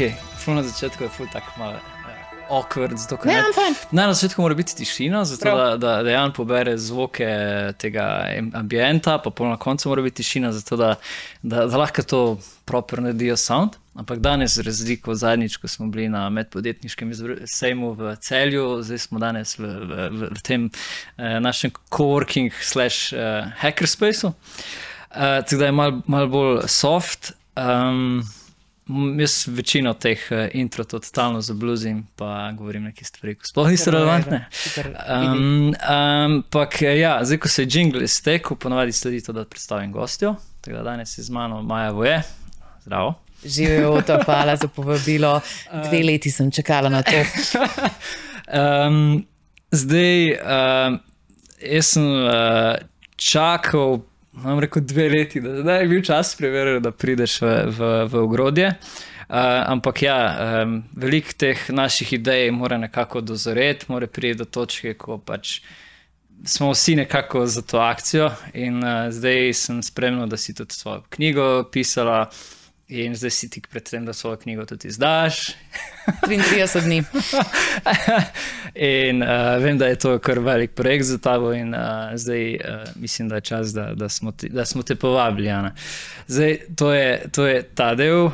ok, ful na začetku je ful tako malo. eh, Awkward, zato Ne, ne-. Ne, na začetku mora biti tišina, zato Prav. da, da, da Jan pobere zvoke tega ambienta, pa pol na koncu mora biti tišina, zato da, da, da lahko to proper naredijo sound. Ampak danes, razliko zadnjič, ko smo bili na medpodjetniškem sejmu v celju, zdaj smo danes v, v, v, v tem eh, našem coworking slash eh, hackerspaceu. Uh, tako da je malo mal bolj soft. Um, jaz večino teh uh, intro totalno zabluzim, pa govorim neke stvari, ki sploh niso Super, relevantne. super, Um, ampak ja, zdaj, ko se je jingle iztekel, ponovadi sledi to, da predstavim gostjo. Tako da danes je z mano Maja Voje. Zdravo. Živijo, to hvala za povabilo. Dve leti sem čakala na to. Um, zdaj, um, jaz sem uh, čakal, imam rekel, dve leti, da zdaj je bil čas preveriti, da prideš v, v, v ogrodje. Uh, ampak ja, um, veliko teh naših idej mora nekako dozoreti, mora priti do točke, ko pač smo vsi nekako za to akcijo. In uh, zdaj sem spremljal, da si tudi svojo knjigo pisala, in zdaj si tik pred tem, da svojo knjigo tudi izdaš. 33 dni. In uh, vem, da je to kar velik projekt za tabo, in uh, zdaj uh, mislim, da je čas, da, da, smo, te, da smo te povabili. Ana. Zdaj, to je, to je ta del.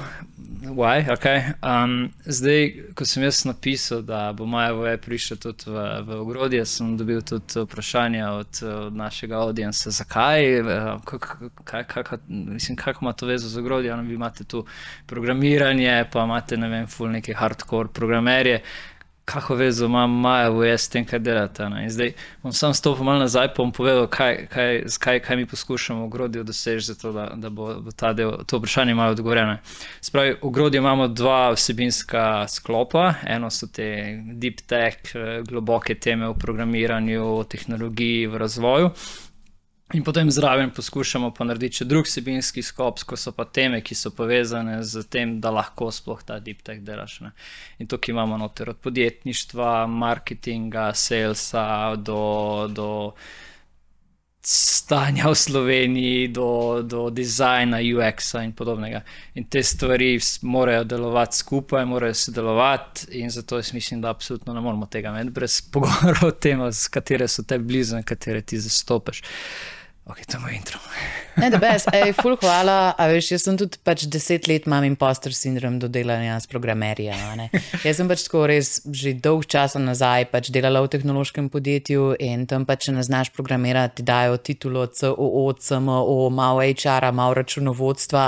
Why, okay. um, zdaj, ko sem jaz napisal, da bo Maja Voje prišla tudi v, v ogrodje, sem dobil tudi vprašanje od, od našega audienca, zakaj, eh, kako ima to vezo z ogrodjem. Vi imate tu programiranje, pa imate ne vem, full neke hardcore programerje. Kako vezo ima Maja Voje s tem, kaj delate? Ne? In zdaj bom sam stopil malo nazaj, bom povedal, kaj, kaj, kaj, kaj mi poskušamo v ogrodju doseči, zato da, da bo, bo ta del, to vprašanje malo odgovorjeno. Spravi, v ogrodju imamo dva vsebinska sklopa. Eno so te deep tech, eh, globoke teme o programiranju, o tehnologiji, v razvoju. In potem zraven poskušamo narediti še drug vsebinski skop, ko so pa teme, ki so povezane z tem, da lahko sploh ta deep tech delaš. Ne. In tukaj imamo noter od podjetništva, marketinga, salesa do. do stanja v Sloveniji, do, do dizajna, UX-a in podobnega. In te stvari morajo delovati skupaj, morajo sodelovati, in zato jaz mislim, da absolutno ne moramo tega imeti brez pogovora o tem, z katere so te blizu in katere ti zastopaš. Ok, to je moj intro. Ne, da brez, ej, ful hvala. A veš, jaz sem tudi pač deset let imam impostor sindrom do delanja s programerji. Jaz sem pač tako res že dolg časa nazaj pač delala v tehnološkem podjetju in tam pač, če ne znaš programirati, ti dajo titulo COO, CMO, malo HR-a, malo računovodstva,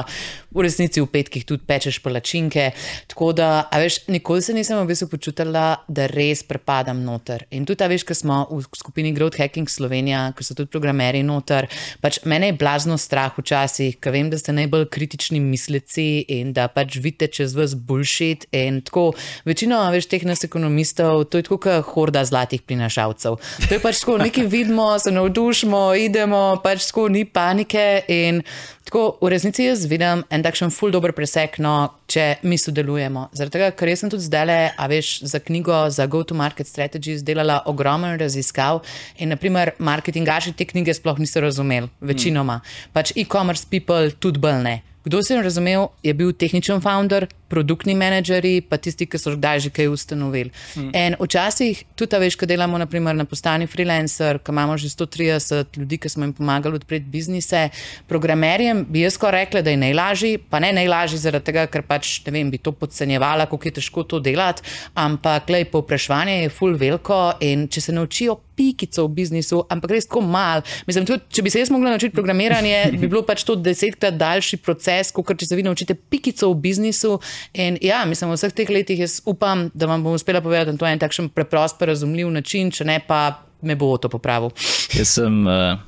v resnici v petkih tudi pečeš palačinke. Tako da, a veš, nikoli se nisem v bistvu počutila, da res prepadam noter. In tudi, a veš, ko smo v skupini Growth Hacking Slovenija, ko so tudi programeri noter, pač mene je blazno strah včasih, ker vem, da ste najbolj kritični misleci in da pač vidite čez vas bullshit. Tako, večino, a veš, teh nas ekonomistov, to je tako, kot horda zlatih prinašalcev. To je pač tako, nekaj vidimo, se navdušimo, idemo, pač tako ni panike. In tako v resnici jaz vidim en takšen full dober presek, no, če mi sodelujemo. Zaradi tega, ker sem tudi zdaj, a veš, za knjigo za Go-to-Market Strategies delala ogromen raziskav in, naprimer, marketingaši te knjige sploh niso razumeli, večinoma. Pač e-commerce people tudi bolj ne. Kdo sem razumel, je bil tehničen founder, produktni menedžerji, pa tisti, ki so kdaj že kaj ustanovili. Mm. In včasih tudi, veš, ko delamo naprimer, na postani freelancer, ko imamo že 130 ljudi, ki smo jim pomagali odpreti biznise, programerjem bi jaz skoraj rekla, da je najlažji, pa ne najlažji zaradi tega, ker pač ne vem, bi to podcenjevala, kako je težko to delati, ampak lej, povpraševanje je full veliko in če se naučijo pikico v biznisu, ampak res tako mal. Mislim, tudi, če bi se jaz mogla naučiti programiranje, bi bilo pač to desetkrat daljši proces, kot če se vi naučite pikico v biznisu. In ja, mislim, v vseh teh letih jaz upam, da vam bom uspela povedati, da to je en takšen preprost, pa razumljiv način, če ne pa me bo to popravil. Jaz sem, uh,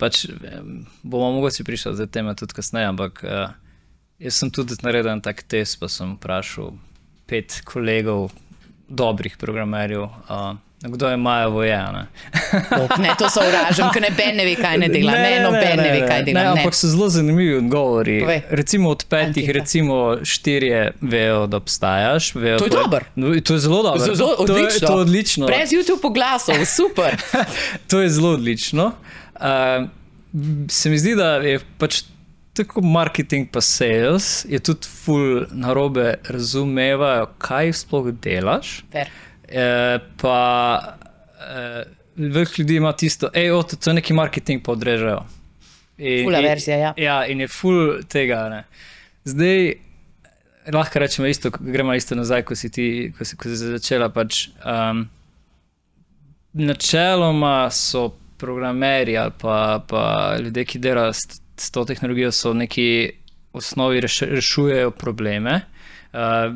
pač bomo mogoče prišli do teme tudi kasneje, ampak uh, jaz sem tudi naredil en tak test, pa sem vprašal pet kolegov, dobrih programerjev. Uh, Kdo je Maja Vojena? Ne, to so uražen, ker ne ben ne ve, kaj ne dela, ne, no ben ne ve, kaj dela. Ne, Ne, ampak so zelo zanimivi odgovori. Povej. Recimo od petih, Anketa. recimo štirje vejo, da obstajaš. Vejo, To je dobro. No, to je zelo dobro. Zelo- zelo To je- odlično. To je odlično. Brez YouTube glasov, super. to je zelo odlično. Uh, se mi zdi, da je pač tako marketing, pa sales, je tudi ful narobe razumevajo, kaj sploh delaš. Fair. E, pa e, veliko ljudi ima tisto, hej, to je neki marketing, pa odrežejo. In- Fula in- verzija, ja. Ja, in je ful tega. Ne. Zdaj, lahko rečemo isto, gremo isto nazaj, ko si ti, ko si, ko si začela. Pač, um, načeloma so programerji ali pa, pa ljudje, ki delajo s, s to tehnologijo, so neki osnovi reš, rešujejo probleme. Uh,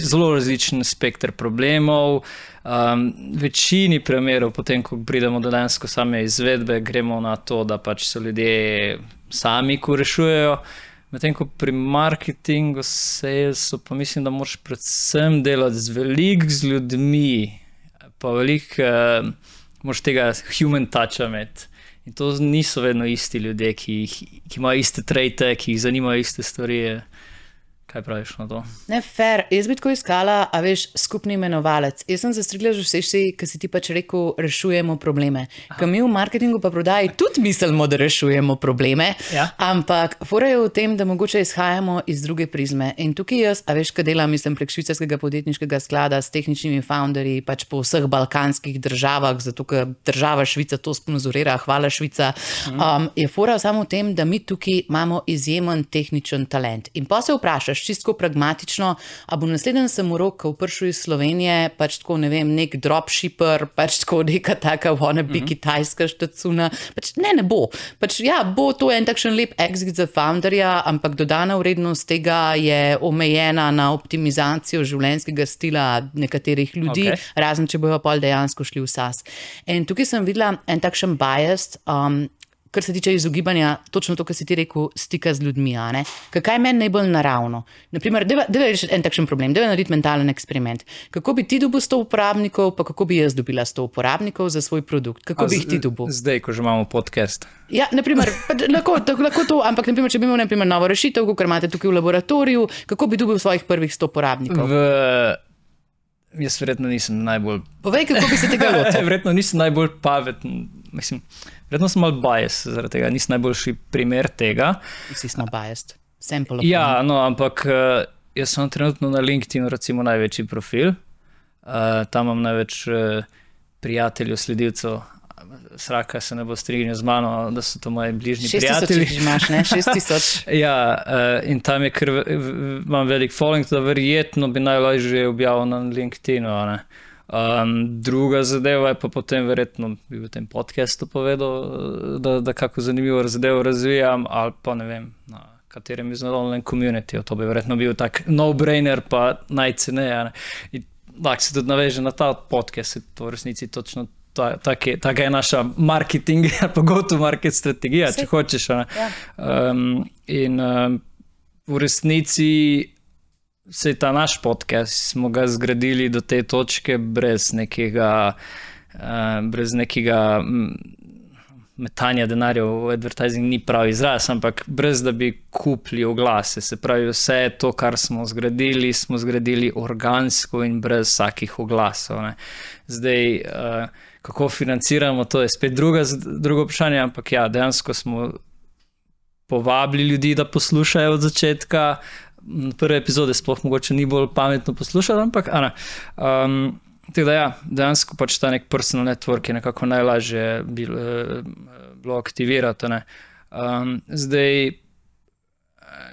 zelo različen spektr problemov. Um, večini primerov, potem, ko pridemo do dejansko same izvedbe, gremo na to, da pač so ljudje sami, ko rešujejo. Medtem ko pri marketingu, salesu, pa mislim, da moraš predvsem delati z veliko z ljudmi, pa veliko uh, moraš tega human toucha imeti. In to niso vedno isti ljudje, ki, ki imajo iste trajte, ki jih zanimajo iste stvari. Kaj praviš na to? Ne, fair. Jaz bi tako iskala, a veš, skupni imenovalec. Jaz sem zastrigla že vse, si, ki si ti pač rekel, rešujemo probleme. Ker mi v marketingu pa prodaji tudi mislimo, da rešujemo probleme. Ja. Ampak fora je v tem, da mogoče izhajamo iz druge prizme. In tukaj jaz, a veš, kaj delam, mislim, prek švicarskega podjetniškega sklada s tehničnimi founderji pač po vseh balkanskih državah, zato ker država Švica to sponzorira, hvala Švica. Um, je fora samo v tem, da mi tukaj imamo izjemen tehničen talent. In pa se vprašaš, čisto pragmatično, a bo naslednji samorok, ki bo prišel iz Slovenije, pač tako ne vem, nek dropshipper, pač tako neka taka wannabe mm -hmm. kitajska štacuna. Pač ne, ne bo. Pač, ja, bo to en takšen lep exit za founderja, ampak dodana vrednost tega je omejena na optimizacijo življenjskega stila nekaterih ljudi, okay. razen če bojo pol dejansko šli v SAS. In tukaj sem videla en takšen bias. Um, Kar se tiče izogibanja, točno to, kar si ti rekel, stika z ljudmi. Kaj je meni najbolj naravno? Naprimer, da je en takšen problem, da je narediti mentalen eksperiment. Kako bi ti dobil 100 uporabnikov, pa kako bi jaz dobila 100 uporabnikov za svoj produkt? Kako A bi jih ti dobil? Zdaj, ko že imamo podcast. Ja, naprimer, pač lahko, tako, lahko to, ampak naprimer, če bi imel naprimer, novo rešitev, kot imate tukaj v laboratoriju, kako bi dobil svojih prvih 100 uporabnikov? V, jaz verjetno nisem najbolj Povej, kako bi se tega lotil. Verjetno nisem najbolj pameten, mislim, verjetno sem malo bias zaradi tega, nisem najboljši primer tega. Vsi smo biased. Sample of Ja, no, ampak eh, jaz sem trenutno na LinkedInu, recimo, največji profil. Uh, tam imam največ uh, prijateljev, sledilcev. Sraka se ne bo strignil z mano, da so to moji bližnji 6000 prijatelji. jih imaš, ne? 6000. Ja, uh, in tam je v- imam velik following, da verjetno bi najlažje objavil na LinkedInu. Um, druga zadeva je pa potem, verjetno bi v tem podkastu povedal, eh, da, da kako zanimivo zadevo razvijam, ali pa ne vem, na katerem izmed online community. To bi verjetno bil tak no-brainer, pa najceneje. Lahko se tudi naveže na ta podcast, to v resnici točno. Ta- tak je- Taka je naša marketing, pa go-to-market strategija, Saj. če hočeš. Ja. Um, in um, v resnici se ta naš podcast smo ga zgradili do te točke brez nekega, uh, brez nekega metanja denarja v advertising, ni pravi izraz, ampak brez da bi kupili oglase. Se pravi, vse to, kar smo zgradili, smo zgradili organsko in brez vsakih oglasov. Ne. Zdaj, uh, kako financiramo, to je spet druga, drugo vprašanje, ampak ja, dejansko smo povabili ljudi, da poslušajo od začetka. M, Prve epizode sploh mogoče ni bolj pametno poslušati, ampak a ne. Um, tako da ja, dejansko pač ta nek personal network je nekako najlažje bil, eh, bilo aktivirati. ne. Um, zdaj,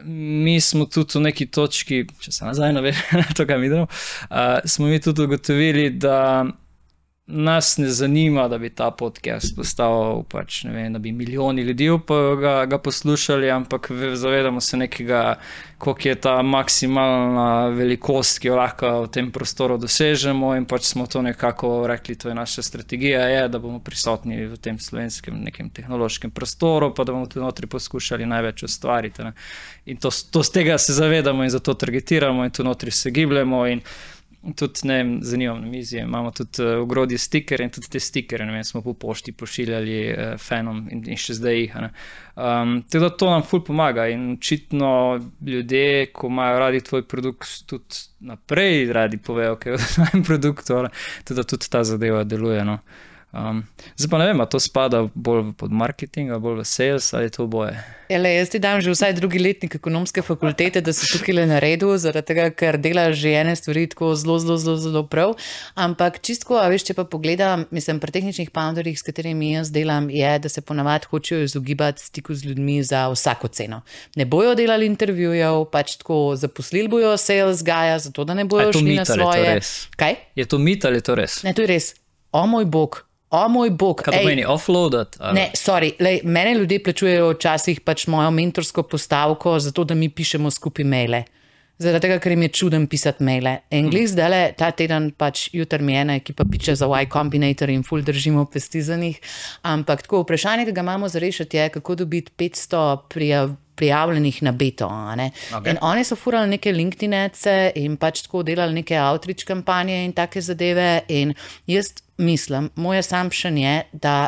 mi smo tudi v neki točki, če se nazaj navežem na to, kaj mi delamo, uh, smo mi tudi ugotovili, da nas ne zanima, da bi ta podcast postal, pač, vem, da bi milijoni ljudi ga, ga poslušali, ampak ve- zavedamo se nekega, koliko je ta maksimalna velikost, ki jo lahko v tem prostoru dosežemo, in pač smo to nekako rekli, to je naša strategija, je, da bomo prisotni v tem slovenskem nekem tehnološkem prostoru, pa da bomo tudi notri poskušali največ ustvariti. Ne. In to, to z tega se zavedamo in zato targetiramo in tu notri se gibljemo. In, Tudi, ne vem, zanimivo na mizi, imamo tudi uh, ogrodje stikerje in tudi te stikerje, vem, smo po pošti pošiljali uh, fanom in, in še zdaj jih. Um, tako da to nam ful pomaga in očitno ljudje, ko imajo radi tvoj produkt, tudi naprej radi povejo, kaj je v tvojem produktu, tako da tudi ta zadeva deluje. No. Um, zdaj pa ne vem, ali to spada bolj pod marketing, ali bolj v sales, ali to boje. Ele, jaz ti dam že vsaj drugi letnik ekonomske fakultete, da si tukaj le na redu, zaradi tega, ker delaš že ene stvari tako zelo, zelo, zelo, zelo prav. Ampak čistko, a veš, če pa pogledam, mislim, pri tehničnih founderjih, s katerimi jaz delam, je, da se ponavadi hočejo izogibati stiku z ljudmi za vsako ceno. Ne bojo delali intervjujev, pač tako zaposlili bojo sales gaja, zato da ne bojo šli na svoje. Kaj? Je to mit ali je to res? Ne, to je res. O moj bog, O moj bog. Kaj pomeni offloadati? Ne, sorry, lej, mene ljudje plačujejo včasih pač mojo mentorsko postavko, zato da mi pišemo skupaj maile. Zaradi tega, ker jim je čuden pisati maile. Anglis, mm. dale, ta teden pač jutr mi ena ekipa piče za Y Combinator in full držimo pesti za njih. Ampak tako vprašanje, ki ga imamo za rešiti, je, kako dobiti 500 prijav. Prijavljenih na beto. Okay. In oni so furali neke LinkedIn-ece in pač tako delali neke outreach kampanje in take zadeve. In jaz mislim, moj assumption je, da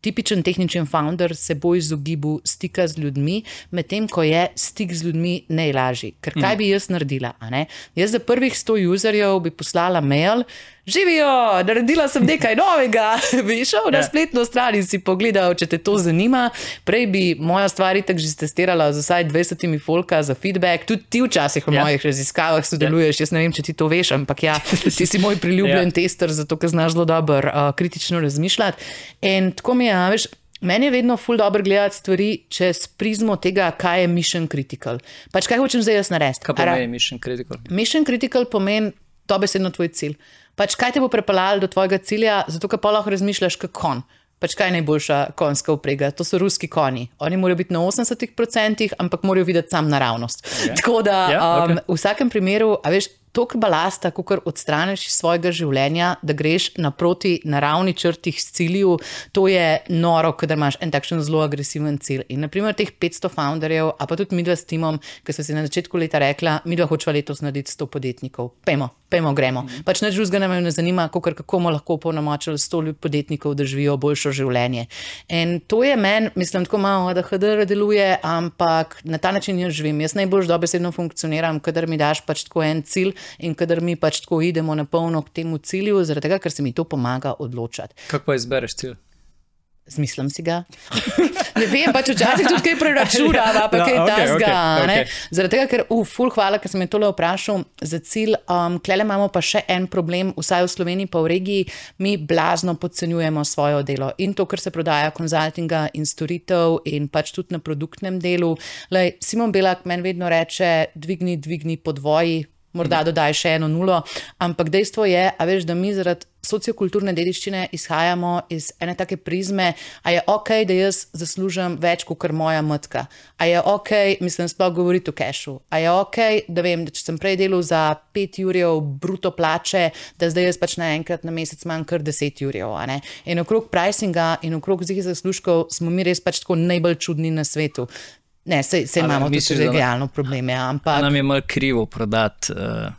tipičen tehničen founder se bo izogibal stika z ljudmi, medtem ko je stik z ljudmi najlažji. Ker kaj mhm. bi jaz naredila? Jaz za prvih 100 userjev bi poslala mail. Živijo, naredila sem nekaj novega. Bi šel na ja. spletno stran in si pogledal, če te to zanima. Prej bi moja stvar tako že testirala z vsaj 20 folka za feedback. Tudi ti včasih v ja. mojih raziskavah sodeluješ. Jaz ne vem, če ti to veš, ampak ja, ti si moj priljubljen tester, zato ker znaš zelo dobro uh, kritično razmišljati. In tako mi je, veš. Meni je vedno ful dobro gledati stvari čez prizmo tega, kaj je mission critical. Pač kaj hočem zdaj jaz narediti? Kaj pomeni mission critical? Mission critical pomeni to besedno tvoj cilj. Pač kaj te bo pripeljalo do tvojega cilja, zato ker pa lahko razmišljaš kot kon. Pač kaj je najboljša konjska uprega? To so ruski konji. Oni morajo biti na 80%, ampak morajo videti sam naravnost. Okay. Tako da yeah, ja, okay. um, v vsakem primeru, a veš, toliko balasta, kot odstraniš iz svojega življenja, da greš naproti naravni črti s cilju, to je noro, ker imaš en takšen zelo agresiven cilj. In naprimer teh 500 founderjev, a pa tudi mi dva s timom, ki smo si na začetku leta rekla, mi dva hočemo letos narediti 100 podjetnikov. Pejmo, pejmo, gremo. Mm -hmm. Pač neč drugega nam ne zanima, kakor, kako bomo lahko polnomočili 100 podjetnikov, da živijo boljšo življenje. In to je meni, mislim, tako malo, da HDR deluje, ampak na ta način jaz živim. Jaz najbolj dobesedno funkcioniram, kadar mi daš pač tako en cilj in kadar mi pač tako idemo na polno k temu cilju, zaradi tega, ker se mi to pomaga odločati. Kako pa izbereš cilj? Zmislim si ga. ne vem, pač včasih tudi kaj preračunam, pa kaj no, okay, tasga. Okay, okay. Zaradi tega, ker, uf, ful, hvala, ker sem me tole vprašal za cilj. Um, Klele imamo pa še en problem, vsaj v Sloveniji, pa v regiji, mi blazno podcenjujemo svoje delo in to, kar se prodaja konzultinga in storitev, in pač tudi na produktnem delu. Lej, Simon Belak meni vedno reče: dvigni, dvigni podvoji morda dodaj še eno nulo. Ampak dejstvo je, veš, da mi zaradi sociokulturne dediščine izhajamo iz ene take prizme, a je ok, da jaz zaslužim več kot moja matka. A je ok, mislim, sploh govoriti o kešu. A je ok, da vem, da če sem prej delal za 5 jurjev bruto plače, da zdaj jaz pač naenkrat na mesec manj kar 10 jurjev. In okrog pricinga in okrog zih zaslužkov smo mi res pač tako najbolj čudni na svetu. Ne, se, se imamo tudi regionalno probleme. Ampak... Nam je malo krivo prodati, uh,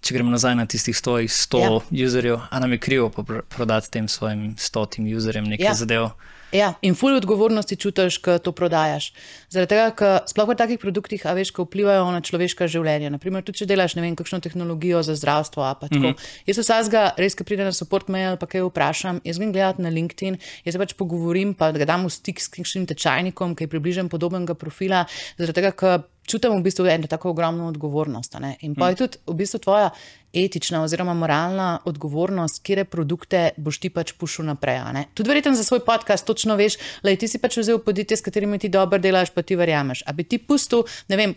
če gremo nazaj na tistih 100, 100 ja. userjev, a nam je krivo prodati tem svojim stotim userjem nekaj ja. zadev. Ja, in fulj odgovornosti čutiš, ko to prodajaš. Zaradi tega, ker sploh v takih produktih, a veš, ko vplivajo na človeška življenja. Naprimer, tudi če delaš, ne vem, kakšno tehnologijo za zdravstvo. Mm -hmm. Jaz vsega, res, ki pride na support mail, pa kaj vprašam, jaz grem gledati na LinkedIn, jaz se pač pogovorim, pa ga dam v stik s kakšnim tečajnikom, ki je približen podobnega profila. Zaradi tega, ker čutim v bistvu eno tako ogromno odgovornost. In pa je mhm. tudi v bistvu tvoja etična oziroma moralna odgovornost, kje produkte boš ti pač pušil naprej. Tudi verjetno za svoj podcast točno veš, da ti si pač vzel podjetje, s katerimi ti dobro delaš, pa ti verjameš. A bi ti pustil, ne vem,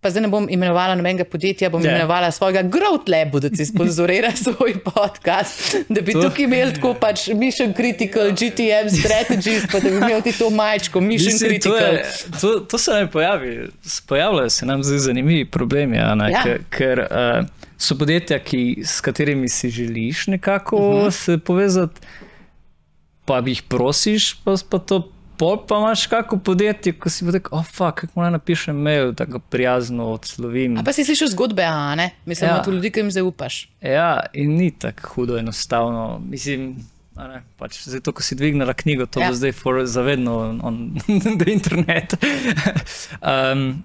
pa zdaj ne bom imenovala nobenega podjetja, bom yeah. Imenovala svojega Growth-Lebu, da si sponzorira svoj podcast, da bi to. tukaj imel tako pač Mission Critical, GTM Strategies, pa da bi imel ti to majčko, Mission Mislim, Critical. To, je, to, to se nam pojavi, pojavljajo se nam zdaj zanimivi problemi, Ana, ja. ker uh, so podjetja, ki, s katerimi si želiš nekako uh mhm. -huh. se povezati, pa jih prosiš, pa, pa to pol pa imaš kako podjetje, ko si rekel, oh, fuck, kako naj napišem mail, tako prijazno odslovim. A pa si slišal zgodbe, a ne? Mislim, da ja. to ljudi, ki jim zaupaš. Ja, in ni tako hudo enostavno. Mislim, ne, pač, zato, ko si dvignila knjigo, to ja. bo zdaj for, zavedno on the internet. um,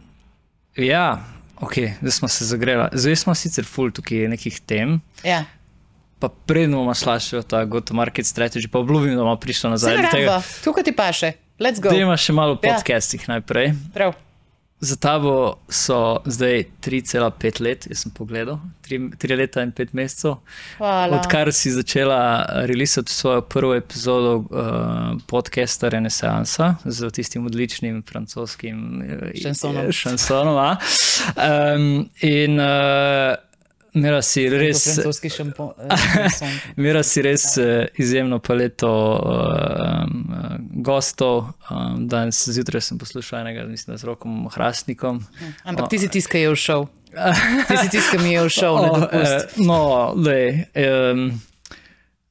ja, ok, zdaj smo se zagrela. Zdaj smo sicer full tukaj nekih tem. Ja. pa predno bomo slašali ta go-to-market strategy, pa obljubim, da bomo prišli nazaj. Zdaj, tukaj ti paše, let's go. Dajmo še malo v Ja. podcastih najprej. Prav. Za tabo so zdaj 3,5 let, jaz sem pogledal, 3 leta in 5 mesecev. Hvala. Odkar si začela releasati svojo prvo epizodo uh, podcasta Renesansa z tistim odličnim francoskim eh, Šansonom. šansonom um, in uh, imela si Po res. francoski šampon. eh, Mira si res izjemno paleto um, gostov. Um, danes zjutraj sem poslušal enega, mislim, z rokom Hrastnikom. Ampak ti si tiskaj je všel. Ti si tiskaj mi je všel na O, dopust. eh, no, lej, um,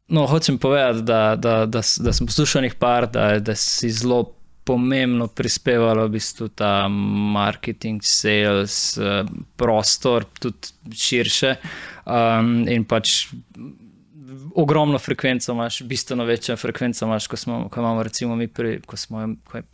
no, hočem povedati, da, da, da, da sem poslušal nekaj par, da, da si zelo pomembno prispevalo v bistvu ta marketing, sales, eh, prostor, tudi širše. Um, in pač ogromno frekvenco imaš, bistveno večjo frekvenco imaš, ko, smo, ko imamo recimo mi pri, ko smo. Ko je,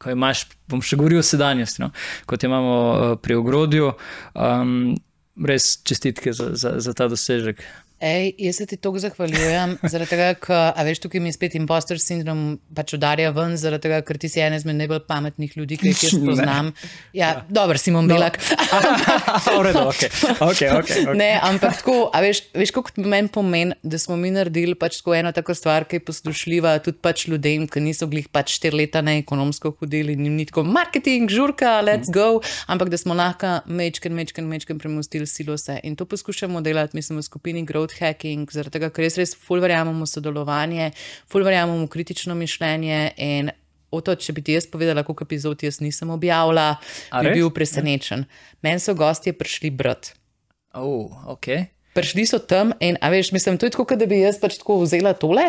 Ko imaš, bom še govoril o sedanjosti, no? kot imamo uh, pri ogrodju, um, res čestitke za, za, za ta dosežek. Ej, jaz se ti tako zahvaljujem, zaradi tega, ker, a veš, tukaj mi je spet impostor sindrom, pač udarja ven, zaradi tega, ker ti si eden izmed najbolj pametnih ljudi, ki jih jaz poznam. Ja, dobro, Simon Belak. V redu, ok, ok, ok. okay. Ne, ampak tako, a veš, veš kako meni pomeni, da smo mi naredili pač tako eno tako stvar, ki je poslušljiva tudi pač ljudem, ki niso glih pač štiri leta ne ekonomsko hodili in jim ni tako marketing, žurka, let's go, ampak da smo lahko mečken, mečken, mečken premustili silose. In to poskušamo delati, mislim, v skupini Growth Hacking, zaradi tega, ker res, res ful verjamemo v sodelovanje, ful verjamemo v kritično mišljenje in o to, če bi ti jaz povedala, koliko epizod jaz nisem objavila, A bi res? bil presenečen. Meni so gostje prišli brat. Oh, okay. Prišli so tam in, a veš, mislim, to je tako, kot da bi jaz pač tako vzela tole,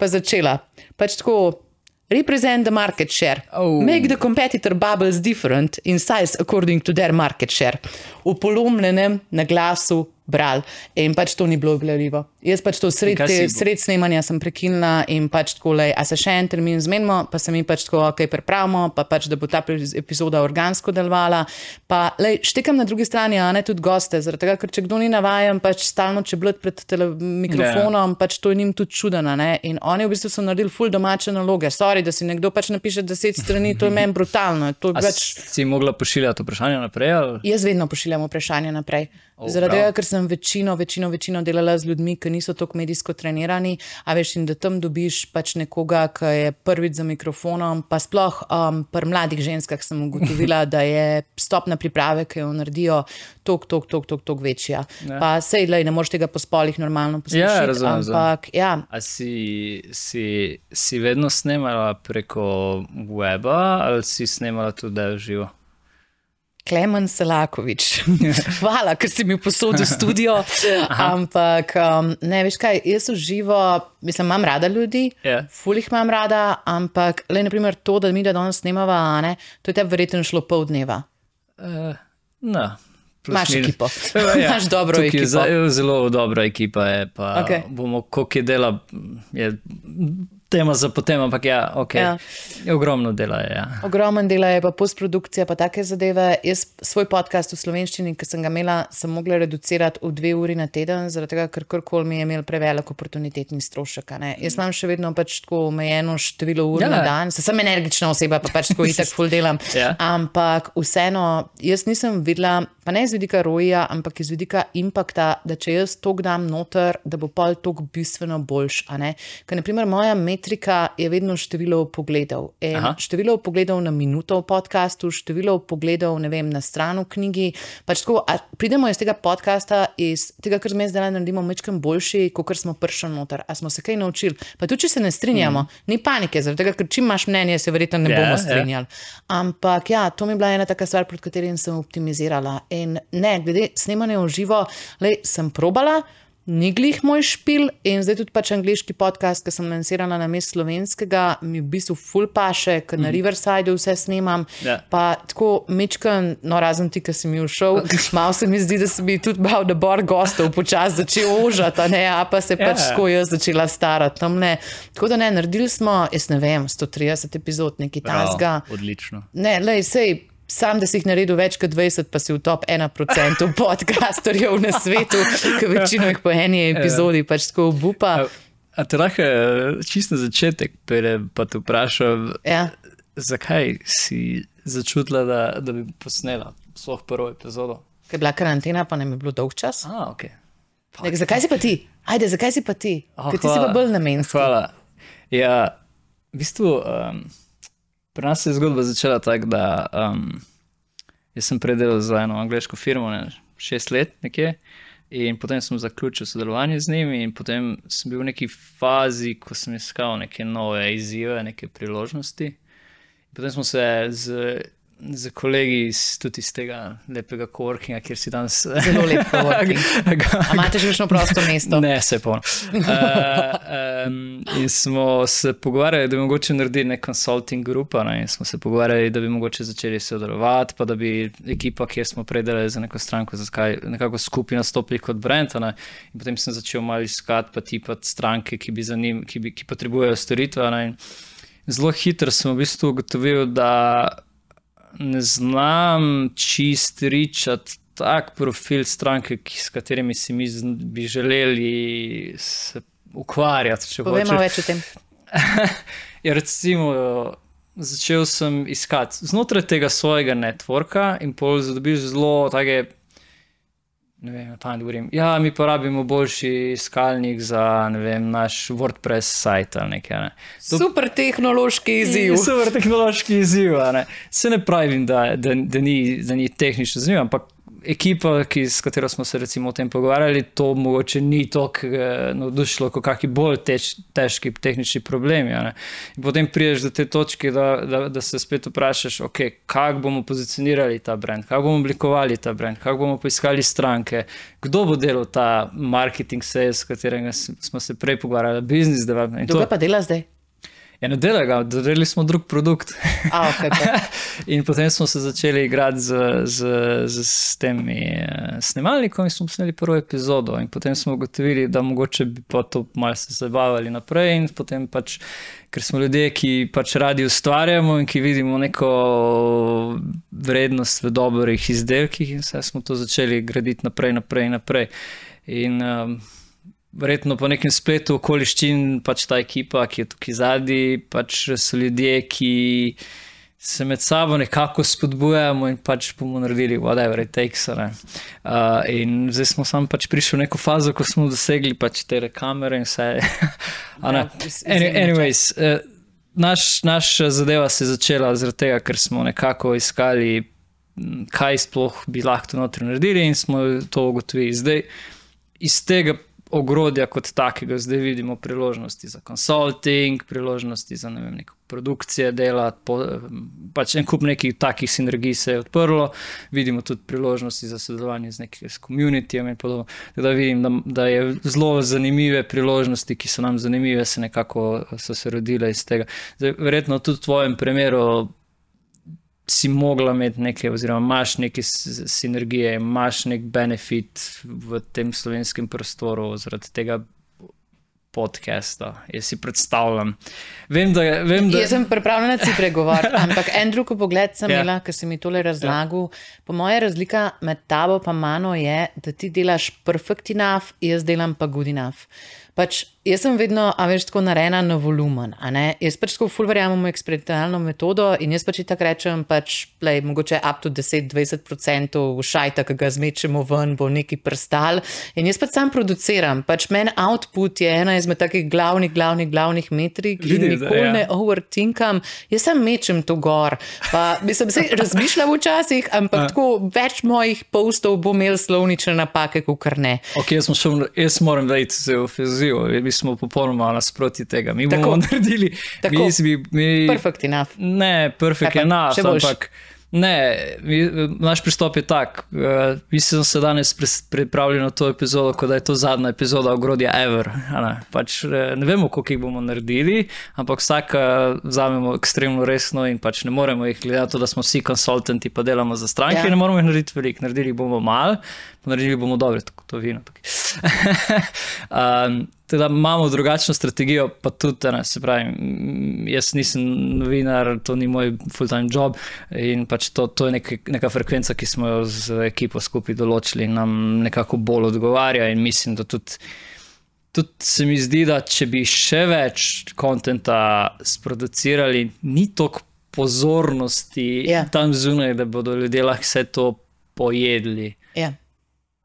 pa začela. Pač tako, represent the market share, Oh. make the competitor bubbles different in size according to their market share. V polomljenem na glasu bral in pač to ni bilo objavljivo. Jaz pač to sred, te, sred snemanja sem prekinila in pač tako, lej, a se še en termin zmenimo, pa se mi pač tako, ok, pripravimo, pa pač, da bo ta epizoda organsko delovala. Pa, lej, štekam na drugi strani, a ne tudi goste, zaradi tega, ker če kdo ni navajen, pač stalno čeblet pred tele, mikrofonom, pač to je njim tudi čudeno. ne. In oni v bistvu so naredili ful domače naloge. Sorry, da si nekdo pač napiše deset strani, to je meni brutalno. To pač... si mogla pošiljati vprašanja naprej? Ali? Jaz vedno pošiljam vprašanja naprej. O, Zaradi tega, ker sem večino, večino, večino delala z ljudmi, ki niso tako medijsko trenirani, a veš, in da tam dobiš pač nekoga, ki je prvič za mikrofonom. Pa sploh um, pri mladih ženskah sem ugotovila, da je stopna priprave, ki jo naredijo, tok, tok, tok, tok, tok večja. Ja. Pa sej, lej, ne moreš tega po spolih normalno poslušati. Ja, razumem, ampak ja, A si, si, si vedno snemala preko weba ali si snemala tudi da je živo? Klemen Selakovič. Hvala, ker si mi posodil studio. Ampak um, ne veš kaj, jaz v živo, mislim, imam rada ljudi, Ja. ful jih imam rada, ampak le naprimer to, da mi da danes snemava, ne, to je te verjetno šlo pol dneva. Uh, no, Imaš minus. ekipo. Ja, Imaš dobro tukaj je ekipo. Zelo dobra ekipa je. Pa Okej. Bomo, koliko je dela, je tema za potem, ampak ja, ok. Ja. Ogromno dela je. Ja. Ogromen dela je pa postprodukcija, pa take zadeve. Jaz svoj podcast v slovenščini, ki sem ga imela, sem mogla reducirati v dve uri na teden, zaradi tega, ker karkoli mi je imel prevelik oportunitetni strošek. Jaz imam še vedno pač tako omejeno število ur Ja. na dan, se sem energična oseba, pa pač tako itak full delam. Ja. Ampak vseeno, jaz nisem videla, pa ne iz vidika roja, ampak iz vidika impakta, da če jaz to dam noter, da bo pol tok bistveno boljš. Ker, naprimer, moja metrika je vedno število pogledov. Aha. število pogledov na minuto v podkastu, število pogledov vem, na stran v knjigi. Pač tako, a pridemo iz tega podcasta, iz tega, kar zdaj zdaj naredimo, mečem boljši, kot smo prišli noter. A smo se kaj naučili? Pa tudi, če se ne strinjamo, mm. ni panike, zaradi tega, ker če imaš mnenje, se verjetno ne Ja, bomo ja. strinjali. Ampak ja, to mi je bila ena taka stvar, proti katerim sem optimizirala. In ne, glede snemanja v živo, lej, sem probala. Ni glih moj špil in zdaj tudi pač angliški podcast, ki sem lansirala na mestu slovenskega, mi v bistvu full paše, ker na Riversideu vse snemam. Ja. Pa tako mečkam, no razen ti, ki si mi všel, malo se mi zdi, da se bi tudi bal, da bor gostov počasi začel ožati, ne, a pa se pač Ja. tako jaz začela starati tam ne. Tako da ne, naredili smo, jaz ne vem, 130 epizod, nekaj tasga. Odlično. Ne, lej, sej, sam, da si jih naredil več kot 20, pa si v top 1% podcasterjev na svetu, ki večino jih po eni epizodi pač tako obupa. A, te lahko eh, čisto na začetek, preden pa te vprašam, Ja. zakaj si začutila, da, da bi posnela svojo prvo epizodo? Ker je bila karantena, pa nam je bilo dolg čas. A, ok. Nek, zakaj si pa ti? Ajde, zakaj si pa ti? Oh, Ker ti si pa hvala. bolj namenski. Hvala. Ja, v bistvu, um, pri nas je zgodba začela tako, da um, jaz sem predelal za eno angliško firmo, ne, šest let nekje. In potem sem zaključil sodelovanje z njimi, in potem sem bil v neki fazi, ko sem iskal neke nove izzive, neke priložnosti. Potem smo se z, z kolegi iz, tudi iz tega lepega coworkinga, kjer si danes Zelo lep coworking. A imate že kakšno prosto mesto? Ne, se polno. Uh, um, in smo se pogovarjali, da bi mogoče naredili nek consulting grupa. Ne, in smo se pogovarjali, da bi mogoče začeli sodelovati, pa da bi ekipa, kjer smo predelali za neko stranko, za skaj, nekako skupaj nastopili kot brand. Ne, in potem sem začel malo iskati pa tipa stranke, ki, bi za njim, ki, bi, ki potrebujejo storitve. zelo hitro sem v bistvu ugotovil, da ne znam čist ričati tak profil stranke, ki, s katerimi si mi z- bi želeli se ukvarjati. Povej malo hočeš. več o tem. Ja, recimo, začel sem iskati znotraj tega svojega networka in pol dobiš zelo take. Ne vem, tam govorim. Ja, mi pa rabimo boljši iskalnik za vem, naš WordPress sajt ali nekaj. Ne. To- Super tehnološki izziv. Super tehnološki izziv. Ne. Se ne pravim, da, da, da, ni, da ni tehnično zanimivo, ampak ekipa, ki, s katero smo se recimo o tem pogovarjali, to mogoče ni tako eh, navdušilo, kot kakšni bolj tež, težki tehnični problemi. potem priješ do te točke, da, da, da se spet vprašaš, okay, kako bomo pozicionirali ta brand, kako bomo oblikovali ta brand, kako bomo poiskali stranke, kdo bo delal ta marketing sales, s katerega s- smo se prej pogovarjali, business development. Kdo pa dela zdaj? Ja, ne dela ga, dodelili smo drug produkt. A, okay, pa. in potem smo se začeli igrati z, z, z, z temi eh, snemalnikom in smo sneli prvo epizodo. In potem smo ugotovili, da mogoče bi pa to malce zabavali naprej. In potem pač, ker smo ljudje, ki pač radi ustvarjamo in ki vidimo neko vrednost v dobrih izdelkih, in vse smo to začeli graditi naprej, naprej, naprej. In, um, Verjetno po nekem spletu okoliščin, pač ta ekipa, ki je tukaj zadnji, pač so ljudje, ki se med sabo nekako spodbujamo in pač bomo naredili whatever it takes. Uh, in zdaj smo sam pač prišli v neko fazo, ko smo dosegli pač te kamere in vse. Ja, Any, anyways, uh, naš, naša zadeva se je začela zaradi tega, ker smo nekako iskali, kaj sploh bi lahko notri naredili in smo to ugotovili. Zdaj, iz tega ogrodja kot takega zdaj vidimo priložnosti za consulting, priložnosti za ne vem, neko produkcije dela, po, pač en kup nekih takih sinergij se je odprlo, vidimo tudi priložnosti za sodelovanje z nekim komunitijem in podobno. Tako da vidim, da, da je zelo zanimive priložnosti, ki so nam zanimive, se nekako so se rodile iz tega. Zdaj, verjetno tudi v tvojem primeru si mogla imeti neke, oziroma imaš neke sinergije, imaš nek benefit v tem slovenskem prostoru zaradi tega podcasta. Jaz si predstavljam. Vem, da, vem, da, Jaz sem pripravljena si pregovoriti, ampak en drug pogled sem Ja. imela, ker si mi tole razlagal. Po moje razlika med tabo in mano je, da ti delaš perfect enough, jaz delam pa good enough. Pač, jaz sem vedno, a veš, tako narejena na volumen. Jaz pač tako ful verjamem v eksperimentalno metodo in jaz pač tako rečem, pač, play, mogoče up to 10-20% šajta, ki ga zmečemo ven, bo neki prstal. In jaz pač sam produciram. Pač meni output je ena izmed takih glavnih, glavnih, glavnih metrik. Vidim, da, Nikoli ja. ne overtinkam, jaz sem mečem to gor. Pa, mislim, se razmišljam včasih, ampak tako več mojih postov bo imel slovnične napake, kot kar ne. Okay, jaz, šel, jaz moram da se je Mi smo popolnoma nasproti tega. Mi Tako. bomo naredili. Tako. Mi, mi, Perfect enough. Ne, perfekt Kaj pa, boljše? ampak ne, mi, naš pristop je tak. Uh, mi smo se danes pripravili na to epizodo, kot da je to zadnja epizoda ogrodja Ever. Ne? Pač, eh, ne vemo, koliko jih bomo naredili, ampak vsak vzamemo ekstremno resno in pač ne moremo jih, to, da smo vsi konsultanti, pa delamo za stranke, Ja. ne moremo jih narediti veliko. Naredili bomo malo, naredili bomo dobre, tako to vino um, Teda imamo drugačno strategijo, pa tudi, ne, se pravi, jaz nisem novinar, to ni moj full-time job in pač to, to je nek, neka frekvenca, ki smo jo z ekipo skupaj določili in nam nekako bolj odgovarja in mislim, da tudi. Tudi se mi zdi, da če bi še več konta sproducirali, ni toliko pozornosti Ja. tam zunaj, da bodo ljudje lahko vse to pojedli. Ja.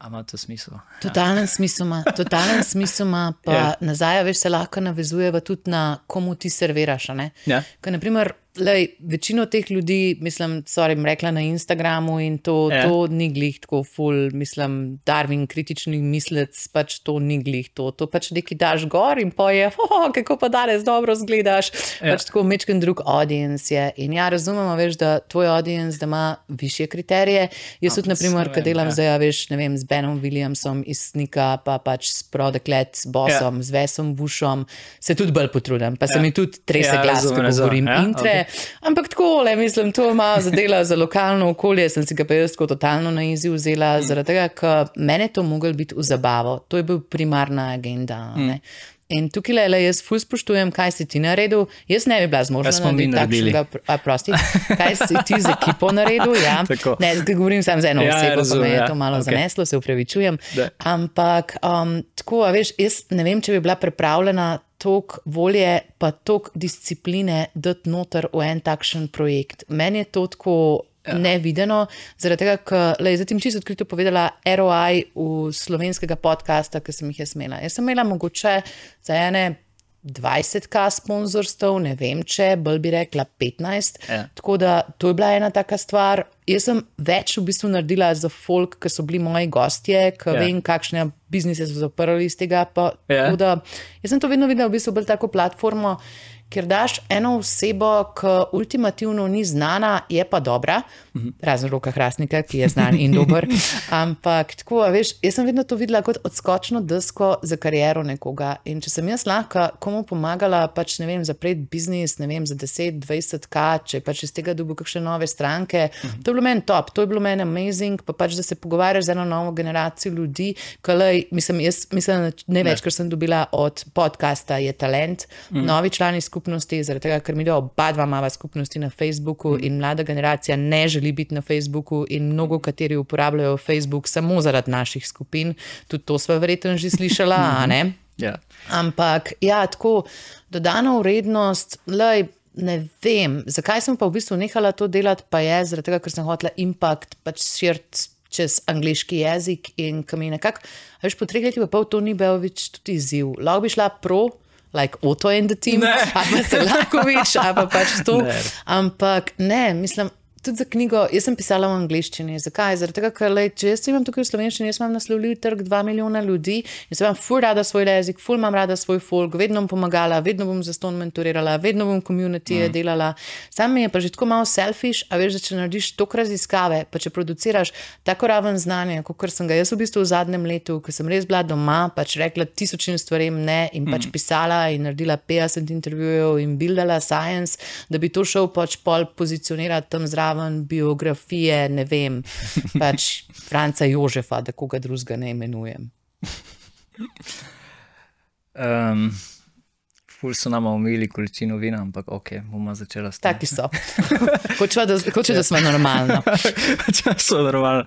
A ima to smisel? Totalen smisel ima, totalen smisel ima, pa Ja. yeah. nazaj, a veš, se lahko navezujeva tudi na komu ti serviraš. ne? Ja. Ker, naprimer, lej, večino teh ljudi, mislim, so jim rekla na Instagramu in to, Ja. yeah. to ni glih tako ful, mislim, Darwin, kritični mislec, pač to ni glih to. To pač nekaj daš gor in poje, oh, kako pa danes dobro zgledaš. Ja. Ja. Pač tako mečken drug audience je. In ja, razumemo, veš, da tvoj audience, da ima više kriterije. Jaz tudi, naprimer, vem, delam ja. zdaj, a veš, ne vem, z Benom Williamsom iz Snika, pa pač s Prodeklet, s Bosom, ja. z Vesom Bushom, se tudi bolj potrudim, pa se Ja. mi tudi trese Ja, ja, glas, ko govorim Ja, intre. Okay. Ampak tako, le, mislim, to ima zadela za lokalno okolje, sem si ga pa jaz tako totalno na izi vzela, mm. zaradi tega, ker mene to mogel biti v zabavo. To je bil primarna agenda. Mm. In tukaj le, le jaz ful spoštujem, kaj si ti naredil. Jaz ne bi bila zmožna naredili? takšnega, a, prosti, kaj si ti z ekipo naredil. Ja. Tako. Ne, govorim samo za eno Ja, osebo, pa razumem, me je ja. to malo okay. zaneslo, se upravičujem. Da. Ampak um, tako, a veš, jaz ne vem, če bi bila pripravljena toliko volje, pa toliko discipline dati noter v en takšen projekt. Meni je to tako. Ja. Nevideno, zaradi tega, ker le, zdaj ti čisto odkrito povedala, ROI v slovenskega podcasta, ki sem jih jaz imela. Jaz sem imela mogoče za ene 20k sponzorstv, ne vem če, bolj bi rekla 15. Ja. Tako da to je bila ena taka stvar. Jaz sem več v bistvu naredila za folk, ki so bili moji gostje, ki Ja. ja. vem, kakšne biznise so zaprli iz tega. Pa, Ja. tako da, jaz sem to vedno videla v bistvu bolj tako platformo, kjer daš eno osebo, ki ultimativno ni znana, je pa dobra. Razen roka Hrastnika, ki je znan in dober. Ampak tako, veš, jaz sem vedno to videla kot odskočno desko za kariero nekoga. In če sem jaz lahko komu pomagala, pač ne vem, zapreti biznis, ne vem, za 10-20k, če pač iz tega dobi kakšne nove stranke, Mhm. to je bilo meni top, to je bilo meni amazing, pa pač, da se pogovarjaš z eno novo generacijo ljudi, ki mislim, jaz mislim, da največ, kar sem dobila od podcasta, je talent, mm. novi člani skupnosti, zaradi tega, ker mi oba dva imava skupnosti na Facebooku mm. in mlada generacija ne želi biti na Facebooku in mnogo kateri uporabljajo Facebook samo zaradi naših skupin, tudi to sva verjetno že slišala, a ne? Ja. Ampak, ja, tako dodano vrednost, lej, ne vem, zakaj sem pa v bistvu nehala to delati, pa je zaradi tega, ker sem hotela impact pač širiti čez angliški jezik in ki mi nekako, veš, po treh letih pa pol to ni bil več tudi izziv. Lahko bi šla pro. Like Otto in the team, ali pa se lahko več, ali pa pač to. Ne. Ampak ne, mislim, tudi za knjigo, jaz sem pisala v angleščini. Zakaj? Tega, ker lej, če jaz imam tukaj v slovenščini, jaz imam naslovljiv trg 2 milijona ljudi in se imam ful rada svoj jezik, ful imam rada svoj folk, vedno bom pomagala, vedno bom za ston mentorirala, vedno bom komunitije mm. delala. Sam mi je pa že tako malo selfish, a veš, da če narediš tok raziskave, pa če produciraš tako raven znanja, kot sem ga jaz v bistvu v zadnjem letu, ko sem res bila doma, pač rekla tisočim stvarem ne in pač pisala in naredila 50 intervjujev in buildala science, da bi to šel pač pol pozicionirati tam zraven biografije, ne vem, pač Franca Jožefa, da koga drugega ne imenujem. Um, ful so nama omili količino vina, ampak ok, bomo začela s tem. Taki so. Hoče, da, hoče, da smo normalno. Časov normalno.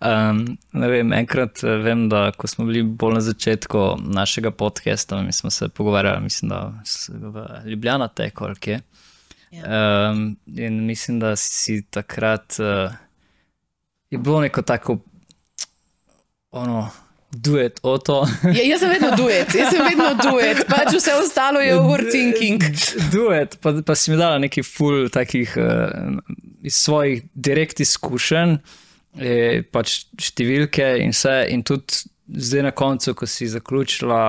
Um, ne vem, enkrat eh, vem, da ko smo bili bolj na začetku našega podcasta, mi smo se pogovarjali, mislim, da v Ljubljana teko, ali kje. Um, in mislim, da si takrat uh, je bilo neko tako, ono, duet o to. Ja, jaz sem vedno duet, jaz sem vedno duet, pač vse ostalo je overthinking. Duet, pa, pa si mi dala neki ful takih uh, iz svojih direkt izkušenj, eh, pač številke in vse. In tudi zdaj na koncu, ko si zaključila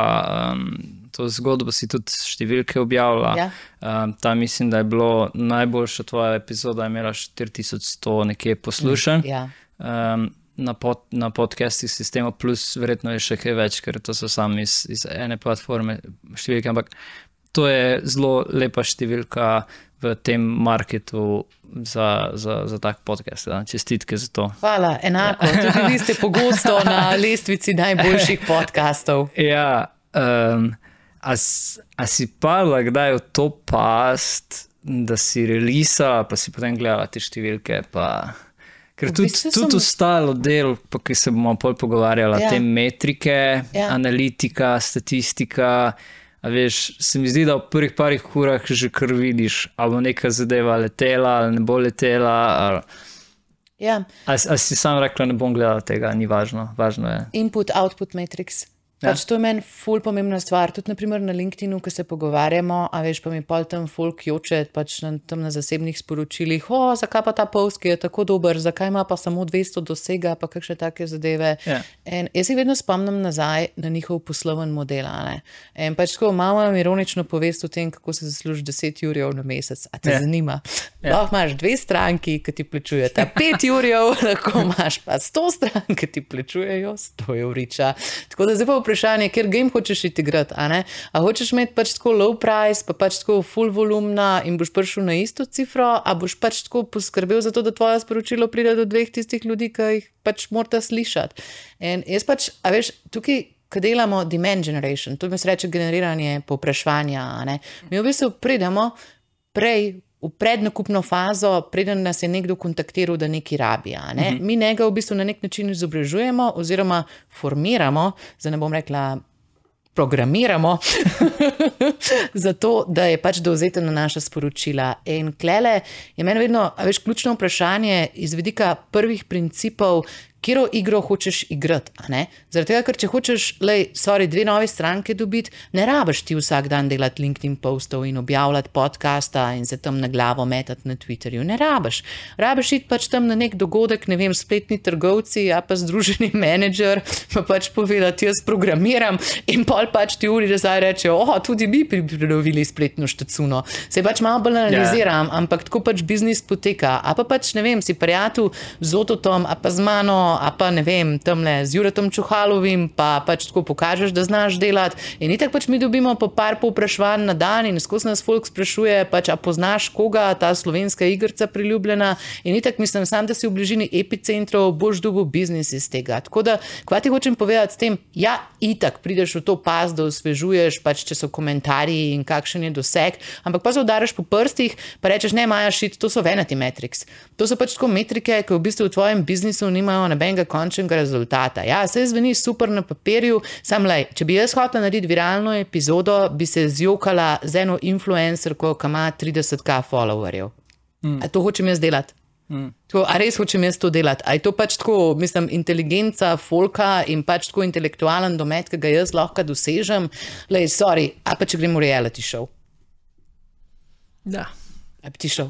um, to zgodbo, si tudi številke objavila. Ja. Um, tam mislim, da je bilo najboljša tvoja epizoda, imela 4100 nekje poslušanj. Ja. Um, na, pod, na podcastih sistema, plus verjetno je še kaj več, ker to so sami iz, iz ene platforme številke, ampak to je zelo lepa številka v tem marketu za, za, za tak podcast. Da. Čestitke za to. Hvala, enako. Tudi vi ste pogosto na lestvici najboljših podkastov. Ja, um, a, a si padla kdaj v to past, da si releasala, pa si potem gledala te številke? Pa... Ker V tudi, bistvu tudi sem- ostalo del, pa ki se bomo pol pogovarjali, Ja. te metrike, Ja. analitika, statistika. A veš, se mi zdi, da v prvih parih urah že kar vidiš, ali bo neka zadeva letela, ali ne bo letela. Ali, Ja, ali, ali si sam rekla, ne bom gledala tega, ni važno, važno je. input, output matrix. Ja. Pač to je meni ful pomembna stvar. Tudi naprimer, na LinkedIn, ko se pogovarjamo, a veš, pa mi pol tam folk joče pač na, tam na zasebnih sporočilih, o, zakaj pa ta post, ki je tako dober, zakaj ima pa samo 200 dosega, pa kakšne take zadeve. Ja. In jaz se vedno spomnim nazaj na njihov posloven model. In pač tako malo ironično povest o tem, kako se zasluži 10 jurjev na mesec. A te Ja. zanima? Ja. Lahko imaš dve stranki, ki ti plačujeta 5 jurjev, lahko imaš pa 100 strank, ki ti plačujejo 100 evriča. Tako da zdaj pa vprašanje, ker game hočeš iti igrati, a? A hočeš imeti pač tako low price, pa pač tako full volumna in boš prišel na isto cifro, a boš pač tako poskrbel za to, da tvoje sporočilo pride do dveh tistih ljudi, ki jih pač morate slišati. In jaz pač, a veš, tukaj. Ko delamo demand generation, to mi se reče generiranje povpraševanja, mi v bistvu pridemo prej v prednakupno fazo, preden nas je nekdo kontaktiral, da nekaj rabi. Ne? Mi njega v bistvu na nek način izobražujemo oziroma formiramo, zdaj ne bom rekla. Programiramo, zato da je pač dovzeten na naša sporočila. In klele je meni vedno, a veš, ključno vprašanje iz vidika prvih principov, kero igro hočeš igrati. Zaradi tega, ker če hočeš, lej, sorry, dve nove stranke dobiti, ne rabiš ti vsak dan delati LinkedIn postov in objavljati podcasta in se tam na glavo metati na Twitterju. Ne rabiš. Rabiš iti pač tam na nek dogodek, ne vem, spletni trgovci, a pa združeni menedžer, pa pač povedati, jaz programiram in pol pač ti uri nazaj rečejo, oh, tudi mi bi prenovili spletno štacuno. Se pač malo bolj analiziram, ja. ampak tako pač biznis poteka. A pa pač, ne vem, si prijatelj z Ototom, a pa z mano, a pa ne vem, tam le z Juretom Čuhalovim, pa pač tako pokažeš, da znaš delati. In itak pač mi dobimo po par povpraševanj na dan in skozi nas folk sprašuje, pač, a poznaš koga, ta slovenska igrica priljubljena. In itak mislim, sam, da si v bližini epicentrov, boš dobil biznis iz tega. Tako da, kva ti hočem povedati s tem, ja, itak prideš v to pas, da osvežuješ, pač če so komentarji in kakšen je doseg, ampak pa se udariš po prstih, pa rečeš, ne, Maja, šit, to so vanity metrics. To so pač tako metrike, ki v bistvu v tvojem biznisu nimajo nobenega končnega rezultata. Ja, se zveni super na papirju, sam lej, če bi jaz hotela narediti viralno epizodo, bi se zjokala z eno influencerko, ki ima 30k followerjev. Mm. A to hočem jaz delati? Mm. Tako, a res hočem jaz to delati? A je to pač tako, mislim, inteligenca, folka in pač tako intelektualen domet, ki ga jaz lahko dosežem? Lej, sorry, a pa če gremo v reality show? Da. A bi ti šel?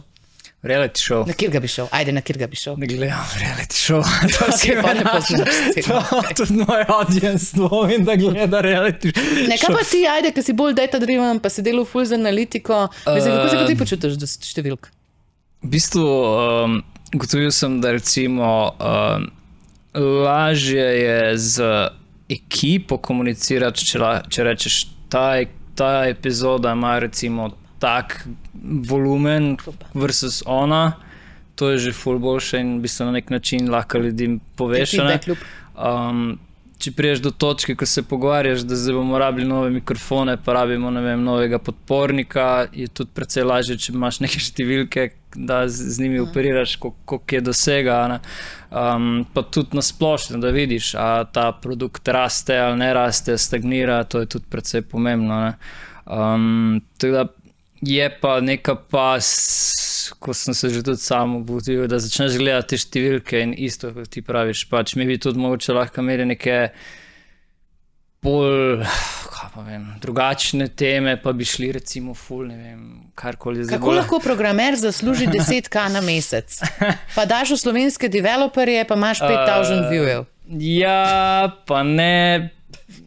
Reality show. Na kjer ga bi šel? Ajde, na kjer ga bi šel. Ne gledam reality show. to Ok, si pa ne poznaš scene. To je moj audience, dvomim, da gleda reality show. Ne, kaj pa ti, ajde, ki si bolj data driven, pa si delal ful za analitiko. Mislim, kako se pa ti počutiš do številk? V bistvu, um, gotovil sem, da recimo um, lažje je z ekipo komunicirati, če, če rečeš, ta, e- ta epizoda ima recimo tak volumen versus ona. To je že ful boljše in v bistvu na nek način lahko ljudem poveš. a ne. feedback loop. Um, če priješ do točke, ko se pogovarjaš, da zdaj bomo rabili nove mikrofone, pa rabimo vem, novega podpornika, je tudi precej lažje, če imaš neke številke, da z, z njimi operiraš, koliko je dosega. Um, pa tudi na splošno, da vidiš, ali ta produkt raste ali ne raste, stagnira, to je tudi precej pomembno. ne. Um, tako da je pa neka pas, ko sem se že tudi sam obudil, da začneš gledati te številke in isto, kot ti praviš. Pač mi bi tudi mogoče lahko imeli neke bolj. Vem, drugačne teme, pa bi šli, recimo, ful, ne vem, karkoli zdaj. Kako bolj- lahko programer zasluži 10k na mesec? Pa daš v slovenske developerje, pa imaš 5000 viewjev. Ja, pa ne.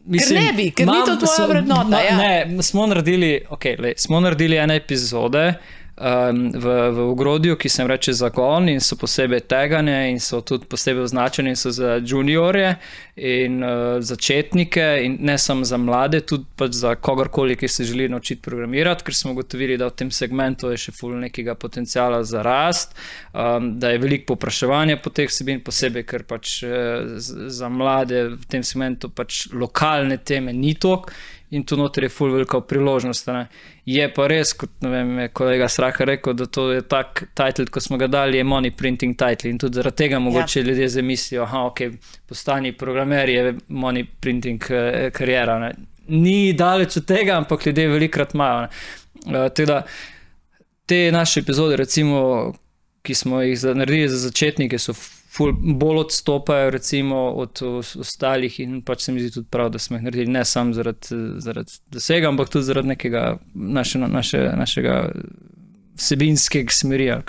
Mislim, ne bi, ker ni to tvoja vrednota, ja. Ne, smo naredili, okay, lej, smo naredili ene epizode um, v, v ogrodju, ki se jim reče zagon in so posebej tegane in so tudi posebej označeni za juniorje in uh, začetnike in ne samo za mlade, tudi pač za kogarkoli, ki se želi naučiti programirati, ker smo ugotovili, da v tem segmentu je še ful nekega potencijala za rast, um, da je veliko popraševanja po teh vsebin, posebej, ker pač eh, z- za mlade v tem segmentu pač lokalne teme ni tok in tu noter je full velika priložnost. Ne. Je pa res, kot vem, je kolega Sraka rekel, da to je tak titel, ko smo ga dali, je money printing title in tudi zaradi tega mogoče ja. ljudje zamislijo, da okay, postani programer, je money printing uh, karijera. Ne. Ni daleč od tega, ampak ljudje velikrat imajo. Uh, teda, te naše epizode, recimo, ki smo jih naredili za začetnike, so ful, bolj odstopajo recimo, od ostalih in pač se mi zdi tudi prav, da smo jih naredili ne samo zaradi, zaradi dosega, ampak tudi zaradi nekega naše, naše, našega vsebinskega smeri. Ja,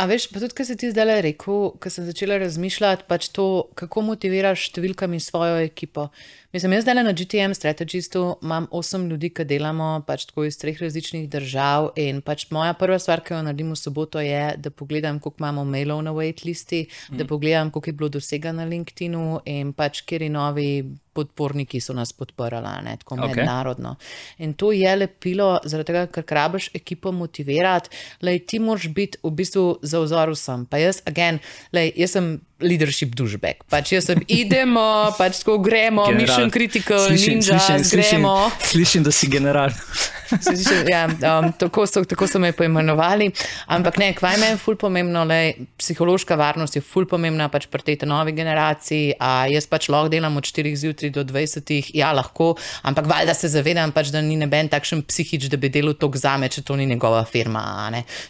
a veš, pa tudi, kar si ti zdaj rekel, ko sem začela razmišljati, pač to, kako motiviraš številkami svojo ekipo. Mislim, jaz zdaj na GTM strategistu imam osem ljudi, ki delamo pač tako iz treh različnih držav. In pač moja prva stvar, ki jo naredim v soboto, je, da pogledam, koliko imamo mailov na waitlisti, mm. da pogledam, koliko je bilo dosega na LinkedIn-u in pač kjer je novi podporniki so nas podprli, ne, tako okay. mednarodno. In to je lepilo, zaradi tega, ker rabiš ekipo motivirati, da ti moraš biti v bistvu za vzor vsem. Pa jaz, again, lej, jaz sem leadership dušbek. Pač jaz sem idemo, pač tako gremo, general. mission critical, slišim, ninja, slišim, gremo. Slišim, slišim, da si general. Slišim, ja, um, tako, so, tako so me poimenovali. Ampak ne, kvaj me je ful pomembno, le psihološka varnost je ful pomembna pač pri tej novi generaciji. A jaz pač lahko delam od 4 zjutraj do 20, ja, lahko, ampak valjda se zavedam, pač, da ni neben takšen psihič, da bi delal to zame, če to ni njegova firma.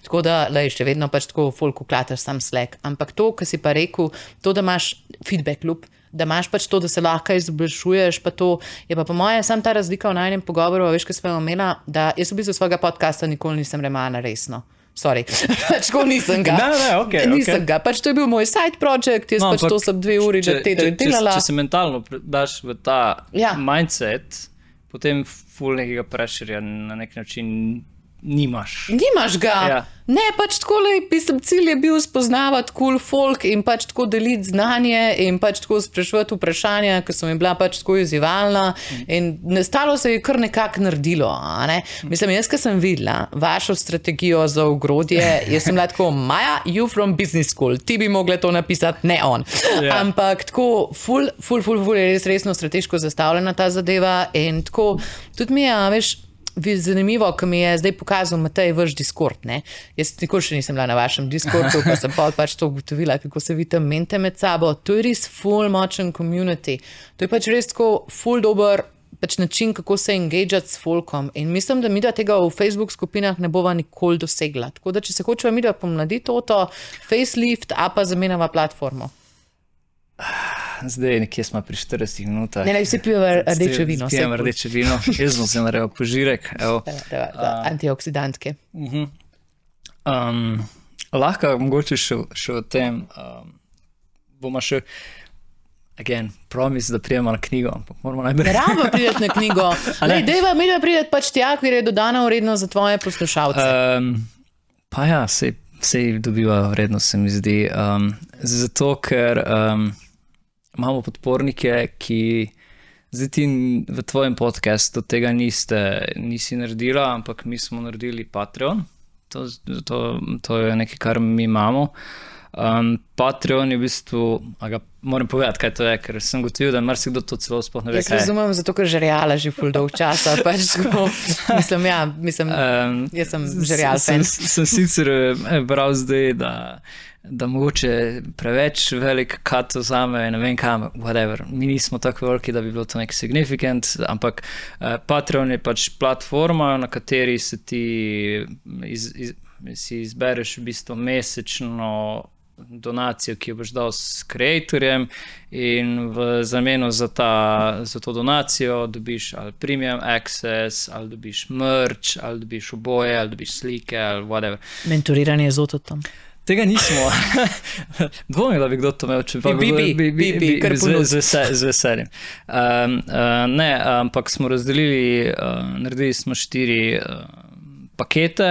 Tako da, le, še vedno pač tako fulko klataš sam slek. Ampak to, kar si pa rekel, to, da imaš feedback loop, da imaš pač to, da se lahko izboljšuješ. Pa to, je pa po mojem, sem ta razlika v najnem pogovoru, veš, kaj smo imeli, da jaz v bistvu svojega podcasta nikoli nisem remala resno. Sorry, pač ko nisem ga. Ne, ne, okay, nisem okay. ga. Pač to je bil moj side project, jaz no, pač to sem dve uri že teden delala. Če se mentalno daš v ta ja. mindset, potem ful nekega preširja na nek način nimaš. Nimaš ga. Ja. Ne, pač tako le, pisem, cilj je bil spoznavati kul cool folk in pač tako deliti znanje in pač tako sprašovati vprašanja, ki so mi bila pač tako izzivalna. In nastalo se je kar nekako naredilo. Ne? Mislim, jaz, ki sem videla vašo strategijo za ogrodje, jaz sem bila tako, Maja, you from business school, ti bi mogla to napisati, ne on. Yeah. Ja. Ampak tako, ful, ful, ful, ful je res resno strateško zastavljena ta zadeva in tako tudi mi je, veš. Zanimivo, ko mi je zdaj pokazal Matej vaš Discord. Ne? Jaz nikoli še nisem bila na vašem Discordu, pa sem pa pač to ugotovila, kako se vi tam menite med sabo. To je res full močen community. To je pač res tako full dober pač način, kako se engageati s folkom. In mislim, da mi da tega v Facebook skupinah ne bova nikoli dosegla. Tako da, če se hočeva mi da pomladiti to, facelift, a pa zamenjava platformo. Zdaj, nekje smo pri 40 minutah. Ne, ne, vsi pijo rdeče vino. Pijo rdeče vino, jaz sem se naredil požirek. Da, da, da, uh, antioksidantke. Uh -huh. um, lahko, mogoče še, še o tem. Um, bomo še. Again, promis, da prijemo na knjigo, ampak moramo najprej. Ne rabimo priti na knjigo. Ne, deva mi, da pridete pač tja, ker je dodana vrednost za tvoje poslušalce. Um, pa ja, se, se dobiva vrednost, se mi zdi. Um, zato, ker. Um, imamo podpornike, ki zdaj ti v tvojem podkastu tega niste, nisi naredila, ampak mi smo naredili Patreon. To, to, to je nekaj, kar mi imamo. Um, Patreon je v bistvu, ga, moram povedati, kaj to je, ker sem gotovil, da marsikdo to celo sploh ne ve. Jaz razumem, zato ker žrjala že full dolg časa. Pač, ko, mislim, ja, mislim, um, jaz sem žrjala. Sem, sem sicer eh, bral zdaj, da da mogoče preveč velik kat za me, ne vem kam, whatever. Mi nismo tako veliki, da bi bilo to nek signifikant, ampak uh, Patreon je pač platforma, na kateri se ti iz, iz, si izbereš v bistvu mesečno. Donacijo, ki jo boš dal s creatorjem, in v zameno za, ta, za to donacijo dobiš ali premium access, ali dobiš merch, ali dobiš oboje, ali dobiš slike, ali whatever. Mentoriranje z ototom. Tega nismo. Dvomim, da bi kdo to imel, če bi bil. Bi, z veseljem. Um, uh, ne, ampak smo razdelili, uh, naredili smo štiri uh, pakete.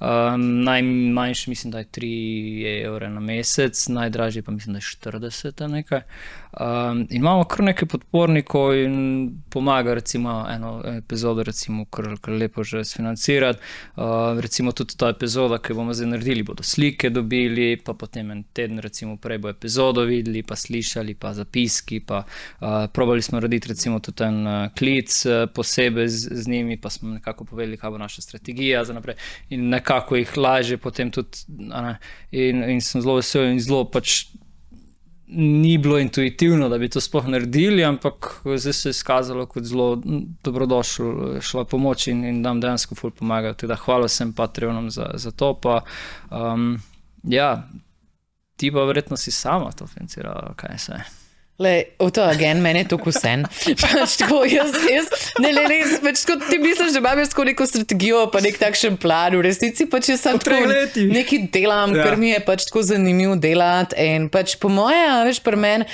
Um, najmanjši mislim, da je 3 evre na mesec, najdražji pa mislim, da je 40 ali nekaj. Um, imamo kar nekaj podpornikov in pomaga, recimo, eno epizodo, recimo, kar, kar lepo že sfinancirati. Uh, recimo tudi ta epizoda, ki bomo zdaj naredili, bodo slike dobili, pa potem en teden, recimo, prej bo epizodo videli, pa slišali, pa zapiski. Pa, uh, probali smo narediti, recimo, tudi en uh, klic uh, posebej z, z njimi, pa smo nekako povedali, kaj bo naša strategija za naprej. In nekako jih lažje potem tudi. In, in sem zelo vesel in zelo pač ni bilo intuitivno, da bi to sploh naredili, ampak zdaj se je izkazalo kot zelo dobrodošla pomoč in, in nam dejansko ful pomagajo. Teda hvala vsem Patreonom za, za to. Pa, um, ja, ti pa verjetno si sama to financirala, kaj se je. Le, v to agen, meni je to kusen. Pač tako, jaz, jaz, ne, ne, ne, pač tako, ti misliš, da imaš tako neko strategijo, pa nek takšen plan, v resnici pa če sem tako nekaj delam, ja. ker mi je pač tako zanimivo delati. In pač po moje, veš, pri meni,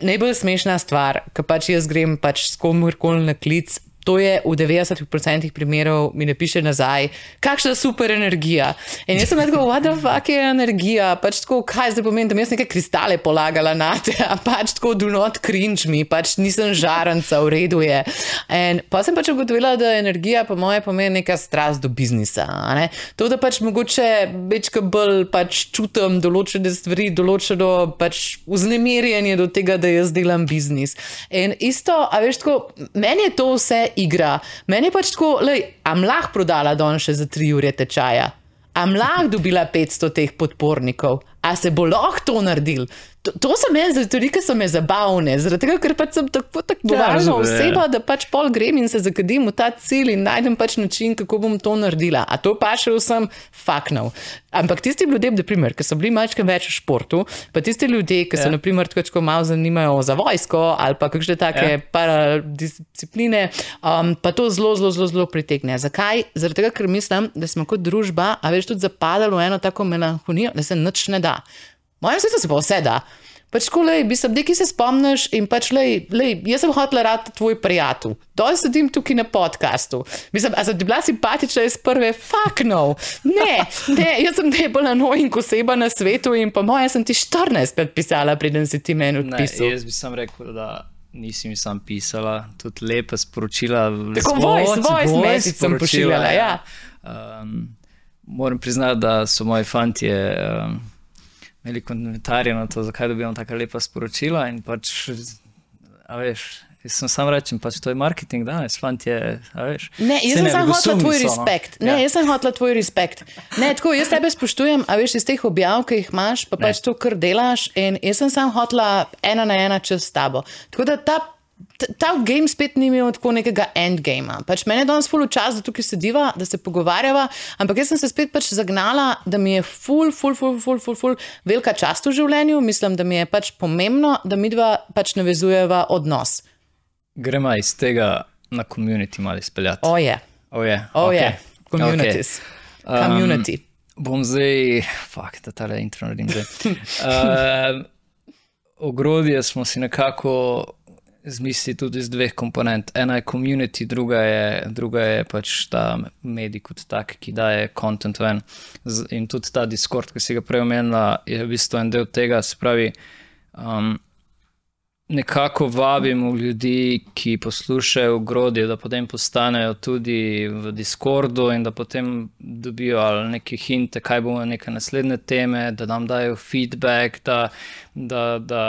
najbolj smešna stvar, ker pač jaz grem pač s komorkoli na klic, To je v 90% primerov, mi ne piše nazaj, kakšna super energija. In jaz sem rekel, what the fuck je energija, pač tako, kaj zdaj pomeni, da mi jaz neke kristale polagala na te, pač tako, do not cringe mi, pač nisem žarenca, v redu je. In pa sem pač ugotovila, da energija, po moje, pomeni neka strast do biznisa. To, da pač mogoče večkrat bolj pač čutim določene stvari, določeno pač vznemirjenje do tega, da jaz delam biznis. In isto, a veš, tako, meni je to vse igra. Meni je pač tako, da am lahko prodala danes še za tri ure tečaja, am lahko dobila 500 teh podpornikov, a se bo lahko to naredil. To, to so meni zdaj, ker so me zabavne, zaradi tega, ker pač sem tako tako ja, važna oseba, da pač pol grem in se zakadim v ta cilj in najdem pač način, kako bom to naredila. A to pa še vsem faknov. Ampak tisti ljudje, naprimer, ki so bili malčkam več v športu, pa tisti ljudje, ki se ja. naprimer tako malo zanimajo za vojsko ali pa kakšne take ja. paradiscipline, um, pa to zelo, zelo, zelo, zelo pritegne. Zakaj? Zaradi tega, ker mislim, da smo kot družba, a več tudi zapadali v eno tako melanholijo, da se nič ne da. Mojem svetu se pa vse da. Pač, ko lej, bi se nekaj se spomniš in pač, lej, lej, jaz sem hotel rad tvoj prijatelj. Doj sedim tukaj na podkastu. Mislim, a sem ti bila simpatična iz prve, fuck no. Ne, ne, jaz sem najbolj annoying oseba na svetu in po mojem sem ti 14 krat pisala, preden si ti meni odpisal. Jaz bi sam rekel, da nisi mi sam pisala, tudi lepa sporočila. Tako voice, voice message sem pošiljala, ja. Um, moram priznati, da so moji fantje. Um, imeli komentarje na to, zakaj dobivamo tako lepa sporočila. Pač, veš, jaz sem sam rečem, pač to je marketing danes, fantje. Ne, jaz sem samo hotel tvoj no. respekt. Ne, ja. jaz sem hotel tvoj respekt. Ne, tako, jaz tebe spoštujem, a veš iz teh objav, ki jih imaš, pa ne. pač to, kar delaš. In jaz sem samo hotel ena na ena čez tabo. Tako da ta ta game spet ni imel tako nekega endgama. Pač meni je danes full čas, da tukaj sediva, da se pogovarjava, ampak jaz sem se spet pač zagnala, da mi je full, full, full, full, full, full velika čast v življenju. Mislim, da mi je pač pomembno, da mi dva pač navezujeva odnos. Gremo iz tega na komunity malo izpeljati. Oje. Oje. Oje. Communities. Okay. Um, Community. Bom zdaj, fuck, da tale intro naredim zdaj. Uh, ogrodje smo si nekako zmisli tudi iz dveh komponent. Ena je community, druga je, druga je pač ta medij kot tak, ki daje kontent ven. In tudi ta Discord, ki si ga prej omenila, je v bistvu en del tega. Se pravi, um, nekako vabimo ljudi, ki poslušajo ogrodje, da potem postanejo tudi v Discordu in da potem dobijo neke hinte, kaj bomo neke naslednje teme, da nam dajo feedback, da, da, da,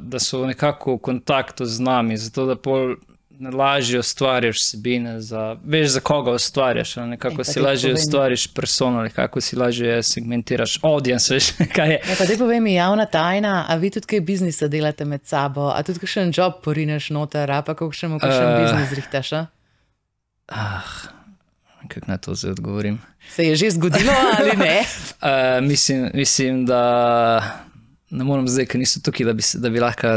da so nekako v kontaktu z nami, zato da pol lažje ustvarjaš sebine, za, veš, za koga ustvarjaš. Nekako si lažje ustvarjaš personal, kako si lažje segmentiraš audience. Veš, kaj je. Ja, pa te povem, javna tajna, a vi tudi kaj biznisa delate med sabo, a tudi kakšen job porineš noter, a pa kakšen uh, biznis zrihtaš. Ah. Kako naj to zdaj odgovorim? Se je že zgodilo ali ne? uh, mislim, mislim, da ne morem zdaj, ker niso tukaj, da bi, da bi lahko.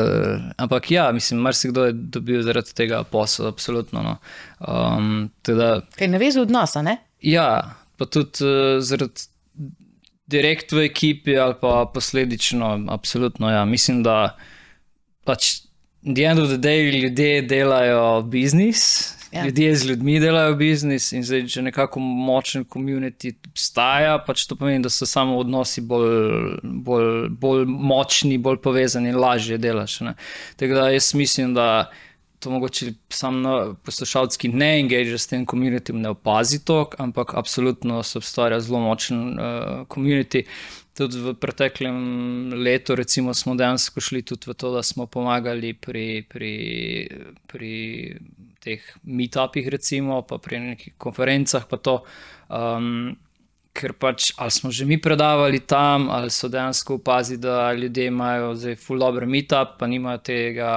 Ampak ja, mislim, marsikdo je dobil zaradi tega posla, absolutno. No. Um, teda, Kaj ne veš odnosa, ne? Ja, pa tudi uh, zaradi direkt v ekipi ali pa posledično, absolutno. Ja. Mislim, da pač the end of the day ljudje delajo biznis, Ja. ljudje z ljudmi delajo biznis in zdaj, če nekako močen komunity obstaja, pač to pomeni, da so samo odnosi bolj, bolj, bolj močni, bolj povezani lažje delaš. Ne. Tako da jaz mislim, da to mogoče sam na poslušalci ne engage s tem komunitim, ne opazi to, ampak absolutno se obstaja zelo močen komunity. Uh, Tudi v preteklem letu, recimo, smo dejansko šli tudi v to, da smo pomagali pri, pri, pri teh meetupih, recimo, pa pri nekih konferencah. To, um, ker pač ali smo že mi predavali tam, ali so dejansko opazili, da ljudje imajo zdaj full dobro meetup, pa nimajo tega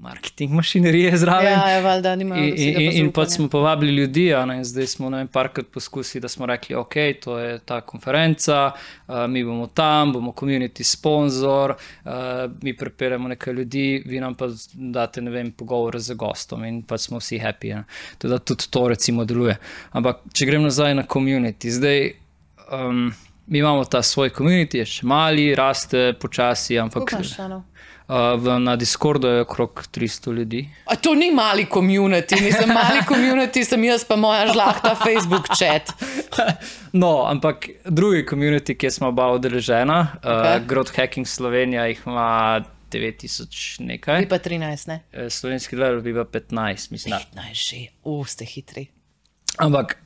marketing mašinerije zraven. Ja, je, valjda, nimajo in, in, in pač smo povabili ljudi, ne, in zdaj smo vem, parkrat poskusili, da smo rekli, ok, to je ta konferenca, uh, mi bomo tam, bomo community sponsor, uh, mi preperemo nekaj ljudi, vi nam pa date, vem, pogovor z gostom in pač smo vsi happy. ne. Tako da tudi to recimo deluje. Ampak, če grem nazaj na community, zdaj. Um, Mi imamo ta svoj komunit, je še mali, raste počasi, ampak Koliko imaš članov? V, na Discordu je okrog 300 ljudi. A to ni mali komunity, nisem mali komunity, sem jaz pa moja žlahta Facebook chat. No, ampak drugi komuniti, ki smo oba udeležena, Okej. uh, Growth Hacking Slovenija, jih ima 9000 nekaj, Vi pa 13, ne? Slovenski level bi pa 15, mislim. da. 15 že, u, ste hitri. Ampak,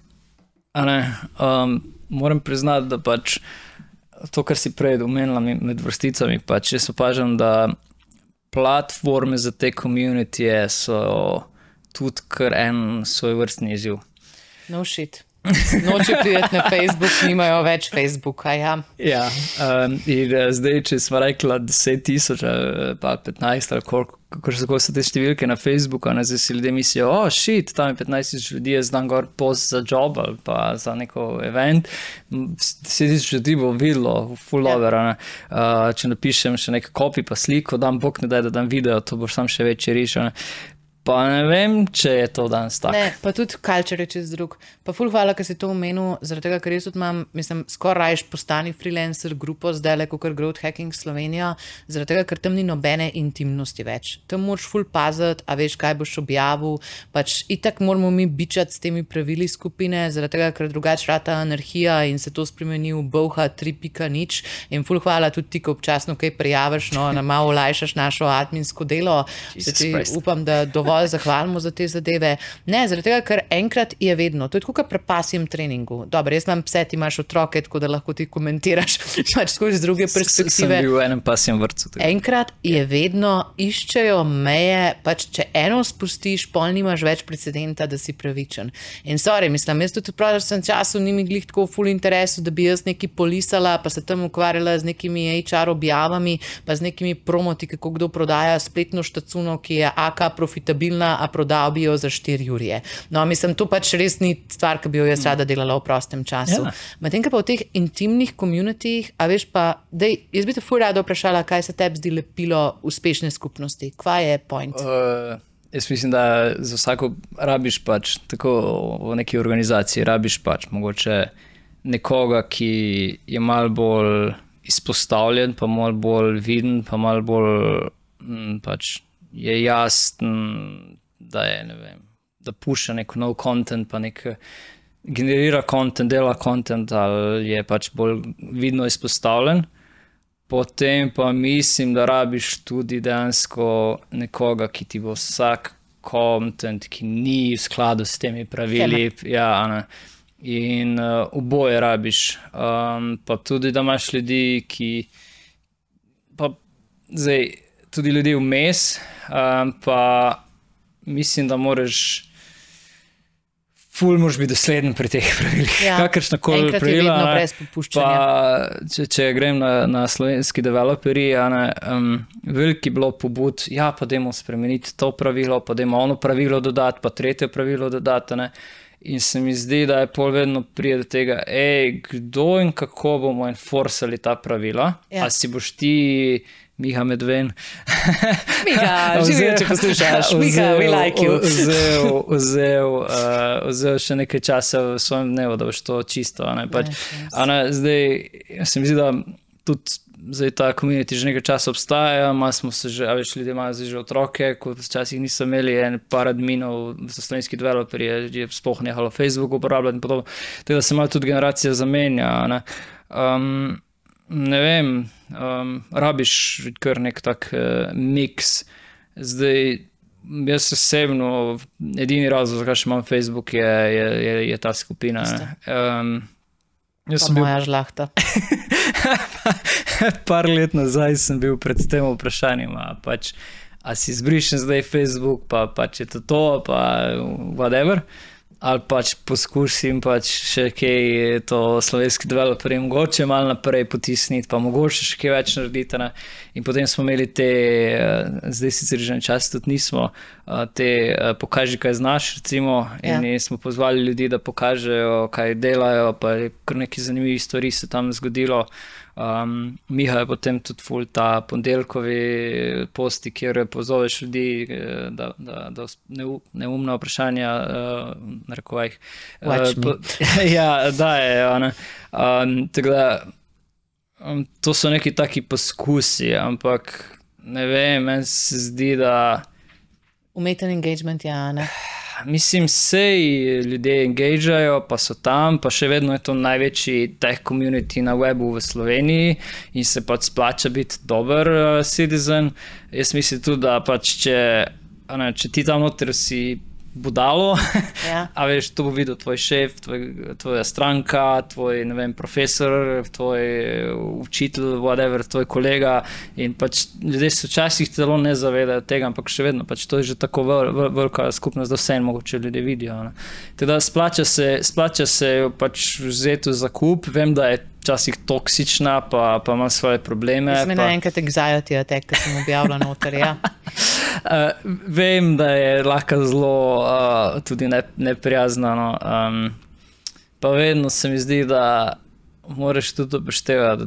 a ne, um, moram priznati, da pač to, kar si prej omenila med vrsticami, pač jaz opažam, da platforme za te komunitije so tudi kar en svoj vrstni izziv. No shit. Noče priti na Facebook, nimajo več Facebooka. Ja. Ja, um, in uh, zdaj, če smo rekli 10 tisoč, ali pa 15, ali koliko, kako so, te številke na Facebooku, ne, zdaj si ljudje mislijo, o, oh, šit, tam je 15 tisoč ljudi, jaz dan gor post za job ali pa za neko event. 10 tisoč ljudi bo videlo, full Ja. over. Ja. Uh, če napišem še nekaj kopij, pa sliko, dam bog ne da, da dam video, to boš sam še večji riš. Pa ne vem, če je to danes tako. Ne, pa tudi culture je čez drug. Pa ful hvala, ker si to omenil, zaradi tega, ker jaz tudi imam, mislim, skoraj rajš postani freelancer grupo zdaj le, kot Growth Hacking Slovenija, zaradi tega, ker tam ni nobene intimnosti več. Tam moraš ful paziti, a veš, kaj boš objavil. Pač itak moramo mi bičati s temi pravili skupine, zaradi tega, ker drugače rata anarhija in se to spremeni v boha 3.0. In ful hvala tudi ti, ko občasno kaj prijaviš, no, nam malo olajšaš našo adminsko delo. Ti upam, da dovolj zahvalimo za te zadeve. Ne, zaradi tega, ker enkrat je vedno, to je kot pri pasjem treningu. Dobro, jaz imam pse, ti imaš otroke, tako da lahko ti komentiraš pač skozi druge Sem perspektive. bil v enem pasjem vrtu. tako. Enkrat je vedno, iščejo meje, pač če eno spustiš, pol nimaš več precedenta, da si pravičen. In sorry, mislim, jaz tudi v prošlem času ni mi glih tako full interesu, da bi jaz nekaj polisala, pa se tam ukvarjala z nekimi HR objavami, pa z nekimi promoti, kako kdo prodaja spletno štacuno, ki je AK profitabilna, a prodal bi jo za 4 urje. No, mislim, to pač res ni stvar, ki bi jo jaz rada delala v prostem času. Ja. Medtem pa v teh intimnih komunitih, a veš pa, dej, jaz bi te fur rada vprašala, kaj se tebi zdi lepilo uspešne skupnosti. Kva je point? Uh, jaz mislim, da za vsako rabiš pač, tako v neki organizaciji, rabiš pač mogoče nekoga, ki je mal bolj izpostavljen, pa mal bolj viden, pa mal bolj m, pač je jasen, da je ne vem, da puša nek nov kontent, pa nek generira kontent, dela kontent, ali je pač bolj vidno izpostavljen. Potem pa mislim, da rabiš tudi dejansko nekoga, ki ti bo vsak kontent, ki ni v skladu s temi pravili. Ja, ne. in uh, oboje rabiš. Um, pa tudi, da imaš ljudi, ki. Pa zdaj, tudi ljudi vmes, um, pa mislim, da moraš. Ful, moraš biti dosleden pri teh pravilih. Ja, Kakršna koli pravila. ne, brez popuščanja. Pa, če, če grem na, na slovenski developerji, ne, um, veliko je bilo pobud, ja, pa dajmo spremeniti to pravilo, pa dajmo ono pravilo dodati, pa tretje pravilo dodati. Ne. In se mi zdi, da je pol vedno prije do tega, ej, kdo in kako bomo enforcali ta pravila. Ja. A si boš ti, Miha Medven, Miha, živijo, če poslušaš. Miha, we like you. Vzel, vzel, uh, vzel še nekaj časa v svojem dnevu, da boš to čisto. a Ne, pač, Nice, nice. a ne, zdaj se mi zdi, da tudi zdaj ta komunity že nekaj časa obstaja, ima smo se že, več ljudi imajo zdaj že otroke, ko včasih niso imeli en par adminov za slovenski developerje, je sploh nehalo Facebook uporabljati in podobno. Tako da se malo tudi generacija zamenja. Ne, um, ne vem, um, rabiš kar nek tak uh, miks. Zdaj, jaz osebno, edini razlog, zakaj še imam Facebook, je, je, je, je ta skupina. Um, jaz sem bil moja žlahta. Par let nazaj sem bil pred tem vprašanjem, pač, a si izbrišen zdaj Facebook, pa, pa če to to, pa whatever ali pač poskusim pač še kaj to slovenski developerji mogoče malo naprej potisniti, pa mogoče še kaj več narediti. Ne? In potem smo imeli te, eh, zdaj sicer že čas tudi nismo, eh, te eh, pokaži, kaj znaš, recimo, in ja. smo pozvali ljudi, da pokažejo, kaj delajo, pa je kar nekaj zanimivih stvari se tam zgodilo. Um, Miha je potem tudi ful ta ponedeljkovi posti, kjer pozoveš ljudi, eh, da, da, da neumna vprašanja, uh, narekovajih. Uh, po, ja, da je. Um, da, um, to so neki taki poskusi, ampak ne vem, meni se zdi, da. Umeten engagement, ja. Ne? Mislim, sej ljudje engageajo, pa so tam, pa še vedno je to največji teh community na webu v Sloveniji in se pač splača biti dober uh, citizen. Jaz mislim tudi, da pač če, ne, če ti tam noter si budalo. Ja. A veš, to bo videl tvoj šef, tvoj, tvoja stranka, tvoj vem, profesor, tvoj učitelj, whatever, tvoj kolega. In pač ljudje se včasih celo ne zavedajo tega, ampak še vedno pač to je že tako vel, vel, velika skupnost, da vse en mogoče ljudje vidijo. Teda splača se, splača se pač vzeti za kup. Vem, da je včasih toksična, pa, pa ima svoje probleme. Zame pa... enkrat egzajati, da te, sem objavila noter. Ja. uh, vem, da je lahko zelo uh, tudi ne, neprijazno. No. Um, pa vedno se mi zdi, da moraš tudi upoštevati.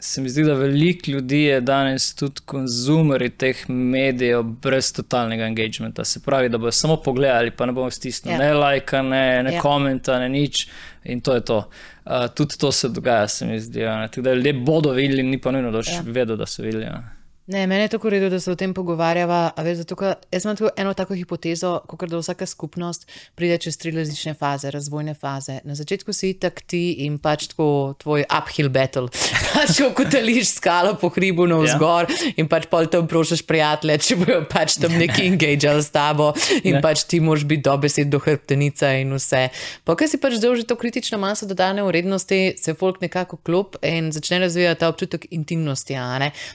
Se mi zdi, da veliko ljudi je danes tudi konzumeri teh medijev brez totalnega engagementa. Se pravi, da bodo samo pogledali, pa ne bomo stisnili ja. ne lajka, ne, ne ja. komenta, ne nič. In to je to. Uh, tudi to se dogaja, se mi zdi. Da ljudje bodo videli, ni pa nujno, da še ja. vedo, da so videli. Ja. Ne, meni je tako redo, da se o tem pogovarjava. Veš, zato, jaz imam tako eno tako hipotezo, kot da vsaka skupnost pride čez tri različne faze, razvojne faze. Na začetku si tak ti in pač tako tvoj uphill battle. Pač ko teliš skalo po hribu na vzgor ja. in pač pol tam prošiš prijatelje, če bojo pač tam neki engageali s tabo in ne. pač ti moraš biti dobesed do hrbtenica in vse. Pa kaj si pač zdaj že to kritično maso dodane vrednosti, se folk nekako klop in začne razvijati ta občutek intimnosti.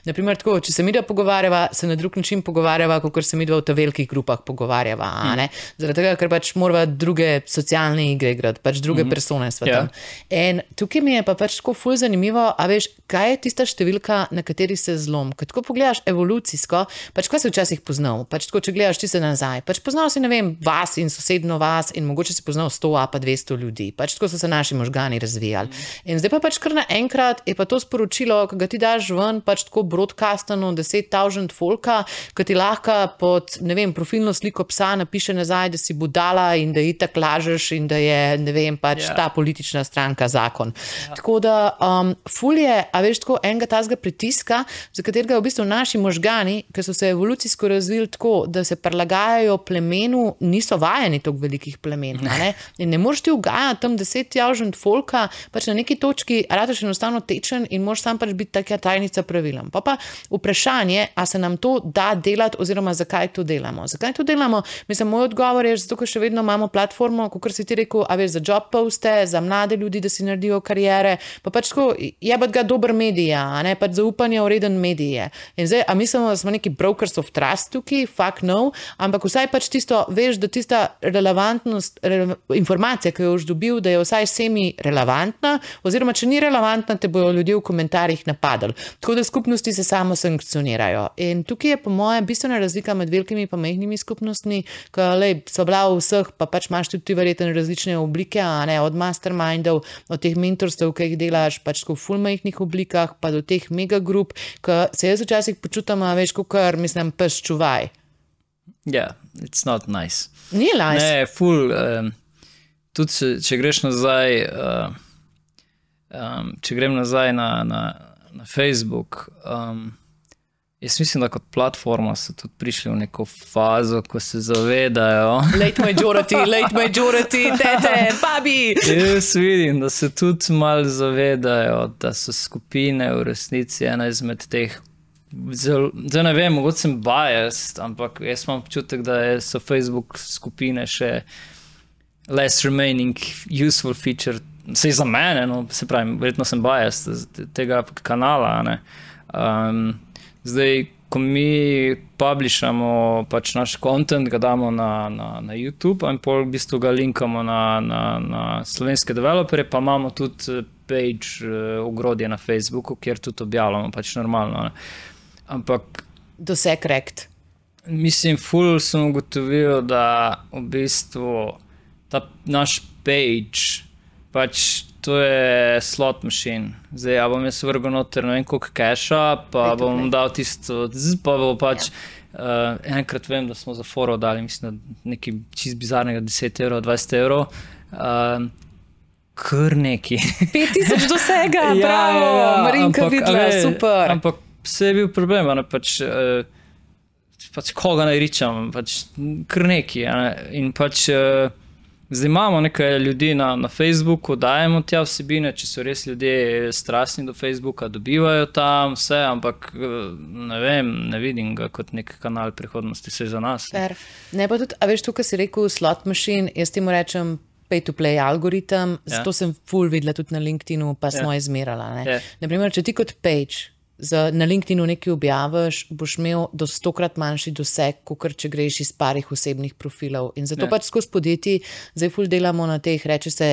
Naprimer, tako, se mi da pogovarjava, se na drug način pogovarjava, kot se mi dva v teh velikih grupah pogovarjava. Mm. Zaradi tega, ker pač moramo druge socialne igre igrati, pač druge mm. persone sveta. Yeah. Ja. In tukaj mi je pa pač tako fulj zanimivo, a veš, kaj je tista številka, na kateri se zlom. Ko tako pogledaš evolucijsko, pač kaj si včasih poznal, pač tako, če gledaš ti se nazaj, pač poznal si, ne vem, vas in sosedno vas in mogoče si poznal 100 a pa 200 ljudi, pač tako so se naši možgani razvijali. Mm. In zdaj pa pač kar naenkrat je pa to sporočilo, ki ga ti daš ven, pač tako broadcastano, 10.000 folka, ki ti lahko pod vem, profilno sliko psa napiše nazaj, da si budala in da itak lažeš in da je vem, pač yeah. Ja. ta politična stranka zakon. Yeah. Ja. Tako da um, fulje, a veš, tako enega tazga pritiska, za katerega v bistvu naši možgani, ki so se evolucijsko razvili tako, da se prilagajajo plemenu, niso vajeni tako velikih plemen. Ne? In ne moreš ti ugajati tam 10.000 folka, pač na neki točki, radaš enostavno tečen in moraš sam pač biti taka tajnica pravilom. Pa pa vprašanje, vprašanje, ali se nam to da delati, oziroma zakaj to delamo. Zakaj to delamo? Mislim, moj odgovor je, zato, ker še vedno imamo platformo, kot si ti rekel, a veš za job poste, za mlade ljudi, da si naredijo karijere. Pa pač tako je pa ga dober medij, a ne pač zaupanje v reden medije. In zdaj, a mislimo, da smo neki brokers of trust tukaj, fuck no, ampak vsaj pač tisto, veš, da tista relevantnost, re, informacija, ki jo už dobil, da je vsaj semi relevantna, oziroma če ni relevantna, te bodo ljudje v komentarjih napadali. Tako da skupnosti se samo sankcionirajo funkcionirajo. In tukaj je, po mojem, bistvena razlika med velikimi in majhnimi skupnostmi, ki so bila v vseh, pa pač imaš tudi verjetno različne oblike, ne, od mastermindov, od teh mentorstev, ki jih delaš, pač v fulmajhnih oblikah, pa do teh megagrup, ki se jaz včasih počutim, več kot kar mislim, pes čuvaj. Ja, yeah, it's not nice. Ni nice. Ne, ful. Um, tudi če, če greš nazaj, uh, um, če grem nazaj na. na na Facebook. Um, jaz mislim, da kot platforma so tudi prišli v neko fazo, ko se zavedajo. Late majority, late majority, tete, babi. Jaz vidim, da se tudi malo zavedajo, da so skupine v resnici ena izmed teh. Zdaj ne vem, mogoče sem biased, ampak jaz imam občutek, da so Facebook skupine še less remaining useful feature Sej za mene, no, se pravi, verjetno sem bajas tega kanala. Um, zdaj, ko mi publikamo pač naš kontent, ga damo na, na, na YouTube in pol v bistvu ga linkamo na, na, na slovenske developerje, pa imamo tudi eh, page uh, ogrodje na Facebooku, kjer tudi objavljamo, pač normalno. Ne. Ampak. Doseg rekt. Mislim, ful sem ugotovil, da v bistvu ta naš page pač to je slot mašin. Zdaj, ja bom jaz vrgel noter ne vem koliko keša, pa Ej, bom dal tisto, pa bo pač. Ja. Uh, enkrat vem, da smo za foro dali, mislim, nekaj čist bizarnega, 10 evrov, 20 evrov. Uh, Kar neki. 5000 do vsega, ja, bravo, ja, ja, Marinka, videla, super. Ampak vse je bil problem, ne, pač, uh, pač koga naj rečem, pač kar neki. Ne, in pač. Uh, Zdaj imamo nekaj ljudi na, na Facebooku, dajemo tja vsebine, če so res ljudje strastni do Facebooka, dobivajo tam vse, ampak ne vem, ne vidim ga kot nek kanal prihodnosti, vse za nas. Per. Ne pa tudi, a veš, tukaj si rekel slot machine, jaz ti mu rečem. Pay-to-play algoritem, ja. zato sem full videla tudi na LinkedIn, pa ja. smo izmerala. Ja. Naprimer, če ti kot page za, na LinkedIn nekaj objaviš, boš imel do stokrat manjši doseg, kot če greš iz parih osebnih profilov. In zato ja. pač skozi podjetje, zdaj ful delamo na teh, reče se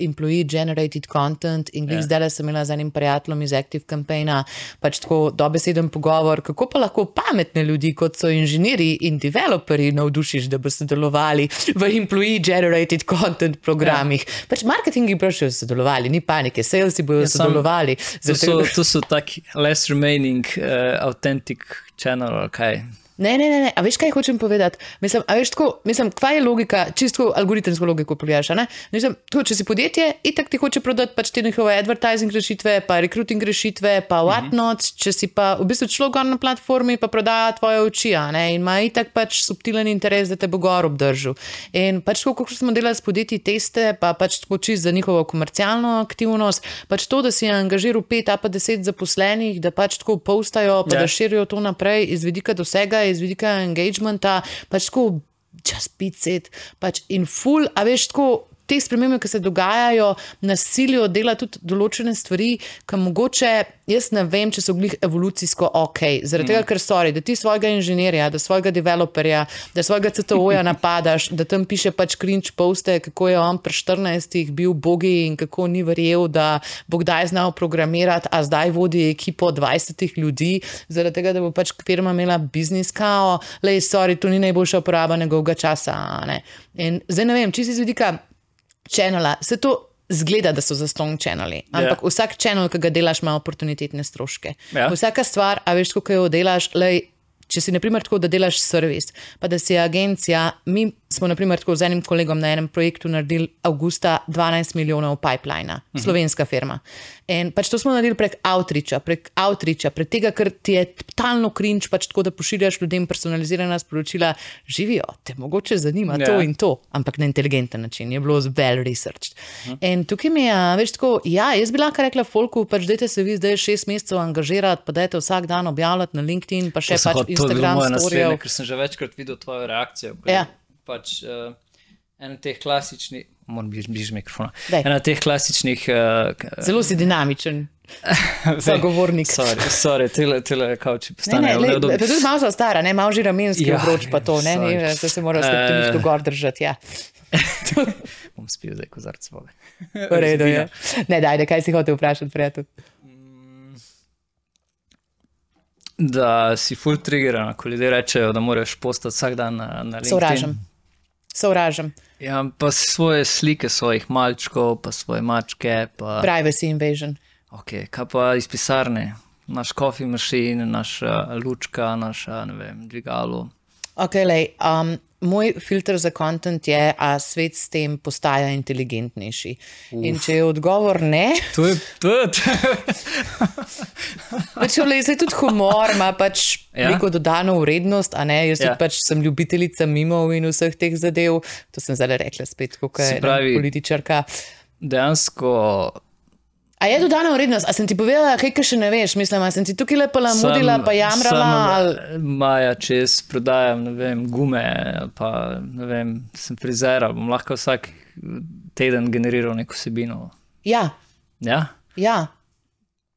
employee generated content. In yeah. Ja. zdaj sem imela z enim prijateljem iz Active Campaigna pač tako dobeseden pogovor, kako pa lahko pametne ljudi, kot so inženirji in developerji, navdušiš, da bodo sodelovali v employee generated content programih. Yeah. Pač marketingi bodo sodelovali, ni panike, salesi bodo ja, sodelovali. To so, to so taki less remaining uh, authentic channel, kaj. Okay. Ne, ne, ne, ne. A veš, kaj hočem povedati? Mislim, a veš, tako, mislim, kva je logika, čisto algoritemsko logiko pogledaš. Mislim, tako, če si podjetje, itak ti hoče prodati pač te njihove advertising rešitve, pa recruiting rešitve, pa mhm. whatnot, mm -hmm. če si pa v bistvu človek na platformi, pa prodaja tvoje oči, ne, in ima itak pač subtilen interes, da te bo gor obdržal. In pač, ko smo delali s podjetji teste, pa pač tako čist za njihovo komercialno aktivnost, pač to, da si angažiral pet, a pa deset zaposlenih, da pač tako postajo, pa yeah. da ja. širijo to naprej iz vidika dosega iz vidika engagementa, pač tako čas picet, pač in full, a veš tako te spremembe, ki se dogajajo, nasilijo dela tudi določene stvari, ki mogoče, jaz ne vem, če so glih evolucijsko ok. Zaradi mm. tega, ker sorry, da ti svojega inženirja, da svojega developerja, da svojega CTO-ja napadaš, da tam piše pač cringe poste, kako je on pri 14 bil bogi in kako ni verjel, da bo kdaj znal programirati, a zdaj vodi ekipo 20 ljudi, zaradi tega, da bo pač firma imela biznis kao, le, sorry, to ni najboljša uporaba njegovega časa. Ne? In zdaj ne vem, če si z vidika čenela, se to zgleda, da so zastonj čenali. Ampak yeah. Ja. vsak čenel, ki ga delaš, ima oportunitetne stroške. Yeah. Ja. Vsaka stvar, a veš, kako jo delaš, lej, če si naprimer tako, da delaš servis, pa da si agencija, mi smo naprimer tako z enim kolegom na enem projektu naredili avgusta 12 milijonov pipeline, uh mhm. slovenska firma. In pač to smo naredili prek outreacha, prek outreacha, prek tega, ker ti je totalno cringe, pač tako, da pošiljaš ljudem personalizirana sporočila, živijo, te mogoče zanima yeah. to ja. in to, ampak na inteligenten način, je bilo well researched. Uh mhm. -huh. In tukaj mi je, veš, tako, ja, jaz bi lahko rekla, folku, pač dajte se vi zdaj šest mesecev angažirati, pa dajte vsak dan objavljati na LinkedIn, pa še pač Instagram. To je moje naslednje, ker sem že večkrat videl tvojo reakcijo. Ja pač uh, en teh klasičnih, moram biti bližje mikrofona. En teh klasičnih. Uh, Zelo si dinamičen. Zagovornik. Sorry, sorry, tele, tele kauči postanejo neudobni. To je malo za stara, ne, malo že ramenski ja, obroč pa to, ne, ne, da se mora skrbiti uh, gor držati, ja. bom spil zdaj kozarc vode. V redu, ja. Ne, daj, kaj si hotel vprašati, prijatelj. Da si full trigger, ko ljudje rečejo, da moraš postati vsak dan na, na LinkedIn. Sovražam sovražim. Ja, pa svoje slike svojih malčkov, pa svoje mačke. Pa... Privacy invasion. Ok, kaj pa iz pisarne, naš coffee machine, naša lučka, naša, ne vem, dvigalo. Okay, lej, um, moj filter za kontent je, a svet s tem postaja inteligentnejši. Uf. In če je odgovor ne, to je tudi. pač, lej, tudi humor ima pač ja. neko dodano vrednost, a ne jaz ja. pač sem ljubiteljica mimov in vseh teh zadev. To sem zdaj rekla spet, kot je političarka. Dejansko A je dodana vrednost? A sem ti povedala, kaj še ne veš? Mislim, sem ti tukaj lepo lamudila, pa jamrala. Ali... Maja, če jaz prodajam vem, gume, pa vem, sem frizera, bom lahko vsak teden generiral neko vsebino. Ja. Ja. ja.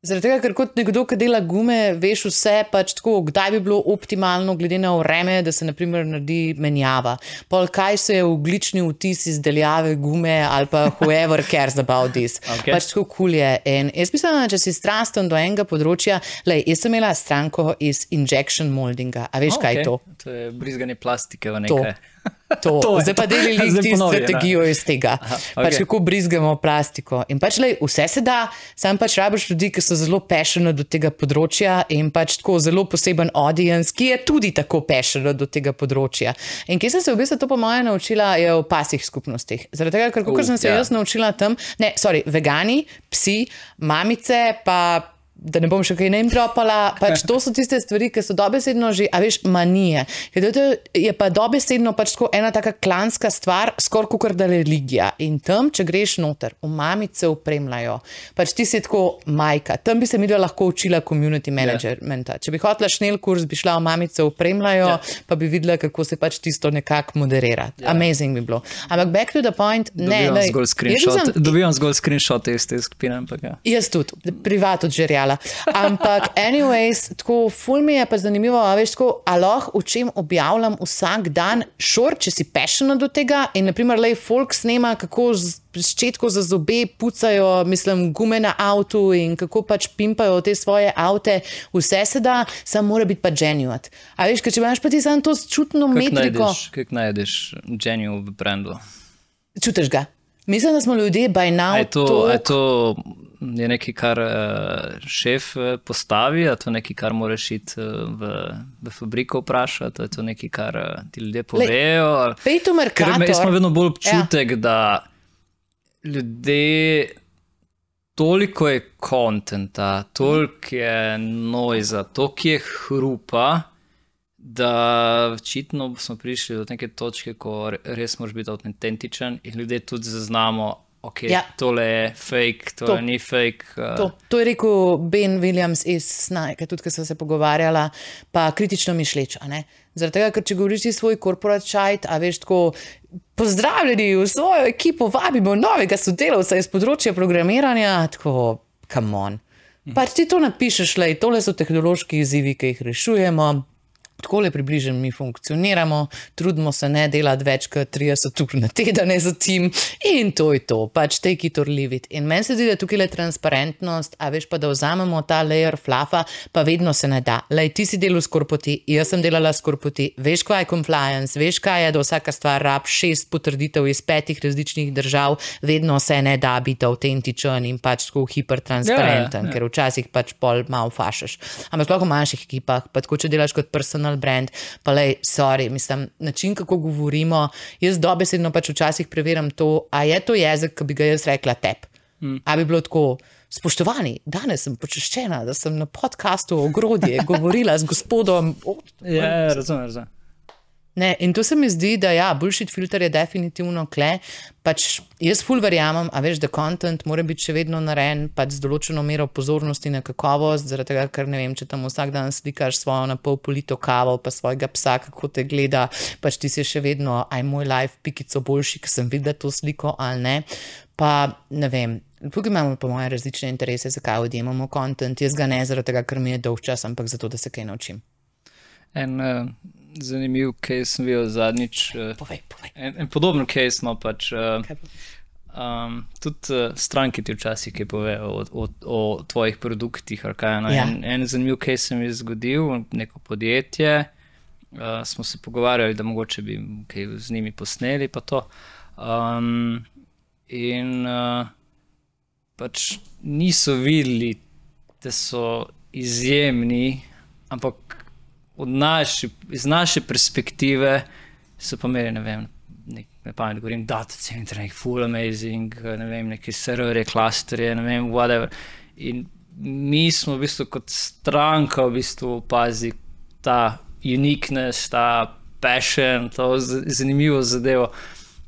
Zaradi tega, ker kot nekdo, ki dela gume, veš vse, pač tako, kdaj bi bilo optimalno, glede na vreme, da se naprimer naredi menjava. Pol kaj se je uglični vtis izdeljave gume ali pa whoever cares about this. Okay. Pač tako kul je. In jaz mislim, da če si strasten do enega področja, lej, jaz sem imela stranko iz injection moldinga. A veš, okay. kaj je to? To je brizganje plastike v nekaj. To. To. To Zdaj pa delili ti strategijo na. iz tega. Aha, okay. pač kako brizgamo plastiko. In pač lej, vse se da, sam pač rabiš ljudi, ki so zelo pešeni do tega področja in pač tako zelo poseben audience, ki je tudi tako pešen do tega področja. In kje sem se v bistvu to po mojem naučila, je v pasih skupnostih. Zaradi tega, ker uh, sem se ja. jaz naučila tam, ne, sorry, vegani, psi, mamice, pa da ne bom še kaj naim dropala. Pač to so tiste stvari, ki so dobesedno že, a veš, manije. Je pa dobesedno pač tako ena taka klanska stvar, skoraj kot da je religija. In tam, če greš noter, v mamice upremljajo, pač ti si tako majka. Tam bi se mi lahko učila community ja. managementa. Yeah. Če bi hotela šnel kurs, bi šla v mamice upremljajo, yeah. Ja. pa bi videla, kako se pač tisto nekako moderira. Yeah. Ja. Amazing bi bilo. Ampak back to the point, ne. Dobivam zgolj screenshot iz te skupine. Ja. Jaz tudi, privat od žerjala povedala. Ampak, anyways, tako ful mi je pa zanimivo, a veš, tako, a lahko v čem objavljam vsak dan šor, če si pešena do tega in naprimer, lej, folk snema, kako z ščetko za zobe pucajo, mislim, gume na avtu in kako pač pimpajo te svoje avte, vse se da, samo mora biti pa genuat. A veš, če imaš pa ti samo to čutno metriko. Kaj najdeš genu v brendu? Čutiš ga. Mislim, da smo ljudje by now. Je to, tok... je to je nekaj, kar uh, šef eh, postavi, ali to nekaj, kar moraš iti uh, v, v fabriko vprašati, ali to nekaj, kar ti ljudje povejo. Pejto merkator. Jaz imam vedno bolj občutek, ja. da ljudje. Toliko je konta, toliko je noiza, toliko je hrupa, da očitno smo prišli do neke točke, ko res moraš biti avtentičen in ljudje tudi zaznamo, okay, ja. tole je fake, tole to, ni fake. Uh... To, to je rekel Ben Williams iz Snajka, tudi ko smo se pogovarjali, pa kritično mišleč. Zaradi tega, ker če govoriš svoj korporat čajt, a veš tako. Pozdravljeni v svojo ekipo, vabimo novega sodelavca iz področja programiranja. Tako, kam on. Pa ti to napišeš, le, tole so tehnološki izzivi, ki jih rešujemo, Tako le približno mi funkcioniramo, trudimo se ne delati več kot 30 ur na teden za tim in to je to, pač take it or leave it. In meni se zdi, da tukaj je transparentnost, a veš pa, da vzamemo ta layer flafa, pa vedno se ne da. Lej, ti si delal skorpoti, jaz sem delala skorpoti, veš, kaj je compliance, veš, kaj je, da vsaka stvar rab šest potrditev iz petih različnih držav, vedno se ne da biti avtentičen in pač tako hipertransparenten, ja, ja, ja. ker včasih pač pol malo fašeš. Ampak lahko v manjših ekipah, pa tako če delaš kot personal personal brand, pa le, sorry, mislim, način, kako govorimo. Jaz dobesedno pač včasih preverjam to, a je to jezik, ki bi ga jaz rekla tep. Hmm. A bi bilo tako, spoštovani, danes sem počaščena, da sem na podkastu o grodje govorila z gospodom. Oh, ja, razumem, razumem. Ne, in to se mi zdi, da ja, bullshit filter je definitivno kle. Pač jaz ful verjamem, a veš, da kontent mora biti še vedno narejen pač z določeno mero pozornosti na kakovost, zaradi tega, ker ne vem, če tam vsak dan slikaš svojo na pol polito kavo, pa svojega psa, kako te gleda, pač ti si še vedno, aj moj life, pikico boljši, ki sem videl to sliko ali ne. Pa ne vem. Tukaj imamo, po mojem, različne interese, zakaj odjemamo kontent. Jaz ga ne zaradi tega, ker mi je dolg čas, ampak zato, da se kaj naučim. En, uh zanimiv case sem videl zadnjič. Uh, povej, povej. En, en podoben case, no pač. Uh, um, tudi uh, stranki ti včasih povejo o, o, o tvojih produktih. No. Ja. En, en zanimiv case se mi je zgodil, neko podjetje. Uh, smo se pogovarjali, da mogoče bi kaj z njimi posneli. Um, in uh, pač niso videli, da so izjemni, ampak naši, iz naše perspektive so pa imeli, ne vem, ne pamet, govorim, data center, nek full amazing, ne vem, neki serverje, klasterje, ne vem, whatever. In mi smo v bistvu kot stranka v bistvu opazi ta uniqueness, ta passion, to zanimivo zadevo.